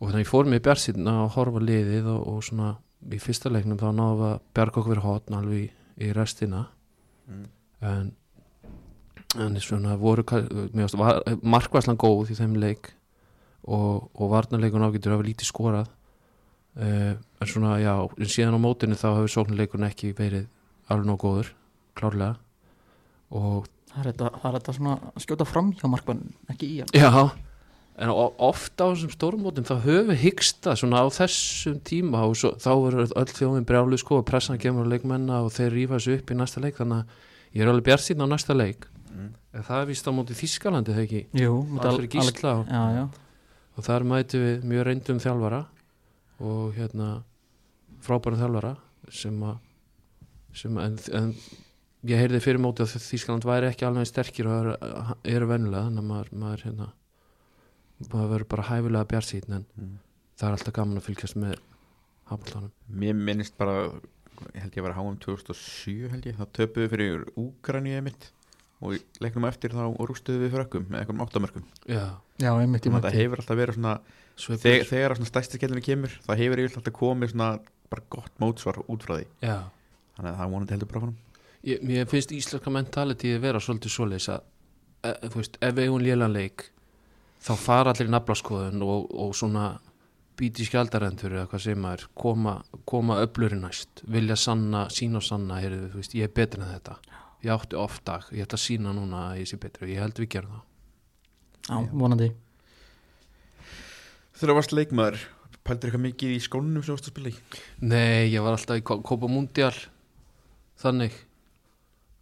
og þannig ég fór mig í bjarsýna að horfa liðið og, og svona í fyrsta leiknum þá náðum við að bjarga okkur fyrir hotn alveg í, í restina. Mm. en en svona voru mér markvæslan góð í þeim leik og, og varnarleikun ágætur hafa lítið skorað. Uh, en svona já, en síðan á mótinu þá hefur sóknarleikurinn ekki verið alveg nóg góður, klárlega. Og Það er þetta, það er þetta svona að skjóta fram hjá markmann ekki í hann. Já, en o- oft á þessum stórmótum þá höfum við hyggsta svona á þessum tíma og svo, þá verður öll þjóðin brjálu sko og pressan kemur á leikmenna og þeir rífa þessu upp í næsta leik. Þannig að ég er alveg bjart síðan á næsta leik. Mm. en það er víst á móti Þískalandi þegar ekki? Jú, Alfred Gísla. og, Já, já, og þar mætu við mjög reyndum þjálfara og hérna frábærum þjálfara sem að sem en, en ég heyrði fyrir móti að Þískaland væri ekki alveg eins sterkir og eru, eru vennilega þannig að maður, maður hérna maður verður bara hæfilega bjart síðan en Mm. það er alltaf gaman að fylgjast með hafnallanum Mér minnist bara ég held ég að vera HM 2007 held ég það töpuðu fyrir Úkraníu mitt og í leiknum eftir þá rústuðu við frökkum með einhverjum áttamörkum. Já, já, einmitt í og mætti hefur alltaf verið svona sveiflur. þegar, þegar svona stærsti skellinu kemur það hefur yfirleitt alltaf komið svona bara gott mótsvar út frá því. Já. Þannig að það vonandi heldur bara ég, mér finnst íslenska mentalitíð vera svolítið svoleiðis að e, ef við eigum lélan leik þá fara allir í naflaskoðun og, og svona býti skjaldarendur eða hvað sem er koma, koma öflurinn næst vilja sanna, sína og sanna heyrðu, þú veist, ég er betri en þetta. Ég átti oft dag, ég ætla að sína núna að ég sé betri og ég held við gerum það. Já, vonandi. Þegar varst leikmaður pældur eitthvað mikið í skónum sem þú varst að spila í? Nei, ég var alltaf í Kópa Mundial þannig.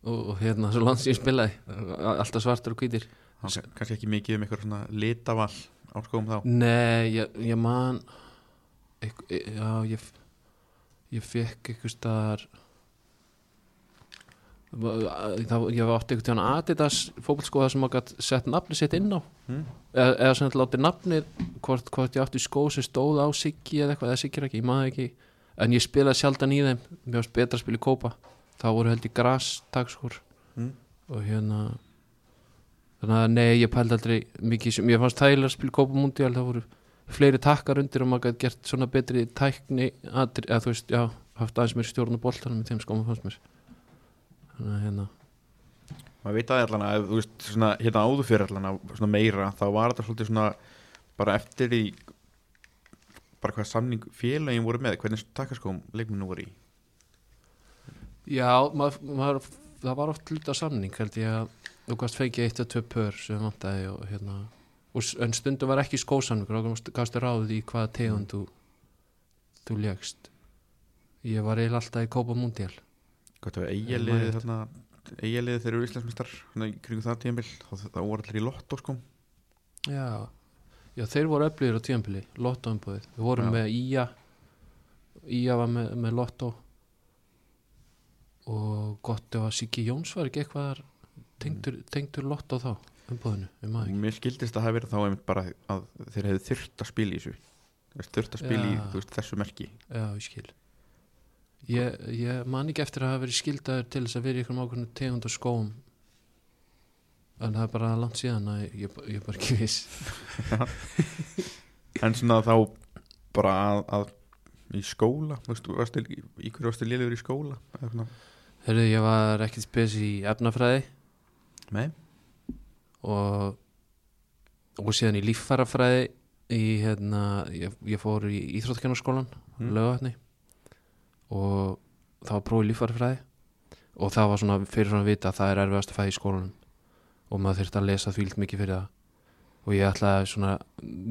Og, og hérna, svo lands ég spilaði alltaf svartur og hvítir Var kannski ekki mikið um eitthvað svona litaval á skóum þá? Nei, ég, ég man eitth, Já, ég ég fekk eitthvað það, ég var átti eitthvað Adidas fótbolskóða sem gætt sett nafni sitt inn á. Mm. eða, eða sem þetta láti nafnið hvort, hvort ég átti skó sem stóð á Siggi eða eitthvað, eða Siggi er ekki, ég maður ekki. En ég spilaði sjaldan í þeim mér varst betra að spila í kópa. Þá voru held í gras takskór Mm. og hérna þannig að nei, ég pældi aldrei mikið sem ég fannst þægilega að spila í kópa mundial það voru fleiri takkar undir og maður gæti gert svona betri tækni atri, eða þú veist, já, haft aðeins mér stjórn á boltanum í þeim skóma fannst mér. Þannig að hérna. Maður veit að allan að þú veist svona hérna áður fyrir allan að svona meira þá var þetta svolítið svona bara eftir í bara hvað samning félagin voru með hvernig takkaskóm leikmennu voru í? Já, maður, maður, það var oft hluta samning held ég að þú gast fengið eitt eða tvö pör sem vantaði og hérna og, en stundum var ekki skósamningur og gastu ráðið í hvaða tegund þú, þú legst ég var eiginlega alltaf í Kópa Ég man eigaliðið eftir. þarna eigaliðið þeir eru íslensmistar svona í kringum það tíðanbill þá þá voru allir í lotto sko. Já, já þeir voru öflugir á tíðanbili lottóumbúðið, við vorum Já. með Ía Ía var með, með lottó og gott að Siggi Jóns var ekki eitthvað tengdur, tengdur lottó þá umbúðinu, ekki? Mér skildist að það hafi verið þá einmitt bara að þeir hefðu þurft að spila í þessu. Þurft að spila í veist, þessu merki. Já, ég skil. Ég, ég man ekki eftir að hafa verið skildaður til þess að vera í einhverjum ákveðnum tegund og skóm. En það er bara langt síðan að ég, ég er bara ekki viss. En svona þá bara að, að í skóla þú veist, varstu, í hverju varstu liður í skóla? Herðu, ég var ekkert spes í efnafræði nei og og síðan í líffærafræði í hérna, ég, ég fór í Íþróttkennarskólan Mm. lögatni og það var prófið líffærafræði. Og það var svona fyrir svona að vita að það er erfiðast að fæða í skólanum. Og maður þurfti að lesa því mikið fyrir það. Og ég ætlaði svona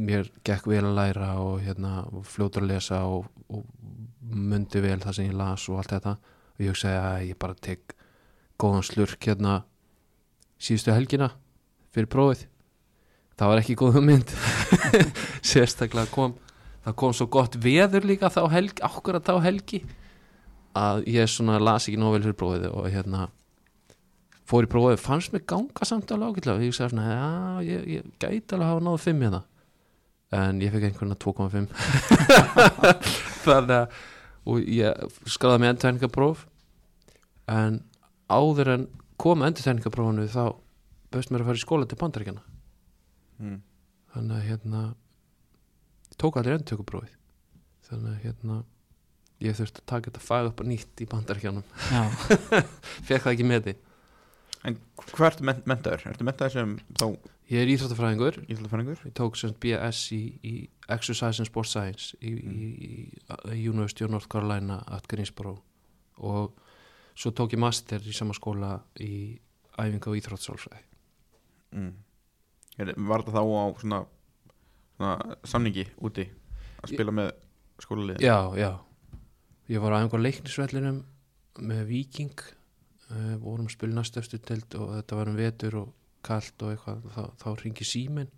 mér gekk vel að læra og hérna og fljótur að lesa og, og mundi vel það sem ég las og allt þetta. Og ég hugsaði að ég bara tek góðan slurk hérna síðustu helgina fyrir prófið. Það var ekki góð mynd sérstaklega kom það kom svo gott veður líka þá helgi okkur að þá helgi að ég svona las ekki nóg vel fyrir prófið og hérna fór í prófið, fannst mér ganga samt alveg ágætlega. Og ég sagði svona, já, ég, ég gæti alveg að hafa náðu 5 hérna. En ég fekk einhverna 2,5 þannig að og ég skráði með endurtæningapróf en áður en kom endurtæningaprófunu þá bauðst mér að fara í skóla til bandaríkjana mm. þannig að hérna tók allir endurtökuprófið. Þannig að hérna ég þurfti að taka þetta fag upp nýtt í bandaríkjanum Já, fekk það ekki með því. En hvað ertu men mentaður? ertu mentaður sem þá ég er íþróttafræðingur. Íþjóðfæringur? ég tók sem BS í, í Exercise and Sports Science í, í, í University of North Carolina at Greensboro. Og svo tók ég master í sama skóla í æfinga og íþróttsálfræði mm. Var þetta þá á svona, svona samningi úti að spila með skólalið Já, já. Ég var á einhver leiknisvellinum með Viking uh, vorum að spila næstu eftir telt og þetta var um vetur og kalt og eitthvað. Þá, þá ringi síminn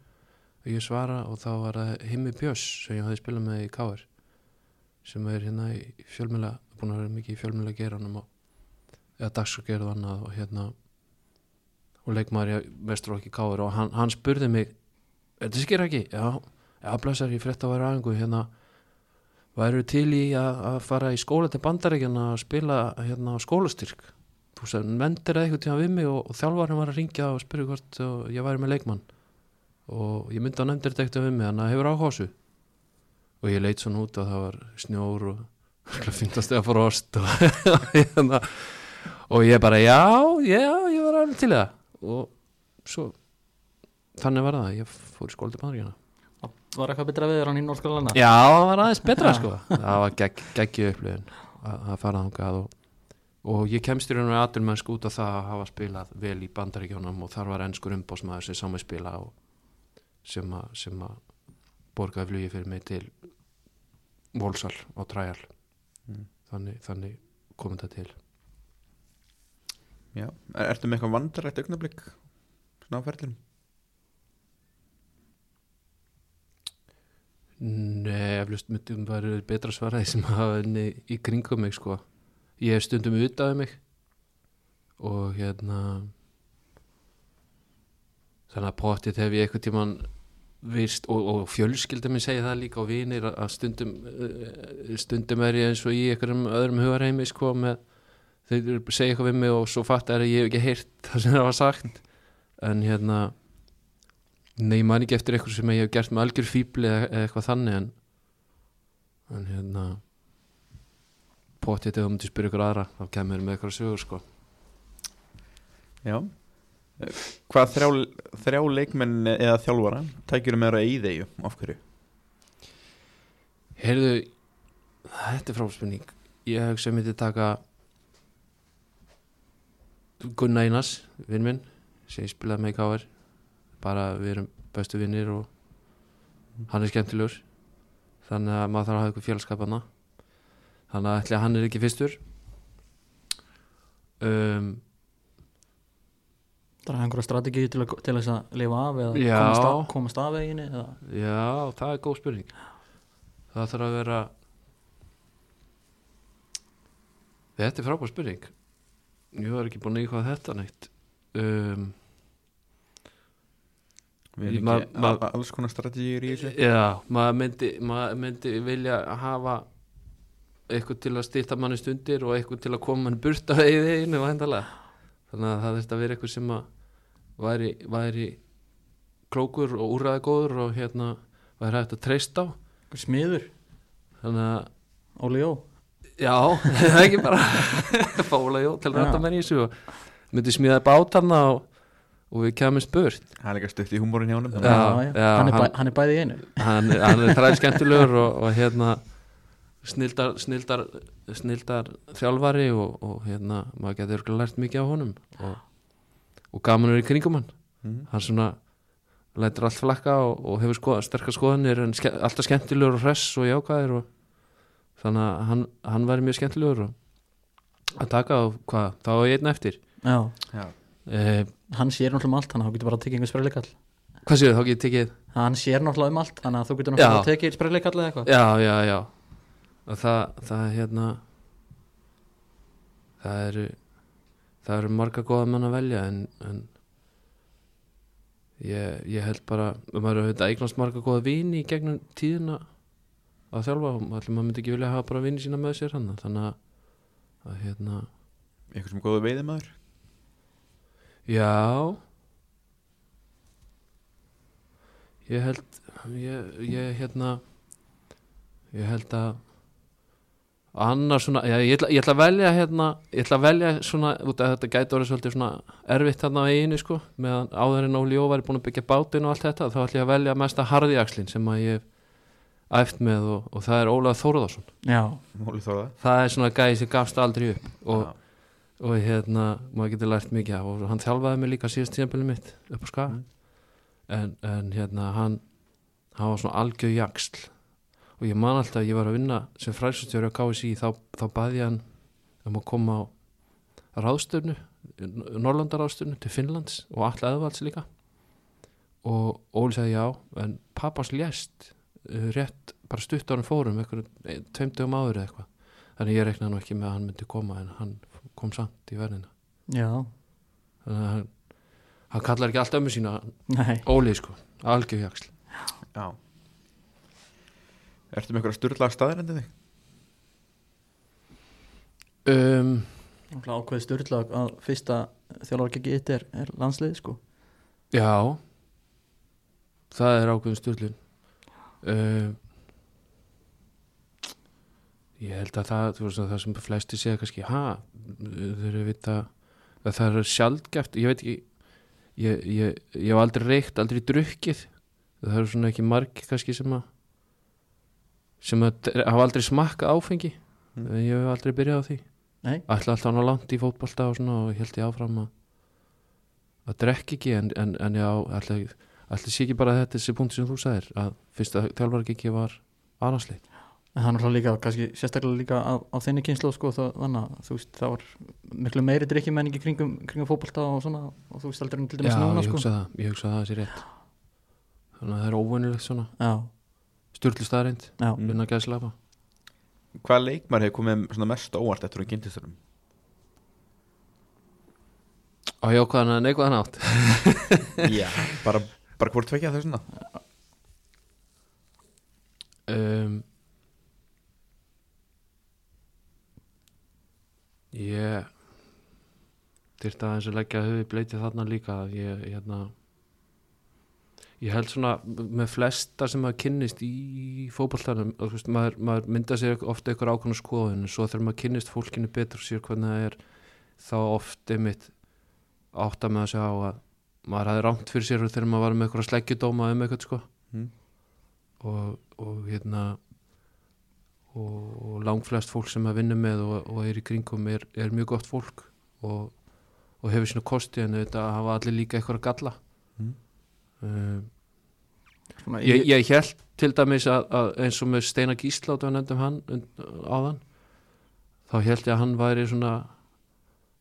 og ég svara og þá var það Himmi Björns sem ég hafði spilað með í Káir sem er hérna í fjölmjöla búin að vera mikið í fjölmjöla geranum og, eða dagsgerð og annað og hérna og leikmaður mestur okkur Káir og hann, hann spurði mig Þetta skir ekki? Já, já, blessar, ég frétt að vera aðingu hérna væru til í að, að fara í skóla til bandaríkjana að spila hérna skólastyrk? Þú sagði, mendir það eitthvað tíma við mig og, og þjálfarinn var að ringja og spyrja hvort og ég væri með leikmann. Og ég myndi að nefndir þetta eitthvað við mig þannig að hefur áhásu og ég leit svona út og það var snjór og finnast eða frost og, hérna, og ég bara já, já, ég var alveg til það. Og svo þannig var það, ég fór í skóla til bandaríkjana Var eitthvað betra við hann í Norskálana? Já, það var aðeins betra sko. Það var gegg, geggju upplifun að, að fara þangað og, og ég kemst í raun og aðurmennsku út af það að hafa spilað vel í bandaríkjónum og þar var ennskur umbósmaður sem sá mig spila og sem að, sem að borgaði flugi fyrir mig til Volsal og Træjal Mm. þannig, þannig kom þetta til Já. Er, Ertu með eitthvað vandarætt augnablik svona á ferðlunum? Nei, eflust myndum bara betra svaraði sem hafa henni í kringum mig sko. Ég hef stundum utaði mig og hérna þannig að potið hef ég eitthvað tíman vist og, og fjölskylda minn segja það líka og vinir að stundum eh, stundum er ég eins og í einhverjum öðrum hugarheimi sko með þeir segja eitthvað við mig og svo fatt er að ég hef ekki heyrt það sem það var sagt. En hérna Nei, man ekki eftir eitthvað sem ég hef gert með algjör fíbli eða, eitthvað þannig en, en hérna potið þegar þú myndir spyrja ykkur aðra þá kemur með eitthvað sögur sko. Já. Hvað þrjá, þrjá leikmenn eða þjálfara tækjur með það í þegju af hverju? Heyrðu, þetta er fráspurning ég hugsa að myndi taka Gunnar Einars vinn minn, sem ég spilaði með í káir bara við erum bestu vinnir og hann er skemmtilegur. Þannig að maður þarf að hafa eitthvað félagskapana þannig að ætli að hann er ekki fyrstur. Um, Það er einhverja strategi til, til þess að lifa af eða Já. komast, af, komast af veginni eða? Já, það er góð spurning. Það þarf að vera Þetta er frábær spurning Ég var ekki búin að íkvað þetta neitt. Um, Við erum Ma- ekki ma- a- alls konar strategíur í þessu. Já, maður myndi, maður myndi vilja hafa eitthvað til að stýta manni stundir og eitthvað til að koma manni burt af einu væntalega þannig að það þurfti að vera eitthvað sem að væri, væri klókur og úrræði góður og hérna væri hægt að treysta á. Smiður, þannig að Óli Jó Já, það er ekki bara fála jó til að Já. rætta menn í þessu og myndi smíða bátarna og, og við kemist burt Það er líka stutt í húmórin hjá honum. Já, já, já, hann, er hann- bæ, hann er bæði í einu. hann, hann er træð skemmtilegur og, og hérna snildar, snildar, snildar þjálfari og, og hérna maður getur örugglega lært mikið á honum og, og gaman er í kringum hann. Mhm. hann svona lætur allt flakka og, og hefur skoða, sterkar skoðanir en ske, alltaf skemmtilegur og hress og jákvæðir og þannig að hann, hann væri mjög skemmtilegur að taka á hvað, þá er einn eftir. Já, Já. eh, hann sér náttúrulega um allt þannig að þú getur bara að tekið einhver spreyleikall hvað séu þá ekki tekið? Hann sér náttúrulega um allt þannig að þú getur náttúrulega að tekið spreyleikall eða eitthvað. Já, já, já. Og það, það er hérna það eru það eru marga góða menn að velja en, en ég, ég held bara maður hefur þetta eignast marga góða vini í gegnum tíðina að þjálfa og allir maður myndi ekki vilja hafa bara vini sína með sér hann þannig að, að hérna Eitthvað sem er góðu veiði maður Já. Ég held ég, ég hérna ég held að annar svona, já, ég, ætla, ég ætla að velja hérna, ég ætla að velja svona út af þetta gæti orðið svolítið svona erfitt þarna á eiginu sko, meðan áður en Óli Jó væri búin að byggja bátinn og allt þetta þá ætla ég að velja mesta harðiakslin sem að ég æft með og, og það er Ólaf Þórðarsson það er svona gæði sem gafst aldrei upp og og hérna, maður getur lært mikið af og hann þjálfaði mig líka síðast tíðanbili mitt upp á skaga. Mm. en, en hérna hann hann var svona algjör jaksl og ég man alltaf að ég var að vinna sem fræsustjóri á KSI þá, þá baði hann um að koma á ráðstöfnu Norrlandaráðstöfnu til Finnlands og allir eðvalds líka. Og Óli sagði já en pappans lést rétt bara stutt á hann fórum eitthvað, tveim dögum áður eða eitthvað. Þannig ég reiknaði nú ekki með að hann myndi koma en hann kom samt í verðina. Já, þannig að hann, hann kallar ekki allt ömmu sína nei. Óli sko, algjör jaksl Já. Ertu með eitthvað styrlaða staðarendi þig? um, Náttúrulega ákveði styrla að fyrsta þjálfarkeki eitt er, er landslið sko. Já. Það er ákveðin stjórnlun uh, Ég held að það þú veist, að það sem flesti segja kannski ha, þau eru vita að það er sjaldgæft, ég veit ekki ég, ég, ég hef aldrei reykt, aldrei drukkið það eru svona ekki margi kannski sem að sem að hafa aldrei smakkað áfengi Mm. ég hef aldrei byrjað á því ætla alltaf ná langt í fótbolta og og held ég áfram að að drekk ekki en, en, en já ætla, ætla sé ekki bara að þetta þessi punkti sem þú sagðir að fyrsta þjálfar ekki var annarsleit en það er náttúrulega líka kannski sérstaklega líka á, á þinni kynslu sko það, þannig að þú veist það var miklu meiri drikki menningi kringum, kringum fótbolta og svona og þú veist aldrei til Já, dæmis núna ég sko. hugsa það, ég hugsa það þessi rétt. Þannig að það er óvönilegt svona. Já, stjórnlu staðreind, já, Mm. vinna gæðslafa Hvaða leikmar hefur komið svona mest óvart eftir hún kynntist þessum? á jákvæðan að neikvæðan átt Já Bara, bara hvort tvekja þessuna? Um, ég þyrfti aðeins að leggja höfu bleitið þarna líka ég, hérna ég held svona með flesta sem maður kynnist í fótballtanum maður, maður mynda sér ofta ykkur ákvæmna skoðun en svo þegar maður kynnist fólkinu betur og sér hvernig það er þá oft einmitt átta með að sjá að maður hafði rámt fyrir sér þegar maður var með eitthvað sleggjudóma um eitthvað sko Mm. og, og hérna og, og langflest fólk sem að vinna með og, og er í kringum er, er mjög gott fólk og, og hefur sína kosti en þetta hafa allir líka eitthvað að galla Mm. um, svona, ég, ég held til dæmis að, að eins og með Steina Gíslátt að nefndum hann áðan þá held ég að hann væri svona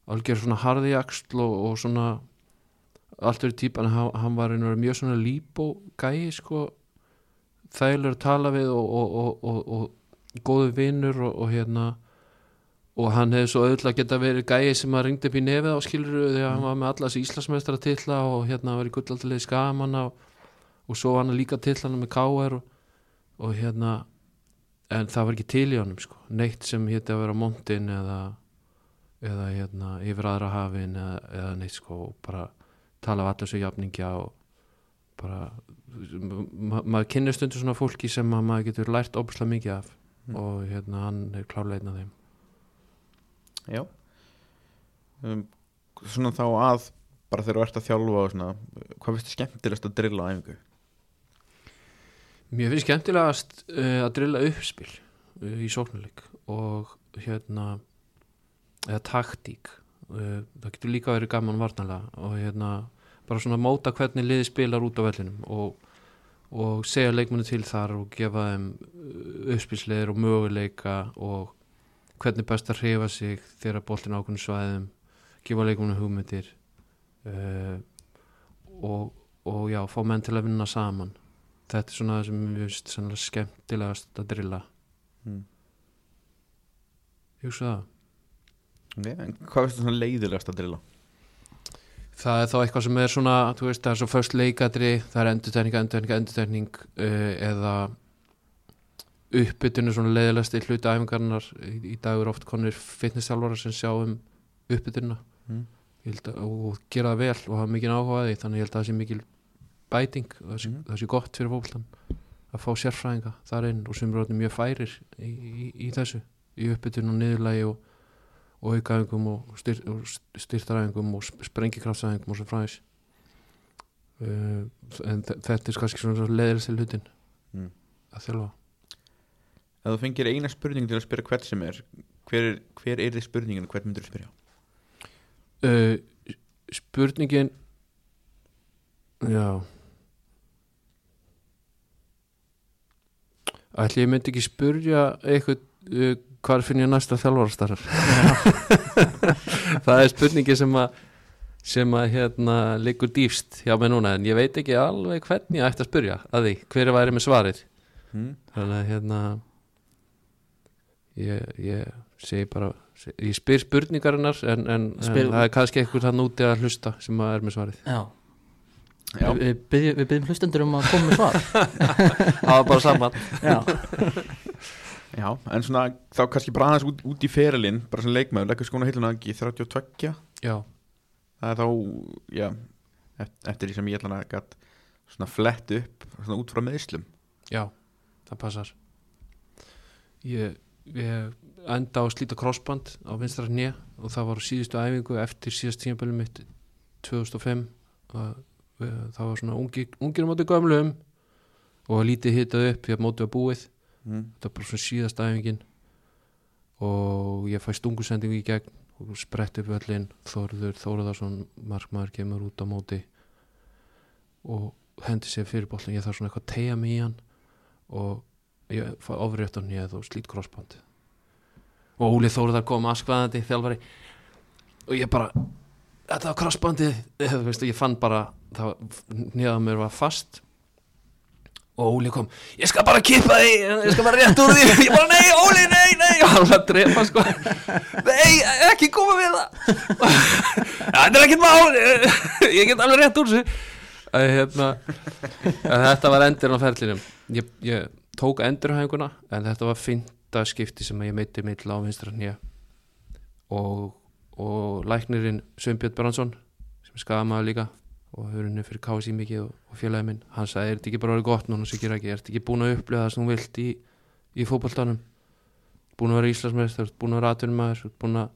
algjör svona harðiaksl og, og svona allt verið típan hann, hann var mjög svona líbó gæi sko. Þægilegur að tala við og, og, og, og, og góðu vinnur og, og hérna. Og hann hefði svo auðvitað geta verið gæi sem að ringdi upp í nefið á skiluru þegar hann var með alla þessi Íslandsmeistara titla og hérna var í gullaldalegi skaman og, og svo hann líka titlanum með KR og, og hérna en það var ekki til í honum sko. Neitt sem hétti að vera montin eða eða hérna yfir aðra hafin eða, eða neitt sko og bara tala af allir svo jafningja og bara ma maður kynir stundur svona fólki sem að maður getur lært óbúslega mikið af Mm. og hérna hann er klárlega einn af þeim Já um, Svona þá að bara þegar þú ert að þjálfa og svona Hvað finnst þið skemmtilegast að drilla á æfingu? Mér finnst skemmtilegast uh, að drilla uppspil uh, í sóknuleik og hérna eða taktík það getur líka verið gaman varnalega og hérna bara svona móta hvernig liði spilar út á vellinum og, og segja leikmennu til þar og gefa þeim uh, uppspilsleir og möguleika og hvernig best að hrefa sig þegar boltin á ákveðnum svæðum gefa leikmennu hugmyndir uh, og, og já, fá menn til að vinna saman þetta er svona það sem finnst sannlega skemmtilegast að drilla Mm. ég hugsa það. En hvað finnst þið svona leiðilegast að drilla? það er þá eitthvað sem er svona þú veist það er svo först leikadri það er endurtegning, endurtegning, endurtegning uh, eða uppbytun er svona leiðilegast í hluti æfingarnar í, dag er oft konir fitnessjálfara sem sjá um uppbytunna Mm. Og gera það vel og hafa mikið áhuga á því þannig ég held að það sé mikil bæting og það sé, Mhm. það sé gott fyrir fólklan að fá sérfræðinga þar inn og sem eru mjög færir í, í, í þessu í uppbytun og niðurlægi og, og aukaæfingum og, styr, og styrtaræfingum og svo fræðis uh, en þe- þetta er kannski svona leðilegst til hlutin Mm. að þjálfa Ef þú fengir eina spurning til að spyrja hvert sem er hver er, hver er þið spurningin og hvern myndur þú spyrja? uh, spurningin já ætli ég myndi ekki spurja eitthvað uh, hvar finn ég næsta þjálfarastarf? Það er spurningi sem að sem að hérna liggur dýfst hjá mig núna en ég veit ekki alveg hvernig ég ætti að spurja að því, hver væri með svarið. Mm. þannig að hérna ég, ég segi bara ég spyr spurningarinnar en, en, Spyr- en það er kannski eitthvað þann úti að hlusta sem að er með svarið. Já, Já, við, við, við byggjum hlustendur um að koma með svar. Það var bara saman Já, já, en svona þá kannski bara aðeins út, út í ferilinn bara sem leikmaður, leggur skóna heiluna ekki 32 já, það er þá, já eft- eftir því sem ég ætla að gæt svona flett upp, svona út frá meðslum já, það passar. Ég, ég enda á að slíta crossband á vinstra hnið og það var síðustu æfingu eftir síðast tímabælu mitt 2005 og við, það var svona ungi, ungir á móti gömlum og lítið hitað upp því að mótið var búið mm. þetta er bara svona síðast æfingin. Og ég fæ stungusendingu í gegn og sprett upp öllin Þorður Þóruðarsson markmaður kemur út á móti og hendi sér fyrir bollin ég þarf svona eitthvað að tegja mig í hann og ég fæ ofrétt á nýjað og slít crossband. Og Óli Þóruðar kom askvaðandi þjálfari. Og ég bara þetta var veist, ég fann bara nýjað mér var fast og Óli kom ég skal bara kippa því, ég skal bara rétt úr því. Ég bara nei, Óli, nei, nei. Og hann var að drepa sko. Nei, ekki koma við það. Þetta er ekkert mál. Ég get alveg rétt úr Æ, hérna, þetta var endur á ferlinum. Ég, ég tók endurhænguna en þetta var fynda skipti sem ég meiti mill á vinstra hnýja og, og læknirinn Sveinbjörn Bransson sem skaða maður líka og hefur henni fyrir KSI mikið og, og félagi minn. Hann sagði, er þetta ekki bara orðið gott núna sem ekki, er þetta ekki búin að upplifa það sem þú vilt í, í fótballtanum búin að vera Íslandsmeistar, búin að vera atvinnumæður búin að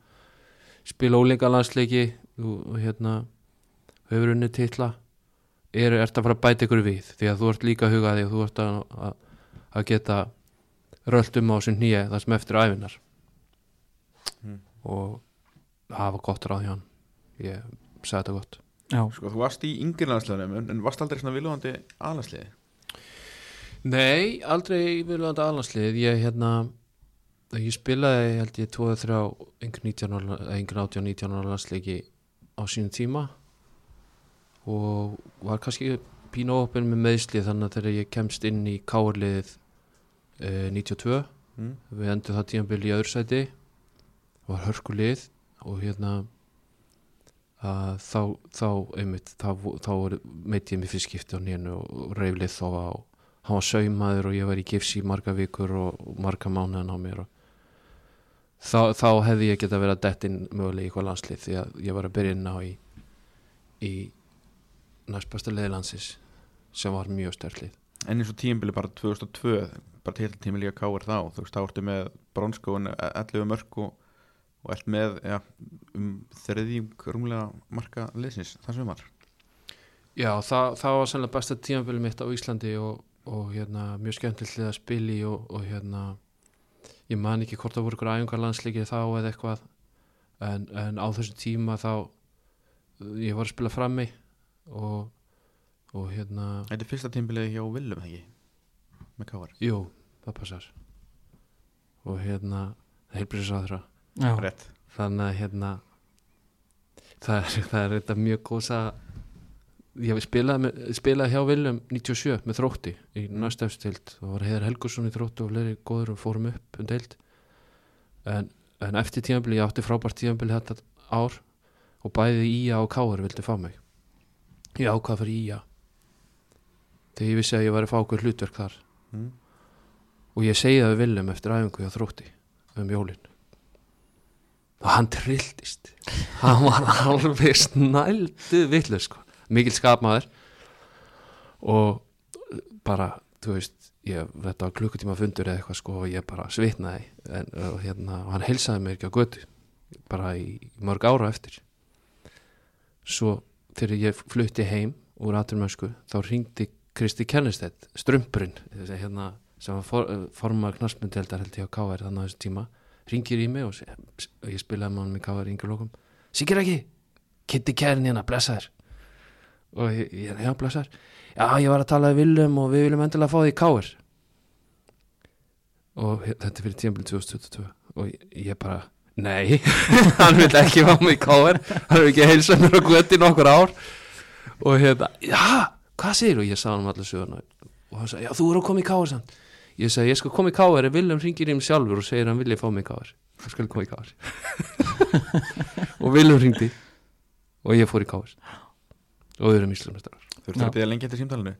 spila ólinga landsleiki og, og hérna hefur henni titla. Er, ert að fara að bæta ykkur við því að þú ert líka að huga því og þú ert að, að, að geta rölt um á sem nýja það sem eftir æfinar Mm. og var gott ráð hjá hann ég sagði þetta gott Sko, þú varst í yngri landsliðanum en, varst aldrei svona viljandi aðlandsliði Nei, aldrei viljandi aðlandslið ég hérna ég spilaði held ég 2-3 yngri 19 ára- eða yngri 18-19 ára landsleiki á sínum tíma. Og var kannski pínu óöppin með meðsli þannig að þegar ég kemst inn í káarliðið eh, 92 mm. við endur það tímabili í öðru sæti. Var hörkulið og hérna að þá, þá einmitt, þá, þá var, meit ég mig fyrst skipti á nénu og reyflið þá á hann var saumaður og ég var í gifs í marga vikur og, og marga mánuðan á mér þá, þá hefði ég geta verið að detta inn mögulega í eitthvað landslið því að ég var að byrja inn á í, í næst besta leiðlandsins sem var mjög sterklið En eins og tímabili bara 2002 bara til tímabili að káir þá þú veist, þá ertu með bronskóin 11 mörg og, og ert með ja, um þriðjung rúmlega marka liðsins, það sem var Já, það, það var sannlega besta tímabili mitt á Íslandi og, og hérna, mjög skemmtilegt að spila í og, og hérna ég man ekki hvort það voru ykkur æfingar landsleikið þá eða eitthvað en, en á þessum tíma þá ég var að spila frammi og, og hérna Þetta er fyrsta tímabili hjá Willum, ekki? Með káir, jú, það passar. Og hérna heilbríðisáðra já, rétt þannig að hérna það er, það er þetta mjög góðs að ég spilaði, með, spilaði hjá Viljum 97 með þrótti í næstu efstild og var Heiðar Helgursson í þróttu og fleiri góður og fórum upp um deild. En, en eftir tímabili ég átti frábært tímabili þetta ár og bæði Ía og Káar vildi fá mig. Ég ákvað fyrir Ía þegar ég vissi að ég var að fá okkur hlutverk þar. Mm. og ég segi það við Viljum eftir æfingu hjá þrótti um jólin og hann trilltist. Hann var alveg snældu vitlu sko. mikil skapmaður. Og bara þú veist, ég, þetta var klukkutíma fundur eða eitthvað sko og ég bara svitnaði. En, og, hérna, og hann heilsaði mér ekki á götu bara í, mörg ára eftir. Svo þegar ég flutti heim úr aturmösku þá ringdi Kristi Kennestedt strumpurinn þessi, hérna, sem var for, formar knarsmyndeldar held ég á KR þannig á þessu tíma ringir í mig og, og ég spilaði með honum í KR yngur lókum Sigir ekki, Kitty Kern hérna, blessaður. Og ég, ég, já, blessaður. Já, ég var að tala við Willum og við viljum endilega fá því káir og þetta er fyrir tímabili 2022 og ég, ég bara nei, hann vil ekki fá mig káir hann vil ekki heilsa mér á götti nokkur ár. Og hérna, já, hvað segir og ég sagði hann allir söguna og hann sagði, já, þú eru að koma í káir samt ég sagði, ég skal koma í káir ef Willum ringir í mig sjálfur og segir hann vilja fá mig í káir þá skal ég koma í káir og Willum ringdi og ég fór í káir og við erum íslumestrar Þú ert að byrja lengi eftir símtalinu?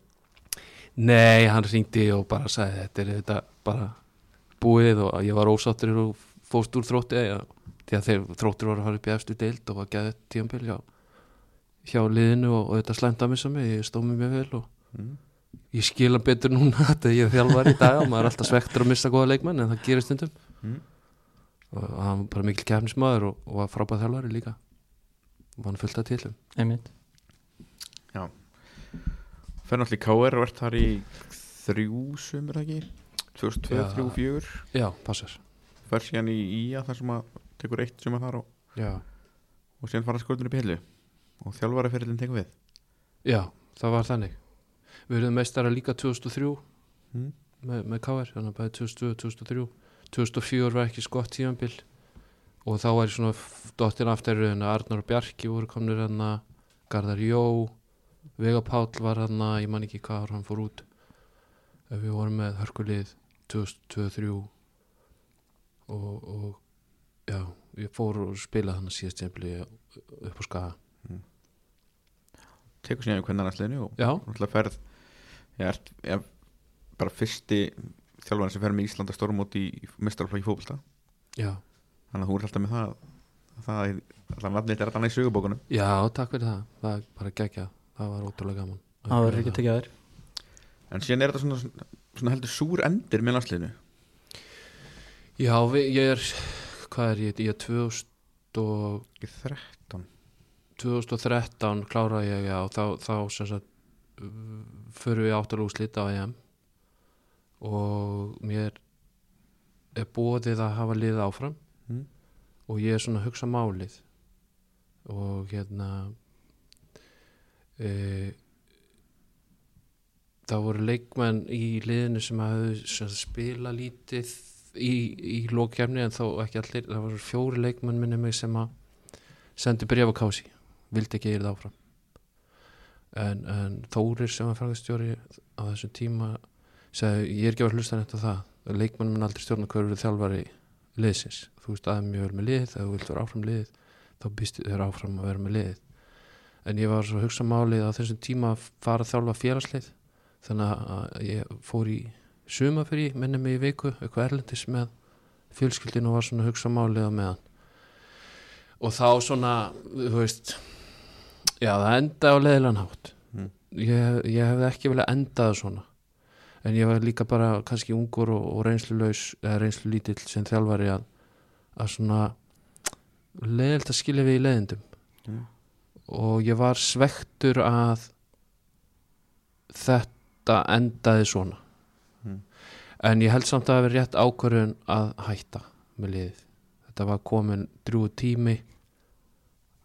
Nei, hann ringdi og bara sagði þetta er þetta bara búið og ég var ósáttur og fóst úr þrótti. Því að þeir þróttur voru að fara upp í efstu deild og var geðið tíambil hjá, hjá liðinu og, og þetta missa mig, ég stóð mér mjög vel og mm. Ég skila betur núna þetta ég er þjálfar í dag og maður er alltaf svektur að missa góða leikmenn en það gerir stundum. Mm. og hann var bara mikil kefnismæður og, og var frábæð þjálfari líka. Og hann fullt að tilum einmitt. Fer náttúrulega í KR og ert þar í þrjú sumur ekki? 2002, Já. 3, 4 Já, passar. Fer síðan í IA þar sem að tekur eitt sumar þar og, Já, og síðan fara skóldunni upp í hillu. Og þjálfara fyrirlin tekur við. Já það var þannig Við erum meistara líka 2003 mm. með, með KR, þannig að bæði 2002, 2003 2004 var ekki skott tíðanbill og þá var ég svona dottin aftur en Arnar og Bjarki voru komnir hann Garðar Jó Vega Páll var hann ég man ekki hvað hann fór út. Ef við vorum með hörkulið 2023 og, og já, ég fór og spilaði hann síðast tíðanbilli upp á skaga tekur síðan í hvernig næstliðinu og náttúrulega ferð ég ert ég, bara fyrsti þjálfarinn sem fer með Íslanda stórmót í mestrarflokki fótbolta. Já, þannig að þú ert alltaf með það það er alltaf nafnið er alltaf í sögubókunum. Já, takk fyrir það. Það er bara geggjað, það var ótrúlega gaman. Það verður ekki tekið að þér. En síðan er þetta svona, svona heldur súr endir með næstliðinu Já, við, ég er hvað er ég, ég er 2000 og í 13 2013 kláraði ég já, þá, þá sem sagt förum við áttalúg slita á EM. Og mér er bóðið að hafa liðið áfram. Mm. og ég er svona að hugsa málið. Og hérna e, það voru leikmenn í liðinu sem sagt, spila lítið í, í lókjafni en þó ekki allir. Það voru fjóri leikmenn minni mig sem að sendi bréf á kási vildi ekki er það áfram. En, en Þórir sem var fræðistjóri á þessum tíma sagði ég er ekki að vera hlustan eftir það. Leikmenn mun aldrei stjórna hverju þjálfari liðsins, þú veist aðeins mjög vel með liðið þegar þú vilt vera áfram liðið þá býstu þér áfram að vera með liðið en ég var svo að hugsa málið á þessum tíma að fara að þjálfa félagslið. Þannig að ég fór í sumafri, minni mig í viku eitthvað erlendis með fjölskyldinu og var svona að hugsa málið á meðan. Og þá svona þú veist já það enda á leðilegan hátt Mm. ég, ég hefði ekki viljað enda það svona en ég var líka bara kannski ungur og, og reynslulaus eða reynslu lítill sem þjálfari að, að svona leðilt að skilja við í leðindum Mm. og ég var svektur að þetta endaði svona Mm. en ég held samt að það hafi rétt ákvörðun að hætta með liðið þetta var komin drúu tími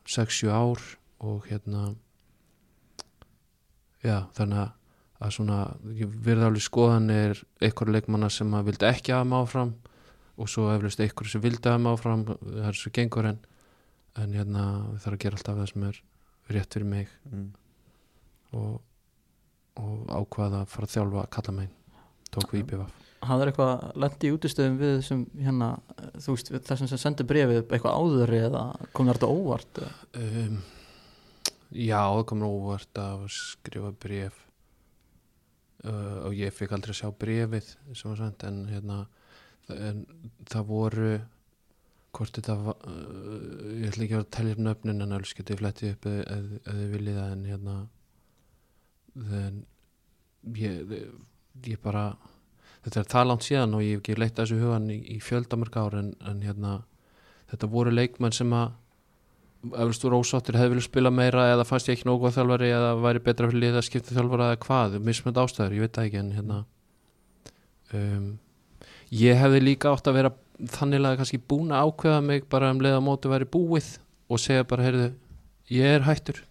6-7 ár og hérna já þannig að- að svona alveg skoðanir einhver leikmanna sem að vildi ekki hafa mig áfram og svo eflust einhver sem vildi hafa mig áfram það er svo gengur en en hérna við þarfum að gera alltaf það sem er rétt fyrir mig Mm. og, og ákvaða að fara að þjálfa að kalla megin tók við IPVF hann er eitthvað lendi í útistöðum við þessum hérna, þú veist, þessum sem sendur brefið eitthvað áður eða kom þér þetta óvart um, já, það komur óvart að skrifa bref uh, og ég fikk aldrei að sjá brefið sem var sendt en hérna en, það voru hvort þetta var uh, ég ætla ekki að vera að telja upp nöfnin en alveg getið flettið upp eð, þið viljið en hérna en ég, ég bara þetta er það langt síðan og ég hef ekki leitt þessu hugan í, í fjöldamörg ár en, en hérna þetta voru leikmenn sem að eflust voru ósáttir hefði viljað spila meira eða fannst ég ekki nógu að þjálfari eða væri betra fyrir liða að skipta þjálfara eða hvað, mismönd ástæður, ég veit það ekki en hérna um, ég hefði líka átt að vera þannig að kannski búin að ákveða mig bara um leið að móti væri búið og segja bara, heyrðu ég er hættur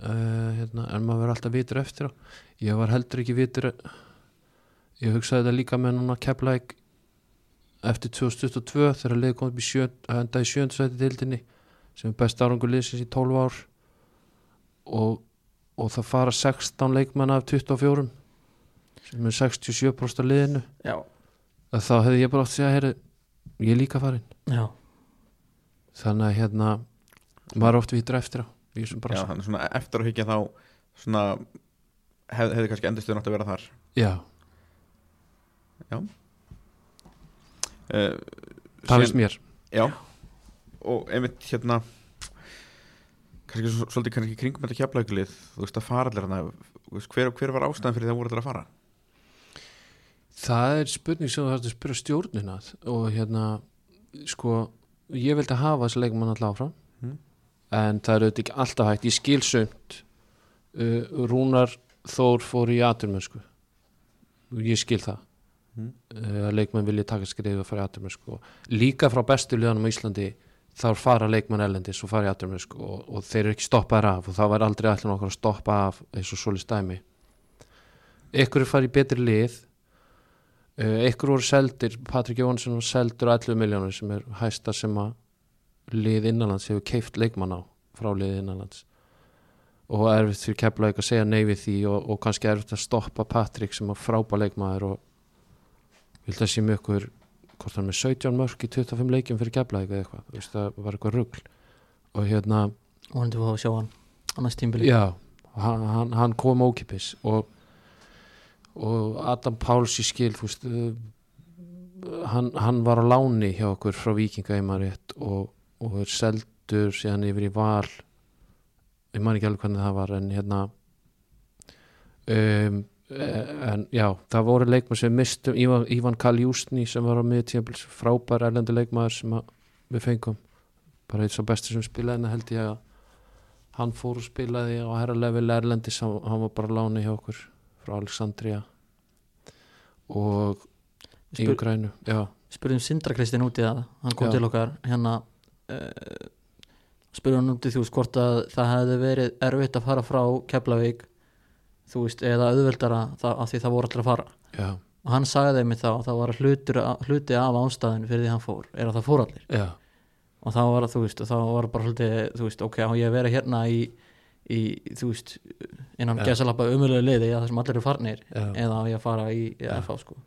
uh, hérna, en maður verður alltaf vitur eftir á. Ég var heldur ekki vitur ég hugsaði þetta líka með núna Keflæk eftir 2022 þegar liðið kom upp í sjö, sem er best árangur liðsins í 12 ár. Og, og það fara 16 leikmenn af 24 sem er 67% af liðinu. Já, þá hefði ég bara átt að segja heyri, ég er líka farin já, þannig að hérna maður er oft vitur eftir á Já, þannig svona eftir að hyggja þá svona hef, hefði kannski endurstöðun átt að vera þar. Já, uh, það finnst mér. Já, og einmitt hérna kannski svo- svolítið kannski í kringum þetta kjaplækulið þú veist að fara allir hana hver, hver var ástæðan fyrir það voru allir að fara? Það er spurning sem þú þarfst að spyrja stjórnina og hérna sko, ég vildi hafa þessi leikmann alltaf áfram Mm. en það er auðvitað ekki alltaf hægt. Ég skil sömt uh, Rúnar Þór fór í aturmösku ég skil það. Mm. uh, að leikmenn vilja taka skriðu og fara í aturmösku líka frá bestu liðanum á Íslandi þá fara leikmenn ellendis og fara í aturmösku og, og þeir eru ekki stoppaðir af og það var aldrei allir nokkur að stoppa af eins og svolítið stæmi ykkur er farið í betri lið ykkur voru seldir Patrik Jónsson var seldur á 11 miljónur sem er hæsta sem að lið innanlands hefur keift leikmann á frá lið innanlands. Og erfitt fyrir keflaug að segja nei við því og, og kannski erfitt að stoppa Patrik sem að frápa leikmaður og vil það sé mjög ykkur hvort hann með 17 mörg í 25 leikjum fyrir keflaug eða eitthvað, þú veist það var eitthvað rugl. Og hérna og hann til að sjá hann næst tímbili Já, hann, hann, hann kom ókipis og, og Adam Páls í skil þú veist, uh, hann, hann var á láni hjá okkur frá Víkinga í maður rétt og, og er seldur síðan yfir í val. Ég man ekki alveg hvernig það var en hérna um, eh, en já, það voru leikmaður sem mistum Ívan, Ívan Kaljúsni sem var á miðtíðanbils frábær erlendi leikmaður sem við fengum bara eitt svo besti sem spilaði en held ég að hann fór og spilaði á herra level Erlendis, hann, var bara láni hjá okkur frá Alexandria og í Spyr- Ukrænu já, spurðum Sindra Kristinn út í það hann kom Já. til okkar hérna uh, spurðum hann út í þú veist hvort að það hefði verið erfitt að fara frá Keflavík þú veist eða auðveldara það, af því það voru allir að fara já, og hann sagði það og það var hlutur, hluti af ástæðinu fyrir því hann fór er að það fór allir já, og þá var það þú veist þá var bara hluti þú veist ok ég að vera hérna í, í þú veist innan Já. gesalappa umöluðu liði það sem allir eru farnir já. eða ég fara í, Já. FH sko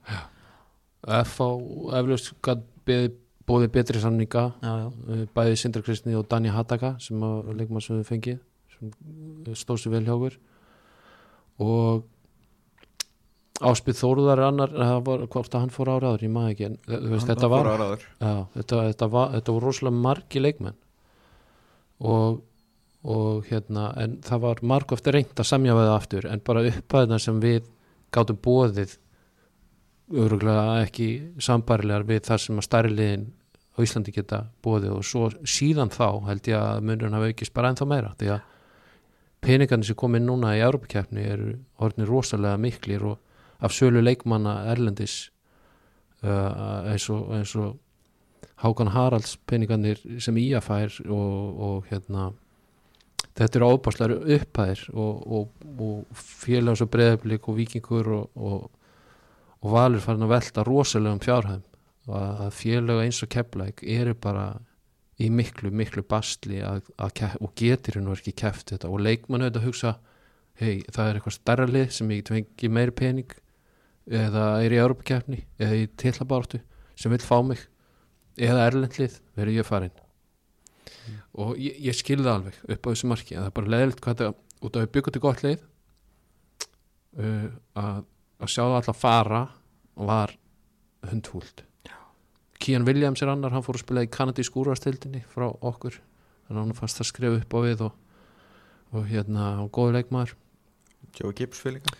F.A. eflaust gat beðið bóðið betri samninga já, já, uh, bæði Sindra Kristni og Dani Hattaka sem að leikmann sem við fengið sem sér vel hjá okkur og Áspið Þóruðar annar það var, hvort að hann fór ára áður, ég maður ekki en veist, þetta var áraður. Já, þetta, þetta, var, þetta voru rosalega margi leikmenn og, og hérna en það var marg eftir reynd að semja við það aftur en bara upphæðina sem við gátum bóðið öruglega ekki sambarilegar við það sem að stærri liðin á Íslandi geta bóðið og svo síðan þá held ég að munurinn hafa aukist bara ennþá meira því að peningarnir sem kom inn núna í Európa-keppni eru orðinir rosalega miklir og af sölu leikmanna Erlendis uh, eins og, eins og Hákan Haralds peningarnir sem Ía fær og, og hérna þetta eru ábáslar upphæðir og, og, félags og breyðablík og vikingur og, valur farin að velta rosalegum fjárhæðum. Og að að félag eins og kepplæk eru bara í miklu, miklu bastli að, að og getur nú ekki keft þetta. Og leikmann auðvitað að hugsa hei, það er eitthvað stærra lið sem ég get fengi meiri pening eða er í Európa-keppni eða í tillabártu sem vil fá mig eða erlendlið verður ég farin og ég, ég skilði það alveg upp á þessu marki en það er bara leðilt hvað þetta út af að byggja til gott lið uh, að, að sjá það alltaf fara var hundhúlt Kian Williams er annar, hann fór að spila í kanadísk úrvastildinni frá okkur. Þannig að hann fannst að skrifa upp á við og, og hérna, og góður leikmaður. Joe Gibbs fyrir líka?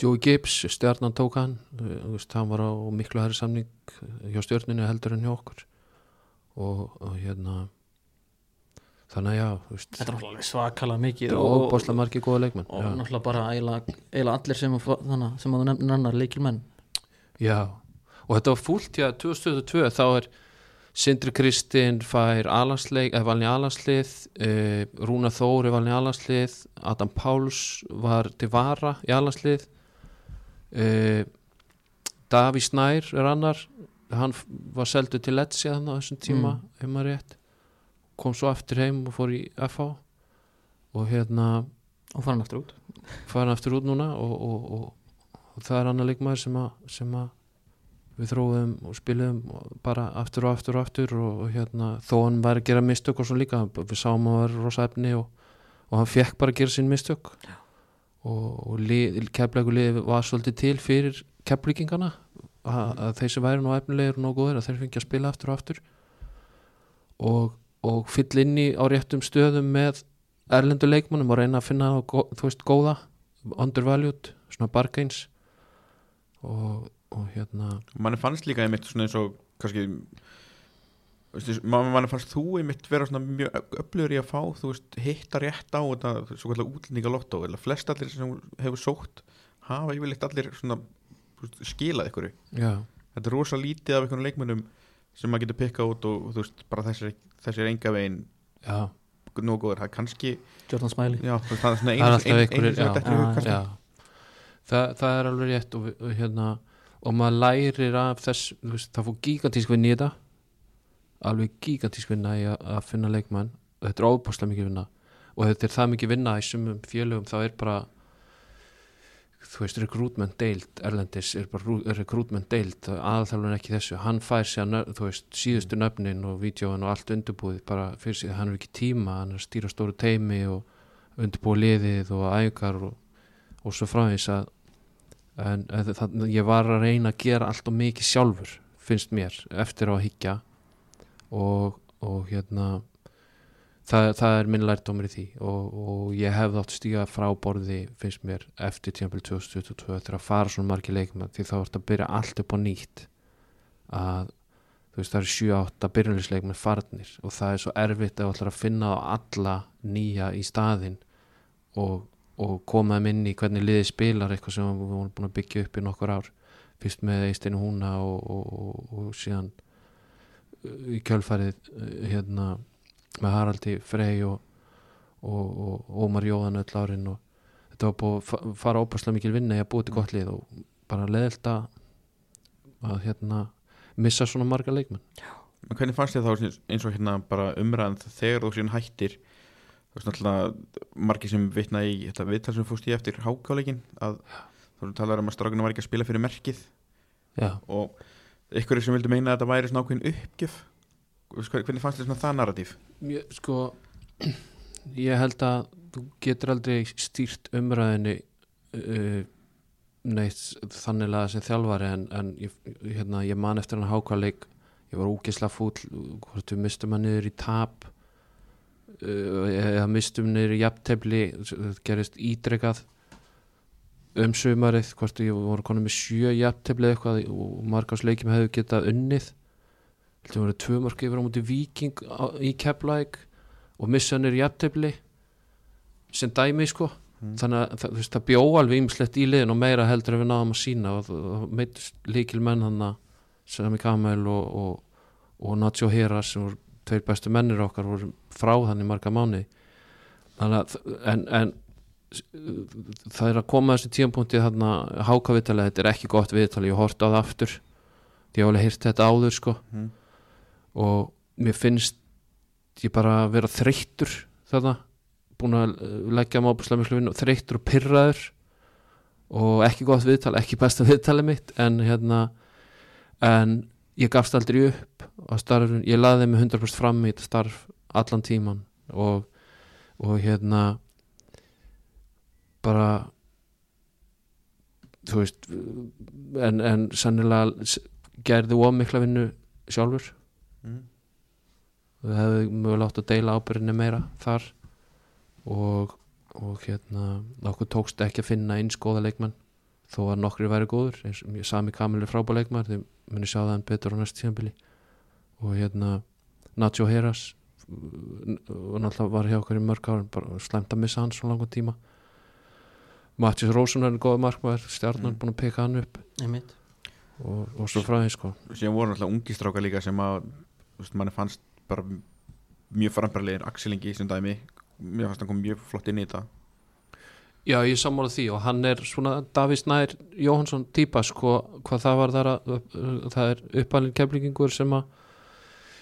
Joey Gibbs, stjarnan tók hann þú veist, hann var á miklu hæri samning hjá stjörninu heldur en hjá okkur. Og, og hérna þannig að já veist, þetta er náttúrulega svakalega mikið er óbáslega margir góða leikmenn og náttúrulega bara eiginlega allir sem, að þannig, sem að þú nefnir annar leikil menn já, og þetta var fúlt já, 2022 þá er Sindri Kristinn fær alansleik, eða valin í alanslið uh, Rúna Þór valin í alanslið Adam Páls var til vara í alanslið uh, Daví Snær er annar hann var seldu til Letsi þannig á þessum tíma Mm. kom svo aftur heim og fór í FH og hérna og fara hann aftur út farin aftur út núna og, og, og, og það er annar leikmaður sem að, sem að við þróum og spilum bara aftur og aftur og aftur og, og hérna, þó hann væri að gera mistök og svo líka, við sáum að það var rosa efni og, og hann fekk bara að gera sín mistök. Já. og, og lið var svolítið til fyrir keflíkingana að, að þeir sem væri nú efnilegir og nóg góðir að þeir fengi að spila aftur og aftur. Og, og fyll inn í á réttum stöðum með erlendu leikmannum og reyna að finna þú veist, góða undervalued, svona bargains. Og, og hérna mann fannst líka einmitt svona eins og kannski mann fannst þú einmitt vera svona mjög öflugur í að fá þú veist hitta rétt á þetta svo kallar útlendinga lottó eða flest allir sem hefur sótt hafa yfirleitt allir svona þú veist, skilað ykkur já, þetta er rosa lítið af einhvern leikmönnum sem maður getur pikka út og, þú veist bara þessi, þessi er enga veginn já, nóg góður, það er kannski Jordan Smiley. Já, það er svona það er einu alltaf einhverjir sem já, Já, kannski. já. Það, það er alveg rétt og, og hérna og maður lærir af þess veist, það fór gigantísk vinna í þetta. Alveg gigantísk vinna í að, finna leikmann. Og þetta er óbúslega mikið vinna. Og þetta er það mikið vinna í sumum félögum. Þá er bara þú veist, rekrútment deild. Erlendis er bara rekrútment deild. Aðalþjálfur ekki þessu, hann fær sér þú veist, síðustu nöfnin og vídjóin og allt undirbúið bara fyrir sig, hann er ekki tíma. Hann er að stýra stóru teimi og undirbúið liðið og æfingar og, og svo framvís að en, það, ég var að reyna að gera allt og mikið sjálfur finnst mér eftir að higgja og, og hérna það, það er minn lærdómur í því. Og, og ég hefði átt að stíga frá borði finnst mér eftir tímafél 2022 þegar að fara svona margir leikmenn því þá er að byrja allt upp á nýtt. Að þú veist það eru 7-8 byrjulisleikmenn farnir og það er svo erfitt að að finna á alla nýja í staðinn og, og koma þeim inn í hvernig liðið spilar eitthvað sem við vorum búin að byggja upp í nokkur ár. Fyrst með Eisteinu Húna og, og, og, og síðan uh, í kjölfarið uh, hérna með Haraldi Frey og, og, og Ómar Jóðan öll árin og þetta var búið að fa- fara óbærslega mikil vinna í að búið til gott lið og bara leðilt að hérna missa svona marga leikmenn. En hvernig fannst þér þá eins og hérna bara umræðan þegar þú síðan hættir þú veist náttúrulega margir sem vitna í þetta viðtal sem fórst í eftir hákáleikin að þú talar um að strákuna var ekki að spila fyrir merkið. Já, og ykkur sem vildu meina að þetta væri svona ákveðin uppgjöf. Hvernig fannst þér svona það narratív? Mjö, sko ég held að þú getur aldrei stýrt umræðinni uh, neitt þannig að sem þjálfari en, en ég, hérna, ég man eftir hann hákvæðleik ég var úkislega fúll hvort við mistum hann niður í tap eða mistum niður í jafntefli það gerist ídrekað um sumarið hvort ég voru konum með sjö jafntefli eða eitthvað og margásleikjum hefðu getað unnið Það voru tvö mörg yfir á múti Viking í Keflæk og missa hann í jafntefli sem dæmi sko Mm. þannig að það, það bjó alveg ýmislegt í liðin og meira heldur en við náðum að sína og það meittist líkil menn hann að Sami Kamel og, og, og Nacho Heras sem voru tveir bestu mennir okkar voru frá þannig marga mánu en, en það er að koma þessi tímapunkti þarna hákavitalega, þetta er ekki gott viðtali ég horti á það aftur ég hef alveg heyrt þetta áður sko. Mm. og mér finnst ég bara að vera þreyttur þarna búin að eh, leggja mábúslega miklu vinnu þreyttur og pyrraður og ekki gott viðtal, ekki besta viðtali mitt en hérna en ég gafst aldrei upp á starfun, ég laði mig 100% fram í þetta starf allan tíman og, og hérna bara þú veist en, en sannilega gerði of mikla vinnu sjálfur. Mm. við hefðum mögulega átt að deila ábyrðinni meira þar og, og hérna okkur tókst ekki að finna eins góða leikmenn þó að nokkri væri góður eins og sami Kamil er frábæð leikmenn þið muni sjá það en betur á næst tíðanbili og hérna Nacho Heras og náttúrulega var hjá okkur í mörg ár bara slæmt að missa hann svo langan tíma. Mattis Rósun er góð markmaður stjarnan Mm. búin að peka hann upp. Og, og svo frá því sko. Síðan voru náttúrulega ungi strákar líka sem að manni fannst bara mjög frambærlegir Axelingi sem dæmi. Mér fannst hann kom mjög flott inn í þetta Já, ég sammála því og hann er svona Davís Nær Jóhansson típa sko, hvað það var þar að það er uppalinn keflingingur sem að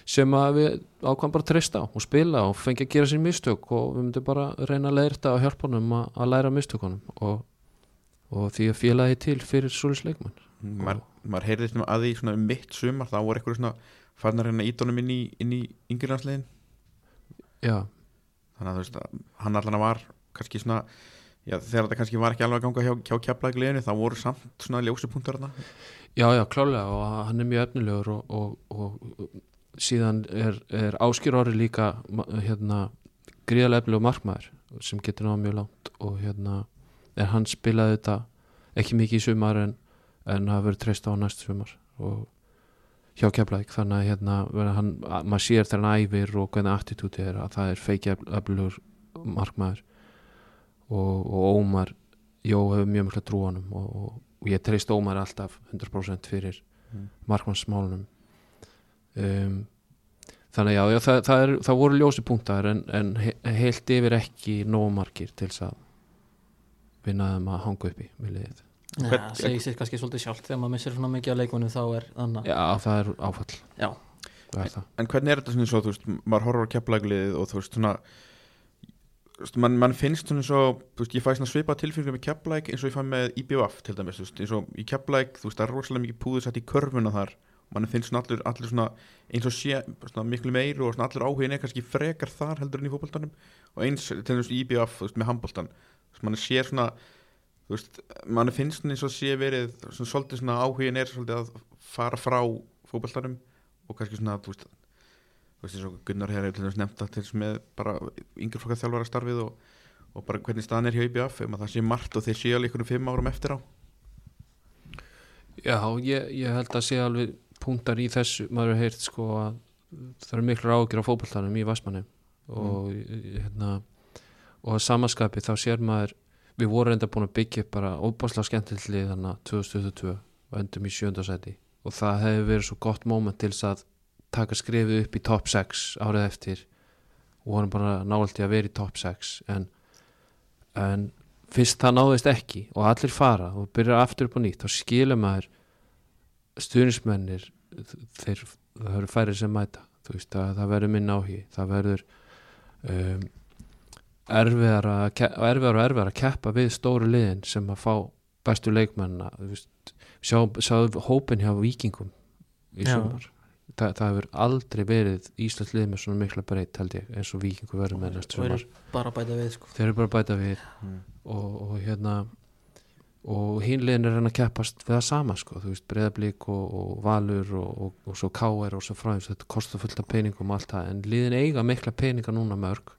sem að við ákvæm bara treysta á og spila og fengi að gera sér mistök og við myndum bara reyna að leirta og hjálpa honum að, að læra mistökunum og, og því að félagi til fyrir svolis leikmann maður, maður heyrði svona að því svona um mitt sumar þá voru eitthvað svona farnar hérna ídónum inn í, í yngirlandslegin Já, þannig að þú veist að hann allan var kannski svona já, þegar þetta kannski var ekki alveg að ganga hjá, hjá keflagliðinu þá voru samt svona ljósupunktar þarna. Já, já, klálega og hann er mjög efnilegur og, og, og síðan er, er Áskir Orri líka hérna gríðarlega efnilegur markmaður sem getur náða mjög langt og hérna er hann spilaði þetta ekki mikið í sumar en, en hafa verið treyst á næst sumar og hjá Keflæk þannig að hérna hann, að- maður sér þegar hann æfir og hvernig attitúti er að það er feiki efnilegur markmaður og, og Ómar Jó hefur mjög mikla trú á honum og, og, og ég treyst Ómar alltaf 100% fyrir Mm. markmannsmálunum um, þannig að já, já það, það, er, það voru ljósi punktar en, en he, heilt yfir ekki nógu margir til þess að vinna þeim að hanga upp í með liðið. Já, Hvern- segir sér kannski svolítið sjálft þegar maður missir svona mikið af leikunum þá er þannig Já, það er áfall Já. Það það. en hvernig er þetta svona svo, þú veist, maður horfur á keflagliðið og þú veist svona mann man finnst svona svo þú veist, ég fæ svona svipað tilfengið með keflæk eins og ég fæ með IBF til dæmis þú veist, eins og í keflæk, þú veist, það er rosalega mikið púður sett í körfuna þar. Mann finnst svona allir, allir svona eins og sé svona miklu meir og svona allir áhugin er kannski frekar þar heldur en í fótboltanum. Og eins til dæmis í IBF, þú veist, með handboltan þú veist, mann sér svona þú veist, mann finnst svona eins og sé verið svona svolítið svona áhugin er svolítið að fara frá fótboltanum og kannski svona, þú veist þú veist eins og Gunnar hér hefur nefnt að til með bara yngri flokkar þjálfara starfið og, og bara hvernig staðan er hjá IBF um að það sé margt og þeir séu alveg einhvern fimm árum eftir á. Já, ég, ég held að sé alveg punktar í þessu, maður hefur heyrt sko að það eru miklu ágjur á fótboltanum í Vassmanni og hérna og að samaskapi þá sér maður við vorum enda búin að byggja bara óbáslega skemmtilegi þannig að 2022 og endum í sjöndasæti og það hefur verið svo gott moment til þess að taka skrifið upp í top 6 árið eftir. Og vorum bara náaldi að vera í top 6 en, en fyrst það náðist ekki og allir fara og byrjar aftur upp á nýtt þá skilur maður stuðnismennir þeir, það verður færið sem mæta. Veist að það verður minn áhugi það verður um, erfiðar og erfiðar að keppa við stóru liðin sem að fá bestu þú veist, sjá, hópin hjá vikingum í sumar Þa, það hefur aldrei verið Íslands lið með svona mikla breytt held ég eins og vikingur verður með næst sumar. bara að bæta við sko. þeir eru bara að bæta við. Og, og hérna og hinliðin er reyna að keppast við það sama sko, þú veist, breyðablík og, og valur og, og, og svo káir og svo fræðins, þetta kostar fullt af peningum og allt það, en liðin eiga mikla peninga núna mörg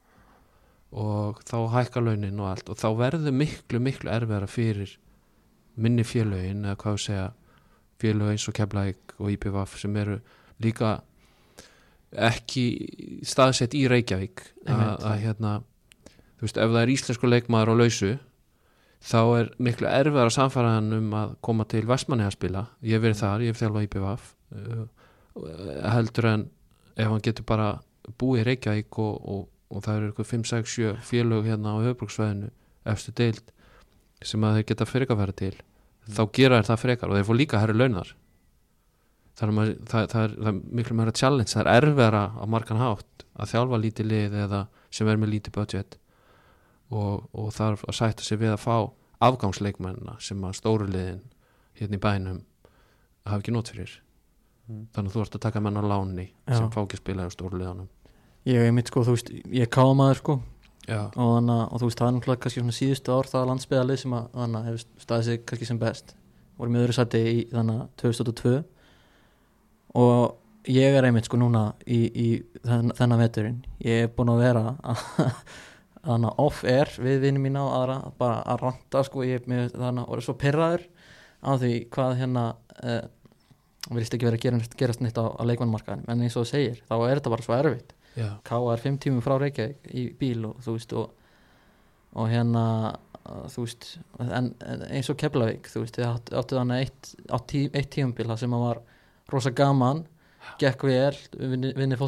og þá hækka launin og allt. Og þá verður miklu, miklu erfiðara fyrir minni félögin eða hvað við segja, félög eins og Keflæk og IPVF sem eru líka ekki staðsett í Reykjavík að, hérna þú veist, ef það er íslensku leikmaður á lausu þá er miklu erfiðar að samfæra hann um að koma til Vestmanni að spila. Ég hef verið þar, ég hef þjálfað IPVF uh, heldur en ef hann getur bara búið í Reykjavík og, og, og það eru eitthvað 5, 6, 7 félög hérna á höfbruksvæðinu efstu deild sem að þeir geta frekar vera til þá gera þær það frekar og þeir fór líka herri launar þannig að maður- það, það, er, það er miklu meira challenge það er erfiðara á margan hátt að þjálfa lítið lið eða sem er með lítið budget. Og, og þarf að sætta sig við að fá afgangsleikmennina sem að stóru liðin hérna í bænum hafa ekki nót fyrir. Mm. þannig að þú ert að taka menn á láni Já. sem fá ekki spila á stóru liðanum ég er mitt sko, þú veist, ég er kámaður sko. Og, að- og þú veist, það er náttúrulega kannski svona síðustu ár það landsbyðalið sem að, að hefur staðið sig kannski sem best. Vorum í öðru sæti í þannig að 2002 og ég er einmitt sko núna í, í þenn, þennan veturinn. Ég er búin að vera þannig að off-air við vinnum mína og aðra bara að ranta sko ég er þannig að orðið svo pirraður á því hvað hérna uh, vilst ekki vera að gera, gerast neitt á, á leikmannmarkaðin en eins og þú segir, þá er þetta bara svo erfitt. K.A. er fimm tímum frá Reykjavík í bíl og þú veist og, og hérna þú veist en, en eins og Keflavík þú veist átt- áttu þannig eitt, eitt tímabil það sem að var rosa gaman gekk vel, vinni, vinni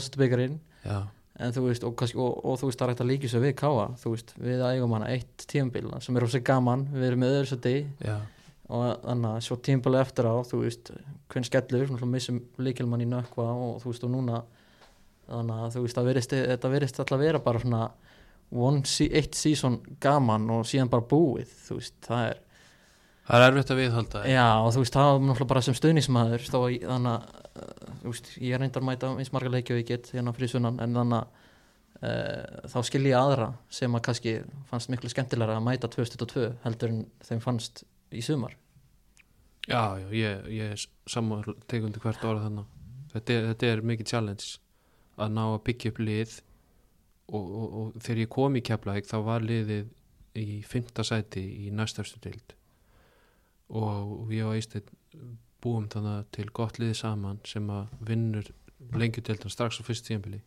já, en þú veist, og, og, og þú veist, það er hægt að líka svo við káa, þú veist, við ægum hana eitt tímabíl sem er óseg gaman, við erum með öðru sæti. Já, og þannig að svo tímabíl eftir á, þú veist, hvern skellur missum líkilmann í nökkva og þú veist, og núna þannig að þú veist, verist, þetta verist alltaf að vera bara svona one, eitt season gaman og síðan bara búið, þú veist, það er það er erfitt að viðhalda Já, og þú veist, það var náttúrulega bara sem í- þannig að uh, ég er reyndar að mæta eins marga leikja og ég get hérna fyrir sunnan, en þannig að uh, þá skil ég aðra sem að kannski fannst miklu skemmtilega að mæta 2022 heldur en þeim fannst í sumar. Já, já, ég, ég er saman tegundi hvert orð þannig þetta er, þetta er mikið challenge að ná að byggja upp lið og, og, og þegar ég kom í Keflavík þá var liðið í fymta sæti í næstafstu dild og við á Ísteinn búum þannig til gott liði saman sem að vinnur lengjudeldan strax á fyrst tíðanbili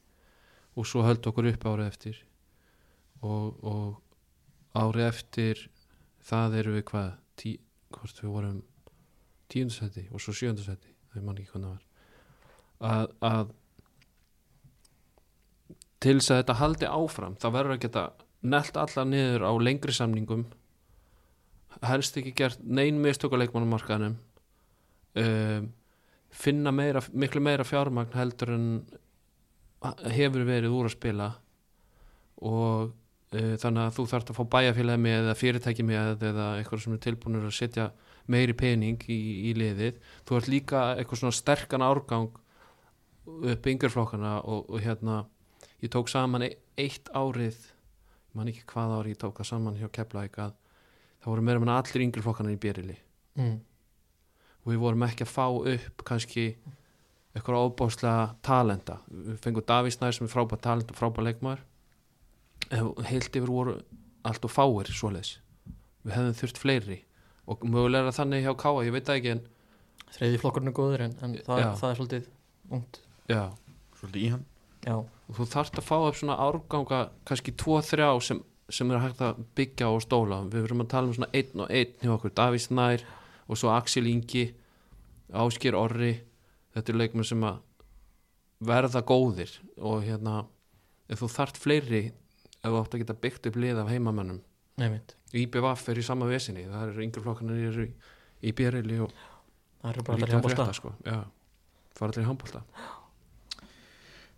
og svo höldu okkur upp árið eftir. Og, og árið eftir það eru við hvað tí, hvort við vorum tíundasæti og svo sjöndasæti það man ekki hvernig það var. Að, að til þess að þetta haldi áfram þá verður að geta nelt alla niður á lengri samningum helst ekki gert nein mistök á leikmannumarkaðanum um, finna meira, miklu meira fjármagn heldur en hefur verið úr að spila. Og uh, þannig að þú þarft að fá bæjarfélagi með eða fyrirtæki með eða eitthvað sem er tilbúinur að setja meiri pening í, í liðið. Þú ert líka eitthvað svona sterkan árgang upp yngjörflokkana og, og hérna ég tók saman e- eitt árið ég man ekki hvað árið ég tók það saman hjá Keflavík að það voru meira meina allir yngjörflokkana í bjerili mm. og við vorum ekki að fá upp kannski eitthvað óbáslega talenta. Við fengum Davís Nær sem er frábært talent og frábært leikmaður. En heilt yfir voru allt og fáir svoleiðis. Við hefðum þurft fleiri. Og mögulega þannig hjá Káa, ég veit það ekki en þriði flokkurinn er góður en, en það, það er svolítið ungt. Já, svolítið í hann. Já, og þú þarft að fá upp svona árganga kannski tvo, þrjá sem, sem er hægt að byggja og stóla. Við verum að tala um svona einn og einn hjá okkur. Davís Nær og svo Axel Ingi Áskir Orri. Þetta er leikmenn sem að verða góðir og hérna ef þú þarft fleiri ef þú átt að geta byggt upp lið af heimamennum IBVF er í sama vesinni. Það eru yngur flokkarnir eru í, í bjerili og Það er bara allir lítið hjá að bólta frétta, sko. já, fara allir í handbólta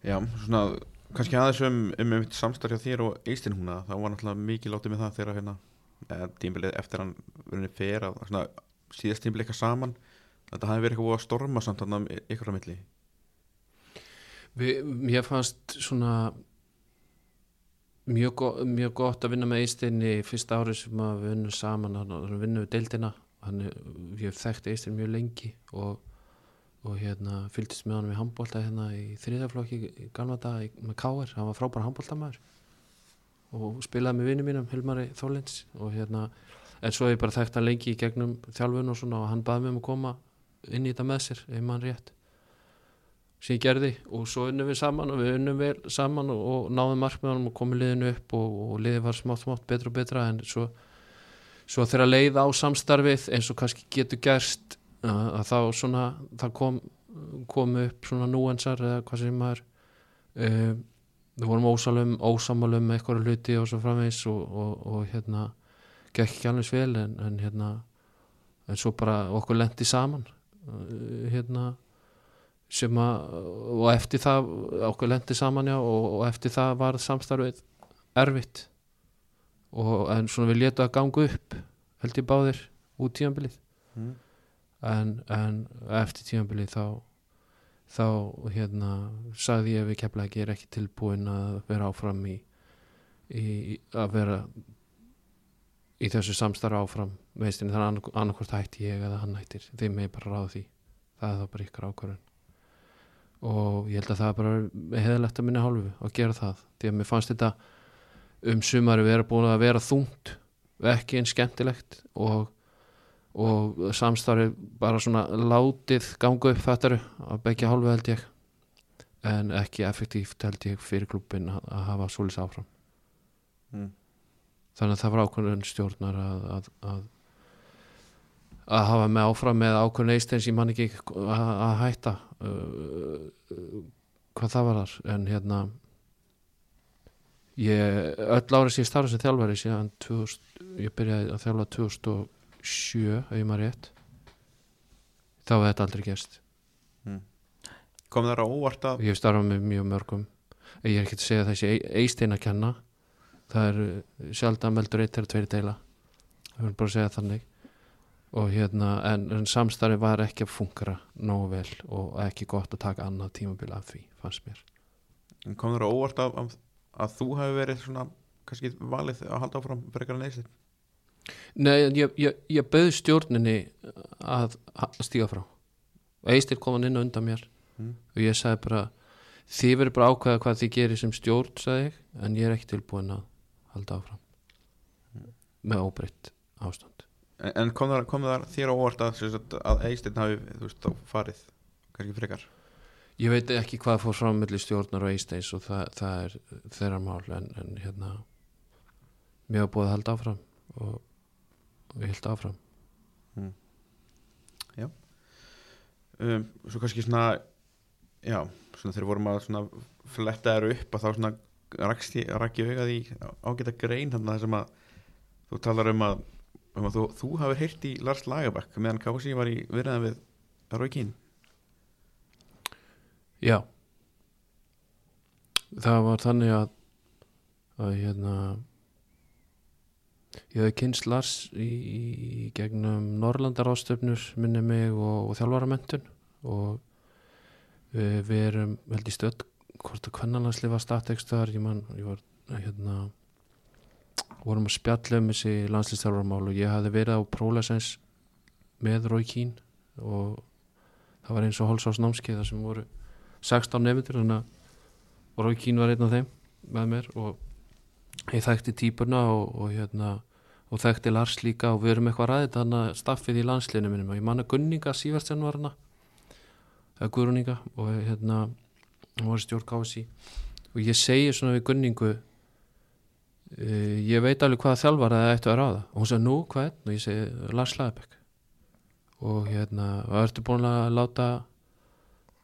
Já, svona kannski aðeins um, um, um samstarf hjá þér og Eistin húna þá var náttúrulega mikið látið með það þegar hérna, tímbilið eftir hann verið fer að svona, síðast tímbilið eitthvað saman þetta hafi verið eitthvað að storma samt hann ykkur á milli. Vi, Mér fannst svona mjög, go mjög gott að vinna með Eistinni fyrsta árið sem að við vinnum saman hann hann vinnum við deildina. Hann, ég hef þekkt Eistin mjög lengi og, og hérna fylgdist með hann við handbólta hérna í þriðaflokki í í- með Káir, hann var frábær handbóltamæður og spilaði með vinnu mínum Hilmari Þólins og hérna en svo hef ég bara þekkt hann lengi í gegnum þjálfun og svona og hann baði mig um að koma inn í þetta með sér, ef mann rétt sem ég gerði. Og svo unnum við saman og við unnum vel saman og, og náðum markmiðanum og komum liðinu upp og, og liðið var smátt smátt betra og betra. En svo, svo þegar leið á samstarfið eins og kannski getur gerst að, þá svona það kom, kom upp svona núensar eða hvað sem maður um, við vorum ósalum, ósamalum eitthvað hluti og svo framvegs og, og, og hérna gekk ekki alveg vel en, en hérna en svo bara okkur lendi saman uh, hérna sem að og eftir það okkur lendi saman já og, og eftir það var samstarfið erfitt og, en svona við letu að ganga upp held ég báðir út tíðanbilið mm. En, en eftir tíðanbilið þá þá hérna sagði ég við kefla ekki er ekki tilbúin að vera áfram í, í að vera í þessu samstarf áfram veistin þannig að annarkvort hætti ég eða hann hættir. Þeim með bara ráða því. Það er þá bara ykkar ákvörðun. Og ég held að það er bara heðalegt að minna hálfu að gera það því að mér fannst þetta um sumari vera búin að vera þungt ekki eins skemmtilegt og, og samstarfi bara svona látið ganga upp þetta að begja hálfu held ég. En ekki effektíft held ég fyrir klubbin að, að hafa svolis áfram. Mm. þannig að það var ákvörðun stjórnar að, að, að, að hafa með áfram með ákveðin eistens ég man ekki að, að hætta uh, uh, hvað það var þar. En hérna ég öll árið sem ég starfði sem þjálfari síðan 2000, ég byrjaði að þjálfa 2007 ef ég maður rétt. Þá hefði þetta aldrei gerst. Kom þar á óvart að ég hef starfað með mjög mörgum. Ég er ekki að segja þessi eistein að kenna. Það er sjaldan meldur eitt eða tveiri deila. Það er bara að segja þannig. Og hérna en, en samstarfi var ekki að funkara nógu vel og ekki gott að taka annað tímabil af því fannst mér. Kom þar á óvart að, að, að þú hefur verið svona kannski valið að halda áfram frekar en eistin Nei, ég, ég, ég bauð stjórninni að, að stíga frá. Eistir kom hann inn og undan mér. Mm. og ég sagði bara þið verður bara ákveða hvað þið gerir sem stjórn sagði ég, en ég er ekki tilbúin að halda áfram. Með óbreytt ástand. En, en kom þar, kom þar þér á óvart að, að eistin hafi þú veist, þá farið kannski frekar? Ég veit ekki hvað fór fram mellir stjórnar og Eisteins og það, það er þeirra mál en, en hérna mér var búið að halda áfram og, og ég held áfram um, svo kannski svona já, svona þegar vorum að svona fletta þér upp að þá svona rakst ég, rak ég augað í ágæta grein þannig að sem að þú talar um að, um að þú, þú hafur heyrt í Lars Lagerbakk meðan Kási var í viðræðan við Rói Kín Já. Það var þannig að að hérna ég hefði kynst Lars í, í gegnum Norrlandar ástöfnur minni mig og, og þjálfaramentun og við, við erum held í stödd hvort að kvennalansli var statekstar ég ég var hérna vorum að spjalla um þessi landslistjálfaramál og ég hafði verið á Prólesens með Rói Kín og það var eins og hálsás námskeiða sem voru 16 nefndir þannig að Rói Kín var einn af þeim með mér og ég þekkti típurna og, og hérna og þekkti Lars líka og við erum eitthvað ræðið þannig að staffið í landsliðinu minnum og ég manna Gunninga Sývertsen var hana eða Guðruninga og hérna hún var stjórn kási og ég segi svona við Gunningu uh, ég veit alveg hvaða þjálfar það ættu að ráða. Og hún sagði nú hvað og ég segi Lars Laðbæk og hérna og ertu búin að láta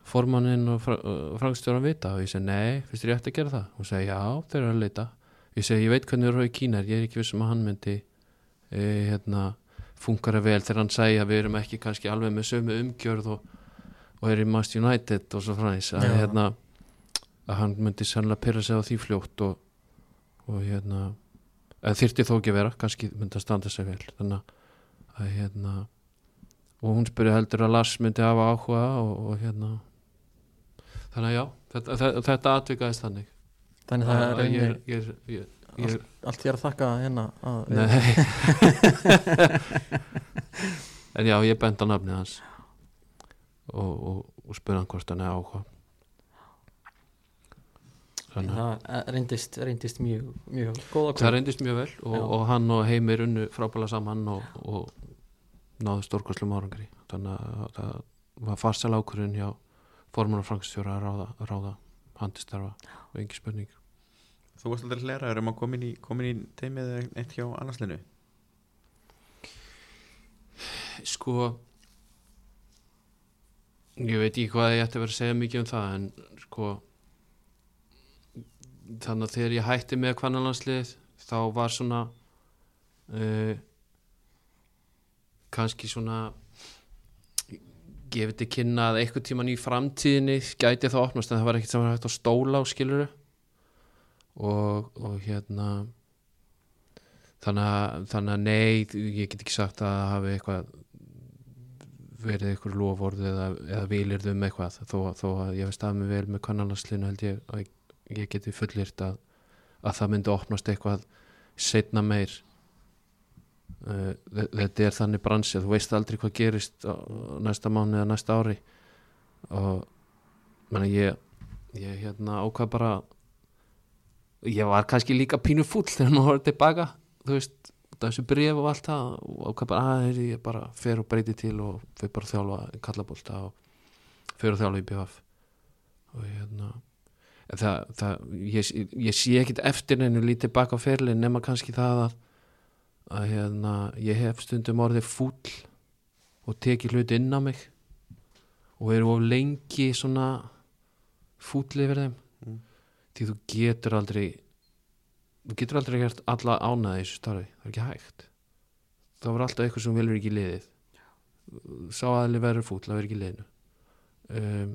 formanninn og frangstjóran vita? Og ég segi nei, finnst þér ég ætti að gera það? Hún segi já, þeir eru að leita ég segi ég veit hvernig þú eru í Kína ég er ekki vissum að hann myndi e, hérna, funkara vel þegar hann segi að við erum ekki kannski alveg með sömu umgjörð og, og er í Mast United og svo frænís að, hérna, að hann myndi sannlega pyrra sig á því fljótt og, og hérna eða þyrfti þó ekki að vera, kannski myndi að standa sig vel þannig að hérna og hún spurði heldur að Lars myndi hafa áhuga og, og hérna þannig að já, þetta, þetta atvikaðist þannig Þannig það er Að ég, ég, ég, allt, allt ég er að þakka hérna að En já, ég bent á nafnið hans. Og, og, og spurði hann hvort hann er áhuga. Að það reyndist, reyndist mjög, mjög það reyndist mjög vel og, og hann og Heimir unnu frábæla saman og, og náðu stórkostlum árangri. Þannig að það var farsal ákvörðun hjá formunar frankstjóra að ráða, ráða handistarfa og engi spurning. Þú varst aldrei hleraður um að komin í, í teimið eitt hjá annarslinu Sko ég veit ekki hvað ég ætti að vera að segja mikið um það en sko þannig að þegar ég hætti með kvannalansliðið þá var svona uh, kannski svona gefið til kynna að einhvern tíman í framtíðinni gæti það opnast en það var ekkert sem var hægt að stóla á skiluru og, og hérna þannig að, þannig að nei, ég get ekki sagt að hafi eitthvað verið eitthvað lofórð eða, eða vilirð um eitthvað þó, þó að ég veist að mig vel með kannalaslinu held ég að ég, geti fullirt að, að það myndi opnast eitthvað setna meir þetta er þannig bransi að þú veist aldrei hvað gerist næsta mánu eða næsta ári. Og menna, ég, ég hérna ákvað bara ég var kannski líka pínu fúll þegar maður var tilbaka þú veist, þessu bref og allt það og ákvað bara að ég bara fer og breyti til og fer bara þjálfa kallabólta og fer og þjálfa í BF og hérna en það, það ég, ég sé ekkit eftir neinu lítið baka á ferlin nema kannski það að, að hérna, ég hef stundum orðið fúll og teki hluti inn á mig og eru of lengi svona fútli yfir þeim. Mm. því þú getur aldrei þú getur aldrei gert alla ánæði í þessu starfi, það er ekki hægt. Það var alltaf eitthvað sem velur ekki liðið. Sá aðli verður fúll að vera ekki liðinu. Um,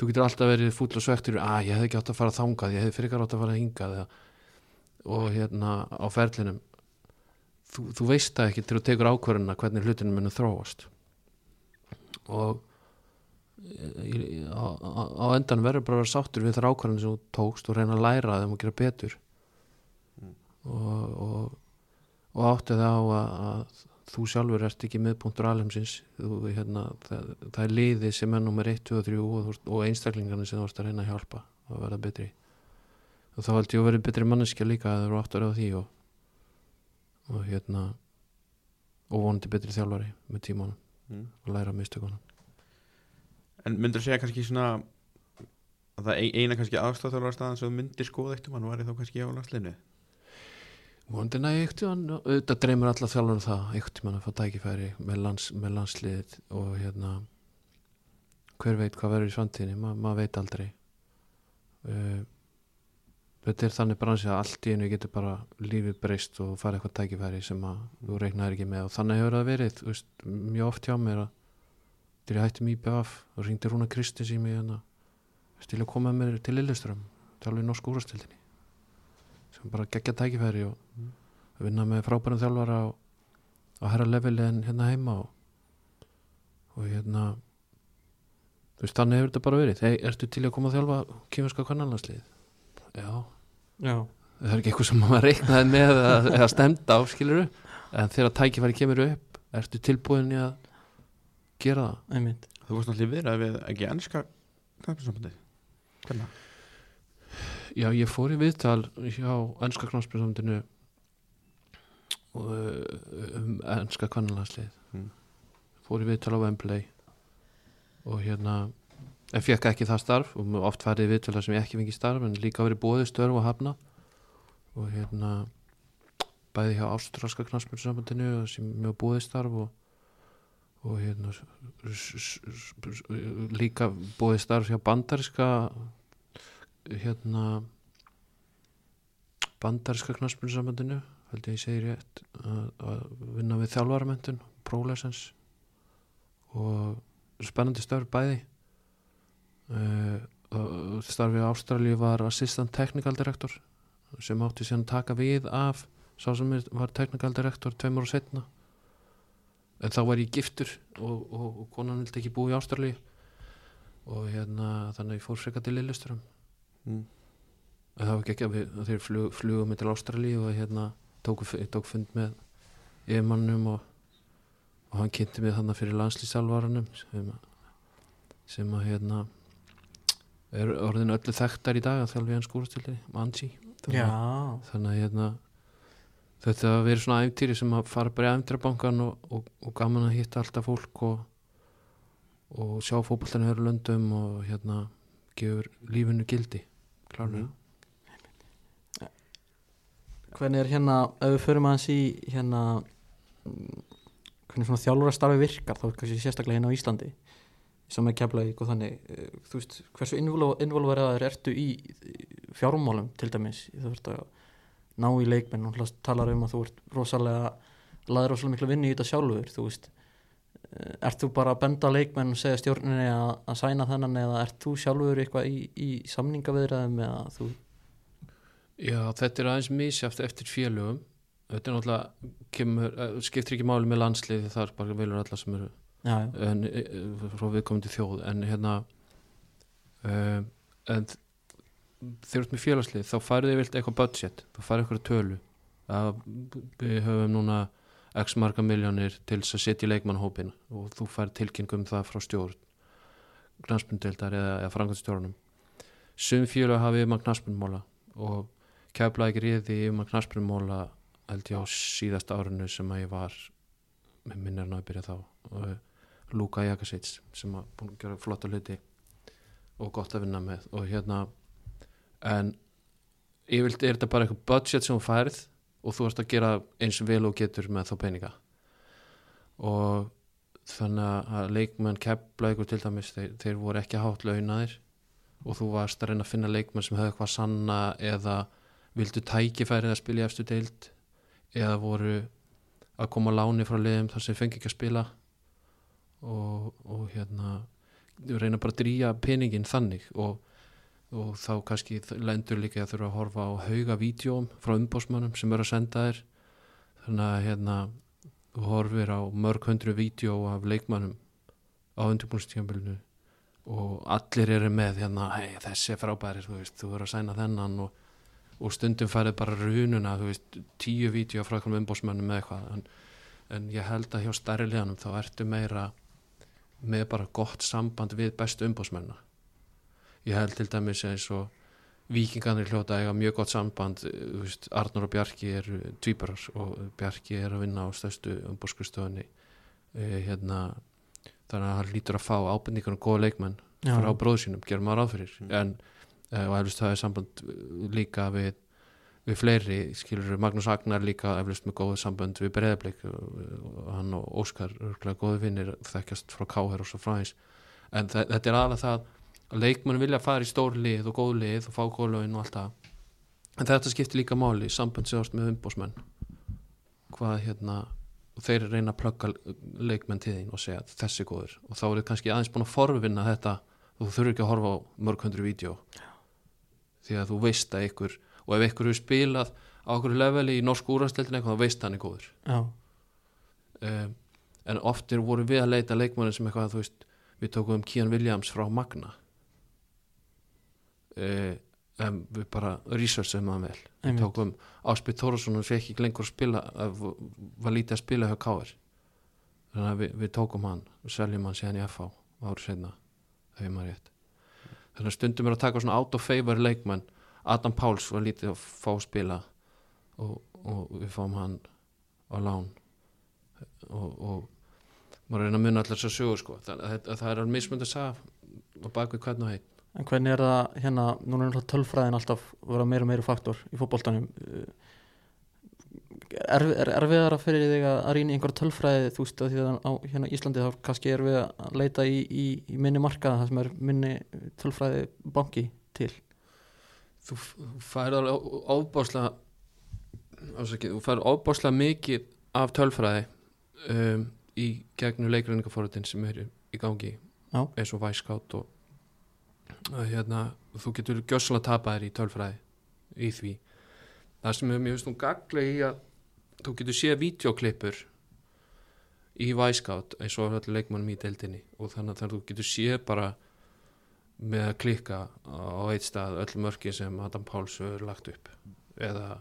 þú getur alltaf verið fúll og svektur að ég hefði ekki átt að fara þangað ég hefði fyrir ekki átt að fara hingað og hérna á ferlinum þú, þú veist það ekki til þú tekur ákvörðuna hvernig hlutinu munum þróast. Og í, í, á, á, endan verður bara að vera sáttur við þar ákvörðinu sem þú tókst og reyna að læra þeim og gera betur. Mm. og, og, og átti það á að, að þú sjálfur ert ekki miðpunktur alheimsins. Þú, hérna, það, það er liðið sem er nummer 1, 2 og 3 og, og einstaklingarnir sem þú ert að reyna að hjálpa að verða betri. Og þá held ég að verði betri manneskja líka að þú eru áttur á því og, og hérna og vonandi betri þjálfari með tímanum Mm. og læra mistökunum. En myndur segja kannski svona að það ein- eina kannski aðstofþjálfara staðan sem þú myndir skoða eitt um hann var þá kannski á landsliðinu? Vonandi næ eitt tímann auðvitað dreymir alla þjálfur um það eitt tímann að fá tækifæri með, lands, með landsliðið og hérna hver veit hvað verður í framtíðinni Ma, maður veit aldrei. Uh, þetta er þannig bransi að allt í einu getur bara lífið breyst og fara eitthvað tækifæri sem að þú reiknaðir ekki með. Og þannig hefur það verið veist, mjög oft hjá mér að þegar ég hætti mjög IBF og ringdi Rúna Kristins í mig hérna til að koma með mér til Lilleström til alveg norsku úrastildinni sem bara geggja tækifæri og Mm. vinna með frábærum þjálfara á, á herra leveli en hérna heima og, og hérna þú veist þannig hefur þetta bara verið. Hey, ertu til að koma að þjálfa kýminska kannanlandslið já, Já, það er ekki eitthvað sem maður reiknaði með eða, eða stemd á skiluru en þegar tækifæri kemur upp ertu tilbúin í að gera það? Einmitt. Þú varst náttúrulega viðrað við ekki ennska knæspinsambandi Hvernig? Já, ég fór í viðtal hjá ennska knásbjörnsamdinu um ennska kvannalagslið Mm. fór í viðtal á Wembley og hérna en fekk ekki það starf og oft farið í viðtal þar sem ég ekki fengi starf en líka verið bóðið störf og hafna og hérna bæði hjá ástralska knásbjörnsamdinu sem mjög bóðið starf og og hérna líka bóðið starf hjá bandariska hérna bandaríska knaspunnsambandinu held ég að ég segi rétt að, vinna við þjálfaramöntun prólesens og spennandi störf bæði starfið á Ástralíu var assistant technical director sem átti síðan að taka við af sá sem var technical director tveimur og setna en þá var ég giftur og, og, og konan vildi ekki búa í Ástralíu. Og hérna þannig fór freka til Lilleström Mm. Það var ekki ekki að þeir flug, flugum til Ástralíu og hérna tóku, tók fund með yfirmannum og, og hann kynnti mig þannig fyrir landslýsalvaranum sem, sem að hérna er orðin öllu þekktar í dag að þjálfi hans skúrastildi, Manji. Já, þannig að hérna þetta vera svona æfntýri sem að fara bara í æfntýrabankan og, og, og gaman að hitta alltaf fólk og, og sjá fótboltan í öðru löndum og hérna gefur lífinu gildi klárlega. Mhm. hvernig er hérna ef við förum aðeins í hérna mm, hvernig svona þjálfara starfi virkar þá kannski sérstaklega hérna á Íslandi sem er keflavík og þannig eh, þú veist, hversu involveraður ertu í fjármálum til dæmis? Þú veist að ná í leikmenn og hlast talar um að þú ert rosalega laður rosalega miklu vinnu í þetta sjálfur þú veist. Eh, ert þú bara að benda leikmenn og segja stjórninni að, að sæna þennan eða ert þú sjálfur eitthvað í, í samningaviðræðum eða þú? Já, þetta er aðeins misjáft eftir félögum. Þetta er náttúrulega kemur, eh, skiptir ekki máli með landsliði þar bara velur alla sem eru já, já, en, eh, frá viðkomandi þjóð. En hérna um, en þegar þú ert með félagslið þá færðu þið vilt eitthvað budget. Þú færðu eitthvað tölu. Að við höfum núna x marga miljónir til þess að setja í leikmannhópin og þú fær tilkynningum það frá stjórn knastbundeldar eða, eða frangandstjórnum sum félag hafi yfir maður knastbundmóla og keflaði ekki riði yfir maður knastbundmóla held ég á síðasta árinu sem að ég var með minnarna að byrja þá. Og Luka Jakasits sem að búin að gera flotta hluti og gott að vinna með og hérna en yfirlt er þetta bara eitthvað budget sem þú færð og þú ert að gera eins vel og getur með þá peninga? Og þannig að leikmenn kepla ykkur til dæmis, þeir, þeir voru ekki hátt launaðir og þú varst að reyna að finna leikmenn sem hefði eitthvað sanna eða vildu tækifærið að spila í efstu deild eða voru að koma láni frá liðum þar sem fengi ekki að spila og, og hérna reyna bara að drýja peningin þannig og, og þá kannski lendur líka að þurfa að horfa á hauga vídjóm frá umbósmannum sem eru að senda þér. Þannig að hérna horfir á mörg hundru vídjó af leikmannum á undirbúinstíðanbylnu og allir eru með hérna, hei þessi er frábæri þú veist, þú verður að sæna þennan. Og, og stundum færið bara rununa þú veist, tíu vídeo frá umbósmönnum með eitthvað, en, en ég held að hjá stærri liðanum þá ertu meira með bara gott samband við bestu umbósmönna ég held til dæmis eins og vikingarnir hljóta eiga mjög gott samband þú veist, Arnur og Bjarki eru tvíbarar og Bjarki er að vinna á stærstu umbóskustöðunni eh, hérna þannig að hann lítur að fá ábendingar og góða leikmenn Já. frá bróðu sínum, gerum maður ráð fyrir Mm. en, uh, og eflust það er samband líka við, við fleiri skilur Magnús Agnar líka eflust með góðu samband við Breiðablik og hann og Óskar góðu vinnir þekkjast frá Káher og svo fræðis en þe- þetta er aðalega það að leikmenn vilja fara í stór lið og góð lið og fá góð lögin og allt það. En þetta skiptir líka máli, samband sjást með umbósmenn hvað hérna og þeir reyna að plugga leikmenn til þín og segja að þessi góður. Og þá er þið kannski aðeins búin að forvinna þetta. Þú þurfur ekki að horfa á mörg hundru vídeo því að þú veist að ykkur og ef hefur spilað á okkur leveli í norsku úrvarsleildin eitthvað þá veist hann er góður. Um, en oft er voru við að leita leikmennin sem eitthvað þú veist við tókum um Kian Williams frá Magna. Um, við bara researchum hann vel. Við einmitt. tókum Áspið Þórusson og fekk ekki lengur að spila var lítið að spila hjá Káir þannig að við, við tókum hann og seljum hann síðan í FH árið senna ef ég maður rétt. Þannig að stundum er að taka svona out of favor leikmenn Adam Páls var lítið að fá að spila og, og við fáum hann á lán. Og, og maður reyna að munna allar þessar sögur sko. það, það, það er alveg mismönd að sagða og bak við hvern og heitt En hvernig er það hérna, núna er náttúrulega tölfræðin alltaf að vera meira og meira faktor í fótboltanum. Er, er erfiðara fyrir þig að að rýna einhverja tölfræði þú veist að því að á hérna Íslandi þá kannski er við að leita í, í, í minni markaða það sem er minni tölfræði banki til þú þú færð alveg ofbáslega ásakið, þú færð ofbáslega mikið af tölfræði um, í gegnum leikræningaforðin sem eru í gangi Já. eins og væskátt og hérna, þú getur gjössalega tapaðir í tölfræði í því það sem er mjög gaglega í að þú getur séð vídeoklippur í væskátt eins og allir leikmannum í deildinni og þannig að þú getur séð bara með að klikka á eitt stað öll mörki sem Adam Páls hefur lagt upp. Eða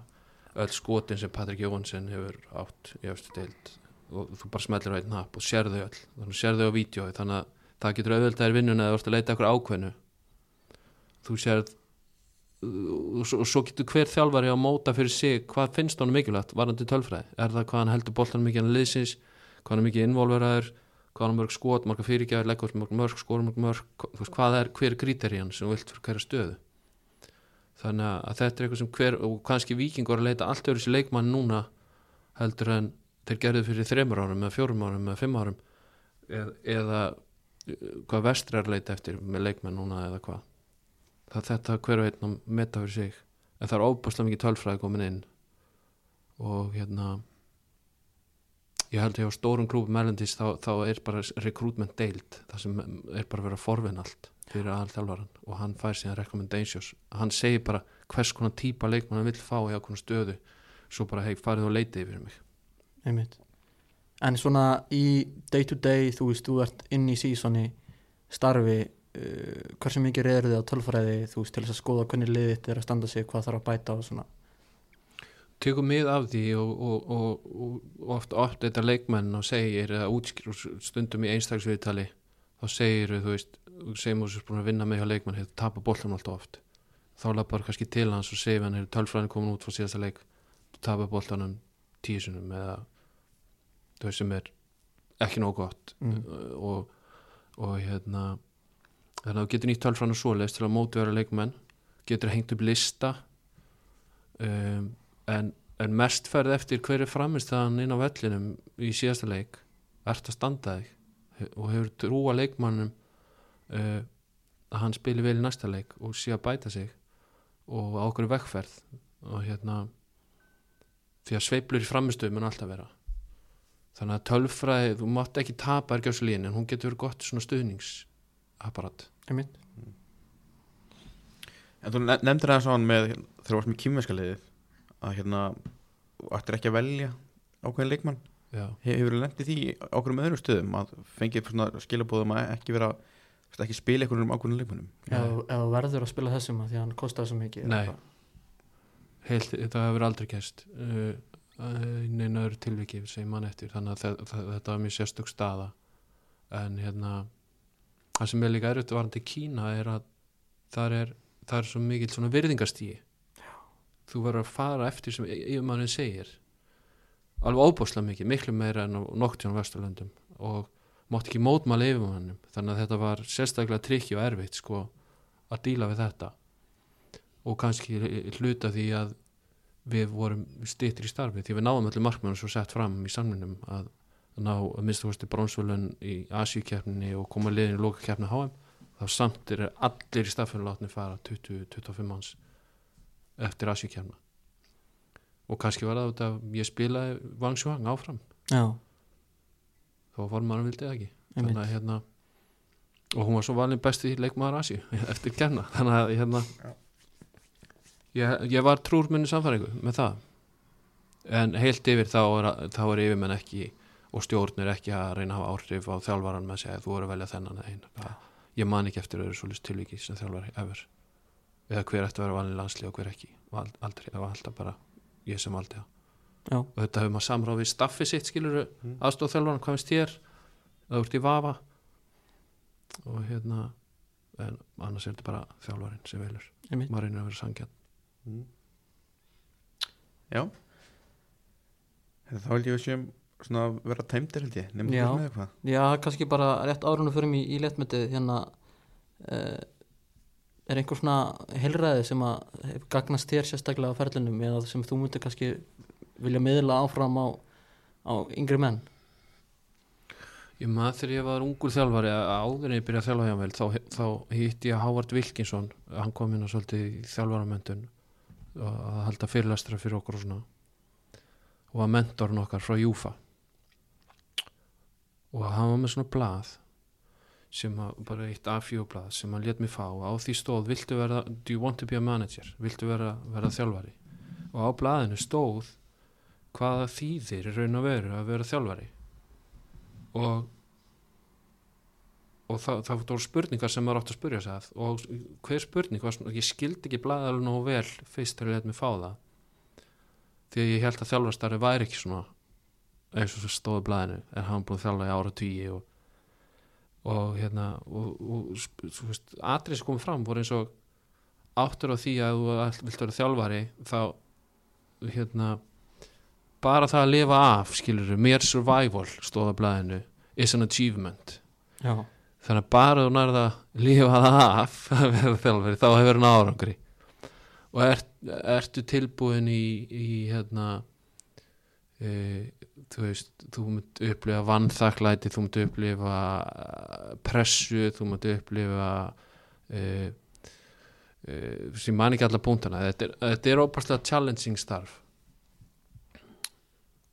öll skotin sem Patrik Jóhansen hefur átt í öfstu deild. Og þú bara smellir á einn napp og sér þau öll. Þannig sér þau á vídjói þannig að það getur auðvitað er vinnun eða þú ert að leita ekkur ákveðnu. Þú sér og svo, getur hver þjálfari að móta fyrir sig hvað finnst honum mikilvægt varandi tölfræði. Er það hvað hann heldur boltanum mikið hann liðsins hvað hann mikið involveraður hvað er mörg skot, marga fyrirgjafir leggur mörg mörg, skor mörg mörg. Þú veist, hvað er hver kríterían sem þú vilt fyrir hverja stöðu? Þannig að þetta er eitthvað sem hver og kannski vikingur að leita allt öðru sér leikmann núna heldur en þeir gerðu fyrir þreymur árum eða fjórum árum eða fimm árum eða, eða uh, hvað vestri er leita eftir með leikmenn núna eða hvað. Það þetta hver og einn að meta fyrir sig. En það er óbúslega mikið tölfræði komin inn og hérna ég held að hjá stórum klúbum erlendis þá, þá er bara recruitment deild það sem er bara verið að forvinna allt fyrir aðal þjálfaran og hann fær síðan recommendations. Hann segir bara hvers konar típa leikmann hann vill fá í ákveðna stöðu svo bara hei farið og leitið fyrir mig. Einmitt. En svona í day to day þú veist, þú ert inn í sísoni starfi uh, hversu mikið reyður þið á tölfræði þú veist, til þess að skoða hvernig liðið þitt er að standa sig hvað þarf að bæta og svona tekur mið af því og, og, og, og oft, oft þetta leikmenn og segir eða útskýr stundum í einstaksviðtali þá segir þú veist segjum þú sér búin að vinna með hjá leikmenn hefur tapað boltan alltaf oft þá lappar kannski til hans og segir hann er tölfræðin komin út frá síðasta leik tapað boltanum tíu sinum eða veist sem er ekki nóg gott Mm. og, og hérna þannig að þú getur nýtt tölfræðin og svoleiðis til að mótvera leikmenn getur hengt upp lista um, en, en mest ferð eftir hver er framist þann inn á vellinum í síðasta leik. Ert að standa þig. Og hefur trúa leikmannum uh, að hann spili vel í næsta leik og sé að bæta sig og á okkur vekkferð og hérna því að sveiflur í framistöðu mun alltaf vera. Þannig að tölfræði, þú mátt ekki tapa ergjáðslíðin en hún getur verið gott svona stuðningsapparat. Einmitt. En þú ne- nefndir það svona með þegar þú varst með kýmverska liðið að hérna, ættir ekki að velja ákveðin leikmann? Já, hefur þú lendið því ákveðum öðrum stöðum að fengið svona skilabóðum að ekki vera ekki spila einhvern um ákveðin leikmannum ef þú- ef þú verður að spila þessum að því að hann kostar svo mikið Nei. eða heilt, það hefur aldrei gæst uh, í neina öðru tilviki sem mann eftir, þannig að þe- þe- þetta var mjög sérstök staða. En hérna það sem er líka erfitt varandi Kína er að það er, það er svo mikill svona virðingastíi þú verður að fara eftir sem yfirmannin segir. Alveg óbúslega mikið, miklu meira en á noktjón vesturlöndum og mátt ekki mótmála yfirmannum þannig að þetta var sérstaklega trikki og erfitt sko að díla við þetta. Og kannski hluta því að við vorum stýttir í starfi því við náðum öllu markmennum svo sett fram í samlunum að ná að minnstu brónsvölun í Asíukeppninni og koma liðin í lokakeppni HM þá samt er allir í staffinu látni fara 20-25 manns eftir Asíukeppna og kannski var það út af ég spilaði Vangsjúhang áfram. Já, þá formarum vildi það ekki. Þannig að hérna og hún var svo valin besti leikmaður Asíu eftir kenna þannig að hérna ég, ég var trúr minni samfæringu með það. En heilt yfir þá er, þá er yfirmenn ekki og stjórnir ekki að reyna að hafa áhrif á þjálfaran með að segja þú voru að velja þennan eða einn ég man ekki eftir öðru svolítið tilviki sem þjálfari ever eða hver ætti að vera valin landslið og hver ekki. Ald- aldrei, það var alltaf bara ég sem valdi það. Já, og þetta hefur maður samráð við staffi sitt skilur mm. aðstofþjálfaran, hvað finnst þér það ert í vafa. Og hérna en annars er þetta bara þjálfarin sem velur. Maður reynir að vera sangjarn Já. Þá held ég að við séum svona að vera tæmdir held ég. Nefnum þú með eitthvað. Já, kannski bara rétt árunum fyrir mig í, í letmetið hérna uh, er einhver svona heilræði sem að gagnast þér sérstaklega á ferlinum eða sem þú myndir kannski vilja miðla áfram á, á yngri menn? Ég maður þegar ég var ungur þjálfari að áður en ég byrjaði að þjálfa hjá vel þá, þá hitti ég Hávard Wilkinson. Hann kom inn á svolítið í þjálfaramöndun að halda fyrirlestra fyrir okkur og svona. Og var mentorn okkar frá Júfa. Og hann var með svona blað sem að, bara eitt A4 blað sem hann let mig fá. Og á því stóð viltu vera, do you want to be a manager? Viltu vera, vera þjálfari? Og á blaðinu stóð hvaða þýðir raun og veru að vera þjálfari. Og og það, það voru spurningar sem maður átt að spurja sig að. Og hver spurning var svona, ég skildi ekki blaða alveg nógu vel fyrst þegar ég let mig fá það. Því að ég held að þjálfarstarfi væri ekki svona eins og svo stóði blaðinu en hann búið að þjálfa í ára tugi og, og hérna og, og sp- þú veist, atrið sem komið fram voru eins og áttur á því að þú vilt vera þjálfari þá hérna bara það að lifa af skilur mere survival stóða blaðinu is an achievement. Já, þannig að bara þú nærða að lifa það af þjálfari þá hefur hann árangri. Og ert, ertu tilbúin í, í hérna e, þú veist þú munt upplifa vannþaklæti þú munt upplifa eh, pressu þú munt upplifa e, e, sem man ekki alla punktana. Þetta er, er ópasslega challenging starf.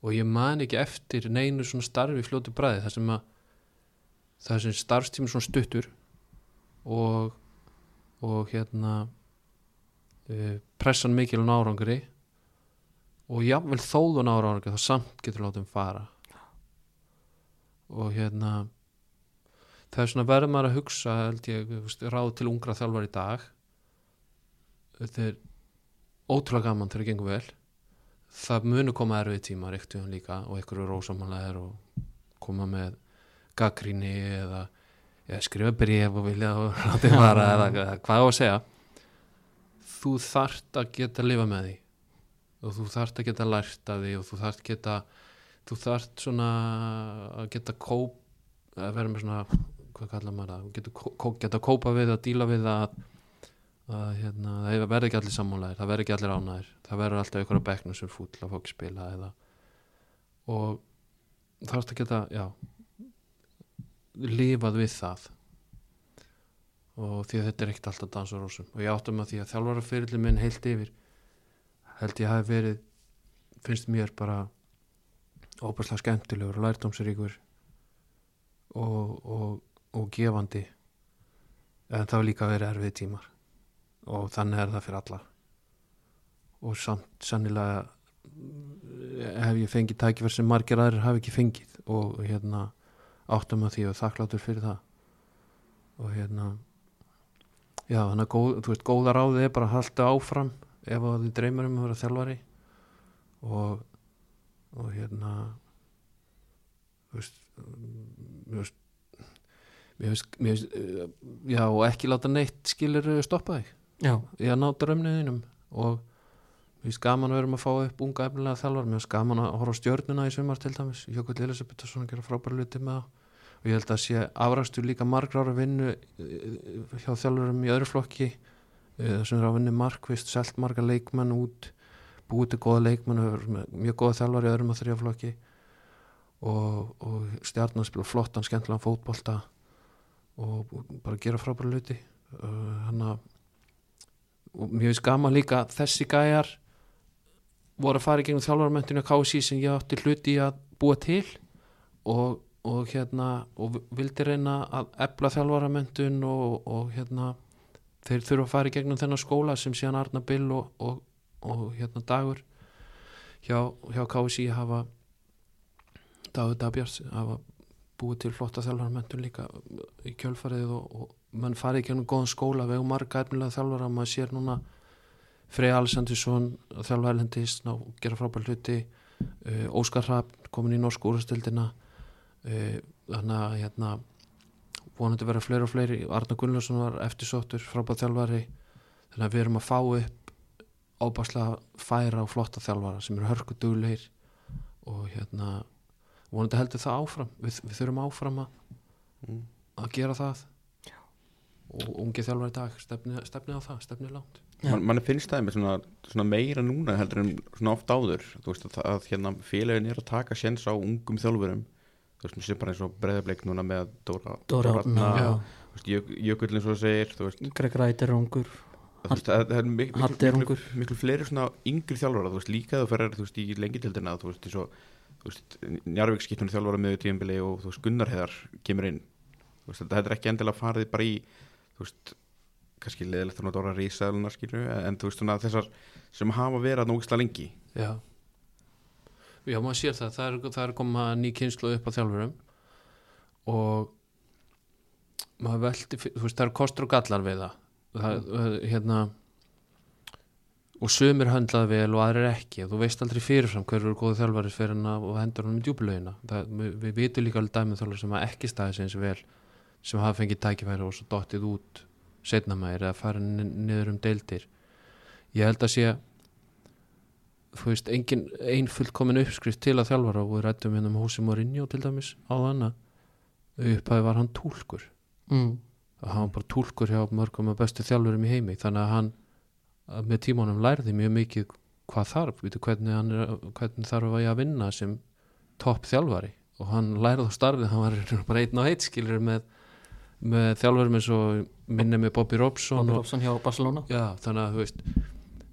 Og ég man ekki eftir neinu svona starfi fljótu bræði þar sem að það sem starfstími svona stuttur og og hérna uh, pressan mikil á árangri og jafnvel þóðun árangri þá samt getur látum fara. Og hérna það er svona verður maður að hugsa held ég, ráð til ungra þjálfar í dag. Þetta er ótrúlega gaman þegar það gengur vel. Það munu koma erfið tíma reyktuðum líka og einhverju rósamanlegar og koma með gaggríni eða, eða skrifa bref og vilja og láta þig fara eða, hvað á að segja. Þú þarft að geta að lifa með því og þú þarft að geta lært af því og þú þarft geta þú þarft svona að geta kóp að vera með svona hvað kallar maður það, getur kó- geta að kópa við að díla við að, að hérna, það verður ekki allir sammálaðir það verður ekki allir ánæðir það verður alltaf ykkur á bekknum sem fúll að fólk spila eða og þarft að geta já lifað við það. Og því að þetta er ekkert alltaf dans og ég áttum að því að þjálfara fyrirli minn heilt yfir held ég hafi verið finnst mér bara óbærslega skemmtilegur og lærdómsríkur og, og, og gefandi. En það var líka verið erfið tímar og þannig er það fyrir alla. Og samt sannilega hef ég fengið tækifær sem margir aðrir hafi ekki fengið og hérna áttum að því og þakklátur fyrir það. Og hérna já þannig að góð, veist, góða ráðið er bara að halda áfram ef að þið dreymir um að vera þjálfari og og hérna þú veist mér veist mér veist, mér veist eh, já og ekki láta neitt skilur stoppa þig já, í að ná drömniðinum og mér finnst gaman að vera með að fá upp unga efnilega þjálfar, mér finnst gaman að horfa á stjörnuna í sumar til dæmis, Jökull Elisabethsson að gera frábæra luti með það og ég held að sé afræstu líka margra ára vinnu eh, hjá þjálfurum í öðru flokki sem að vinna markvist, selt marga leikmenn út búið til góða leikmenn mjög góða þjálfar í öðrum og þrjá flokki. Og, og stjarnan spila flottan, skemmtilegan fótbolta og bara gera frábæra luti hann að og mér finnst gaman líka að þessi gæjar voru að fara í gegnum þjálfarmentinu á KSI sem ég átti hluti að búa til og, og hérna og vildi reyna að ebla þjálfarmentun og, og hérna þeir þurfa að fara í gegnum þennan skóla sem síðan Arna Bill og, og, og hérna Dagur hjá, hjá KSI hafa Dagur Dabjars hafa búið til flotta þjálfarmentun líka í kjölfarið og, og mann farið ekki um góðan skóla hefum marga efnilega þjálfara maður sér núna Frey Alessandinsson þjálfa erlendist og gera frábært hluti uh, Óskar Rapp komin í norsku úrstildina uh, þannig að hérna vonandi vera fleiri og fleiri. Arna Gunnlaugsson var eftirsóttur frábært þjálfari. Þannig að við erum að fá upp ábærslega færa og flotta þjálfara sem eru hörku dugleir og hérna vonandi heldur það áfram. Við, við þurfum áfram að, Mm. að gera það. Og ungi þjálfari í dag stefni, stefni á það, stefni langt. Já. Man, mann finnst það með svona, svona meira núna heldur en svona oft áður. Þú veist að, að hérna félagin er að taka séns á ungum þjálfurum þú veist, mér sé bara eins og breðableik núna með Dóra, Dóra Árna, Já. þú veist, Jök, Jökull eins og það segir þú veist, Greg Wright er ungur. Það, er mik miklu, miklu, ungur. miklu fleiri svona yngri þjálfara þú veist, líka þú ferðar, þú veist, í lengitildina þú veist, eins og, þú veist, Njarvík skiptum þjálfara með tíðanbili og þú veist, Gunnar Heiðar kemur inn, þú veist, þetta er ekki endilega farið bara í, þú veist kannski leðilegt að nota orða rísaðlunar skilju en þú veist svona þessar sem hafa verið að nógislega lengi. Já Já, maður sér það, það er, það er koma ný kynslu upp á þjálfurum og maður veldi, þú veist, það eru kostur og gallar við það, það hérna og sumir höndlaði vel og aðrir ekki. Og þú veist aldrei fyrirfram hverju eru góðu þjálfari fyrir hann og hendur hann um djúbulögina við, vitum líka alveg dæmið þjálfari sem hafa ekki staðið sig eins vel sem hafa fengið tækifæri og svo dottið út setna mæri eða farið niður um deildir. Ég held að sé þú veist, engin ein fullkomin uppskrift til að þjálfara. Og við rættum hérna með Húsi Mourinho til dæmis á þann að upphæði var hann túlkur. Mm. og hann var bara túlkur hjá mörgum af bestu þjálfurum í heimi. Þannig að hann með tímanum lærði mjög mikið hvað þarf, veitu, hvernig, er, hvernig þarf að ég að vinna sem topp þjálfari. Og hann lærði á starfið hann var bara einn á eitt skilur með, með þjálfurum eins og minni með Bobby Robson Bobby og, Robson hjá Barcelona. Já, þannig að þú veist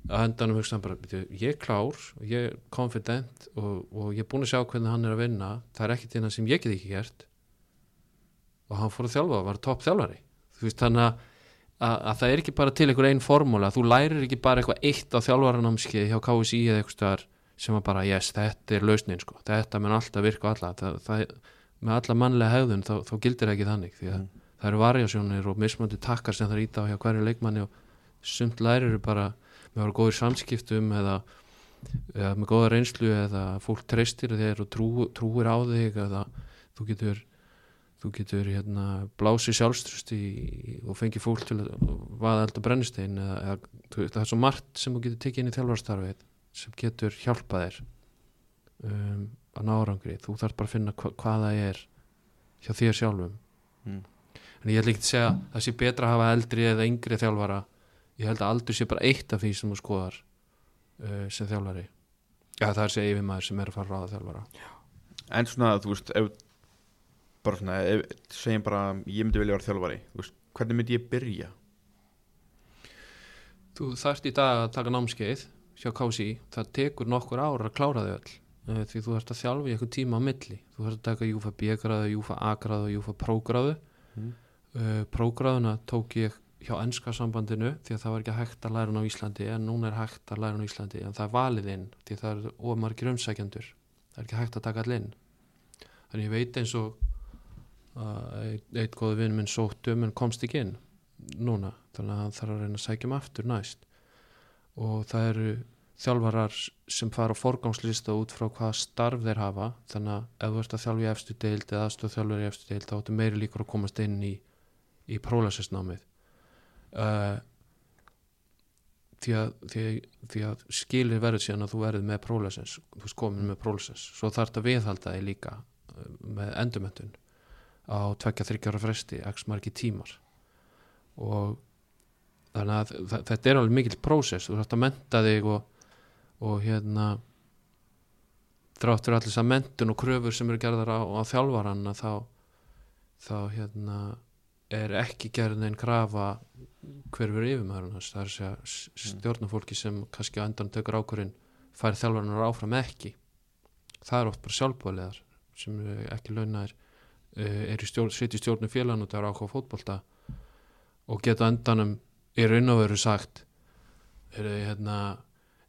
að hendanum hugsa hann bara, ég er klár ég er confident og, og ég er búin að sjá hvernig hann er að vinna. Það er ekkert innan sem ég get ekki gert. Og hann fór að þjálfa og var topp þjálfari. Þú veist þannig að, að, að það er ekki bara til einhver einn formúla, þú lærir ekki bara eitthvað eitt á þjálfaranámskið hjá KSI eða eitthvað staðar sem að bara yes, þetta er lausnin sko, þetta mun alltaf virka alla. Það, það, með alla mannlega hegðun þá, þá gildir ekki þannig því að Mm. það eru variasjónir og mismöndi takkar sem það er íta með að góður samskiptum eða, eða með góða reynslu eða fólk treystir þér og trú, trúir á þig eða þú getur þú getur hérna blásið sjálfströsti og fengið fólk til að vaða elda brennistein eða, eða það er svo margt sem þú getur tekið inn í þjálfarstarfið sem getur hjálpað þér um, að ná árangri þú þarf bara að finna hva, hvað það er hjá þér sjálfum Mm. en ég ætla ekki að segja að það sé betra að hafa eldri eða yngri þjálfara ég held að aldur sé bara eitt af því sem þú skoðar uh, sem þjálfari. Ja, það er segja yfir maður sem er að fara að ráða þjálfara. En svona þú veist ef, bara svona, ef, segjum bara ég myndi vilja vera þjálfari, veist, hvernig myndi ég byrja? Þú þarft í dag að taka námskeið hjá KSI, það tekur nokkur ára að klára þau öll Eh, því þú þarft að þjálfa í eitthvað tíma á milli. Þú þarft að taka Júfa B-gráðu, Júfa A-gráðu Júfa Pro-gráðu Mm. uh, Pro-gráðuna tók ég hjá ennska sambandinu því að það var ekki hægt að læra hún á Íslandi en núna er hægt að læra hún á Íslandi en það er valið inn því það er ómargir umsækjandur það er ekki hægt að taka allir inn. Þannig ég veit eins og að eitt, góðu vinn minn sóttu um en komst ekki inn núna þannig að hann þarf að reyna að sækja um aftur næst. Og það eru þjálfarar sem fara á forgangslista út frá hvaða starf þeir hafa þannig að ef þú ert að þjálfa í efstu deild eða aðstoð þjálfur í efstu deild þá áttu meiri líkur að komast inn í, í prólæsisnámið uh, því, að, því, að- skilir verður síðan að þú verður með prólæsins þú veist komin með prólæsins svo þarf þetta viðhalda þig líka uh, með endurmöntun á tvekja þryggjára fresti x margi tímar. Og þannig að þetta er alveg mikill prósess þú þarf að menta þig og, og hérna þráttur allir þess að mentun og kröfur sem eru gerðar á, á þjálfaran að þá þá hérna er ekki gerð neinn krafa hver verið yfirmaðurinn hans? Það er að segja s- stjórnarfólki sem kannski á endan tökur ákvörðin fær þjálfaranar áfram ekki. Það er oft bara sjálfbóðlegar sem ekki launaðir uh, er í stjórn, sitt í stjórnum félagann og það er ákvað fótbolta og geta endanum í raun og veru sagt er þið hérna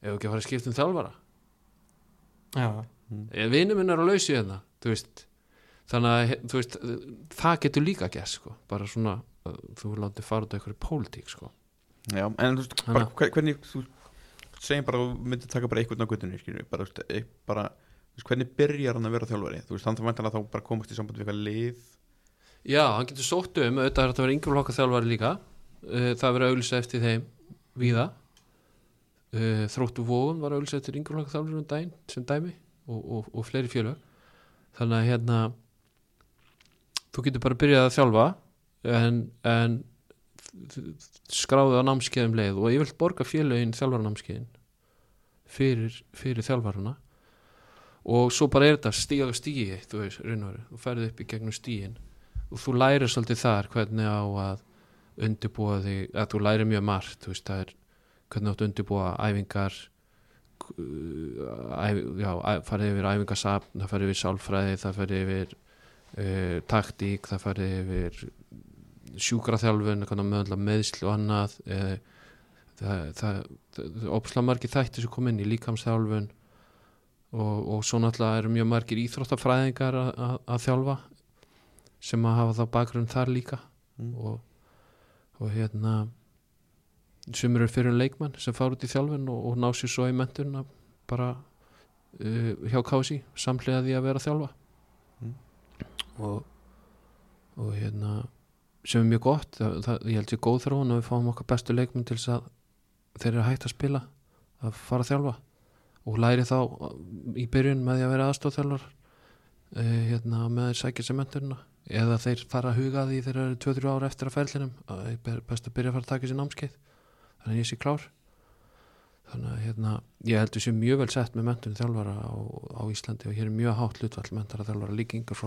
ef við ekki að fara að skipta um þjálfara? Já, vinnu minn er að lausi hérna þú þannig að þú veist, það getur líka gert sko. bara svona þú látið fara út af einhverju pólitík sko. Já, en þú veist, hvernig þú segjum bara að þú myndir taka bara einhvern á guttunni skilur, bara, e- bara veist, hvernig byrjar hann að vera þjálfari? Þú veist, hann þá væntanlega þá bara komast í samband við eitthvað lið. Já, hann getur sótt um auðvitað er að vera yngur flokka þjálfari líka. Uh, það verður auðlýsa eftir þeim víða. Uh, þróttu vógun var auðlýsa eftir yngur flokka þjálfari um sem dæmi og, og, og fleiri fjölög þannig að hérna þú getur bara byrjað að þjálfa en, en skráðu á námskeiðum leið. Og ég vil borga félögin þjálfaranámskeiðin fyrir, fyrir þjálfarana. Og svo bara er þetta stíga og stígi þú veist, raun og veru, þú ferði upp í gegnum stígin og þú lærir svolítið þar hvernig á að undirbúa þig, að þú lærir mjög margt veist, er hvernig áttu undirbúa æfingar uh, æf, já, farið yfir æfingasafn, það farið yfir sálfræði það farið yfir uh, taktík, það farið yfir sjúkraþjálfun, meðsl og annað uh, það, það, það opsla margir þætti sem kom inn í líkamsþjálfun og, og svo náttúrulega eru mjög margir íþróttafræðingar að, að, að þjálfa sem að hafa þá bakgrunn þar líka Mm. og, og hérna sumir eru fyrir leikmann sem fara út í þjálfun og, og ná sér svo í mentun bara uh, hjá kási samhliða því að vera að þjálfa Mm. og, og hérna sem er mjög gott það, það, ég held sér góð þróun að við fáum okkar bestu leikmenn til þess að þeir eru hægt að spila að fara að þjálfa. Og læri þá í byrjun með því að vera aðstofþjálfar uh, hérna með þeir sækja sem menturina eða þeir fara að huga að því þeir eru 2-3 ára eftir að ferlinum að það er best að byrja að fara að taka sér námskeið. Þannig að ég sé klár. Þannig að hérna, ég heldur sér mjög vel sett með mentun þjálfara á, á Íslandi og hér er mjög hátt hlutvall mentara þjálfara líka yngur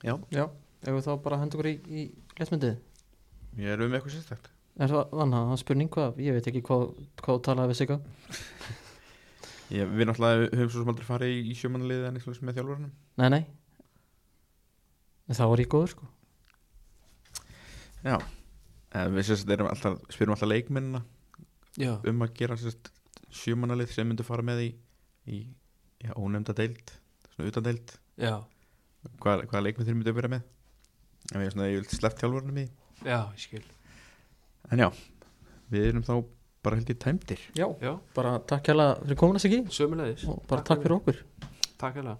Já, já, ef við þá bara hendur okkur í, í lesmyndið ég er um eitthvað sérstækt Er það vanna, það spurning hvað, ég veit ekki hvað, hvað þú talaði við sig Ég, við náttúrulega höfum svo sem aldrei farið í, í sjömanaliðið en eitthvað með þjálfurinn Nei, nei. En þá var ég góður sko. Já, en við sérst erum alltaf, spyrum alltaf leikmennina já, um að gera sérst sjömanalið sem myndu fara með í, í já, ónefnda deild svona utan deild, já, hvað, hvaða leikmenn þeir myndu að vera með? En við erum svona, ég vil sleppt þjálfurinn í. Já, ég skil. En já, við erum þá bara held ég tæmdir. Já, já, bara takk hérlega fyrir komuna sig í sömulegis og bara takk fyrir okkur. Takk hérlega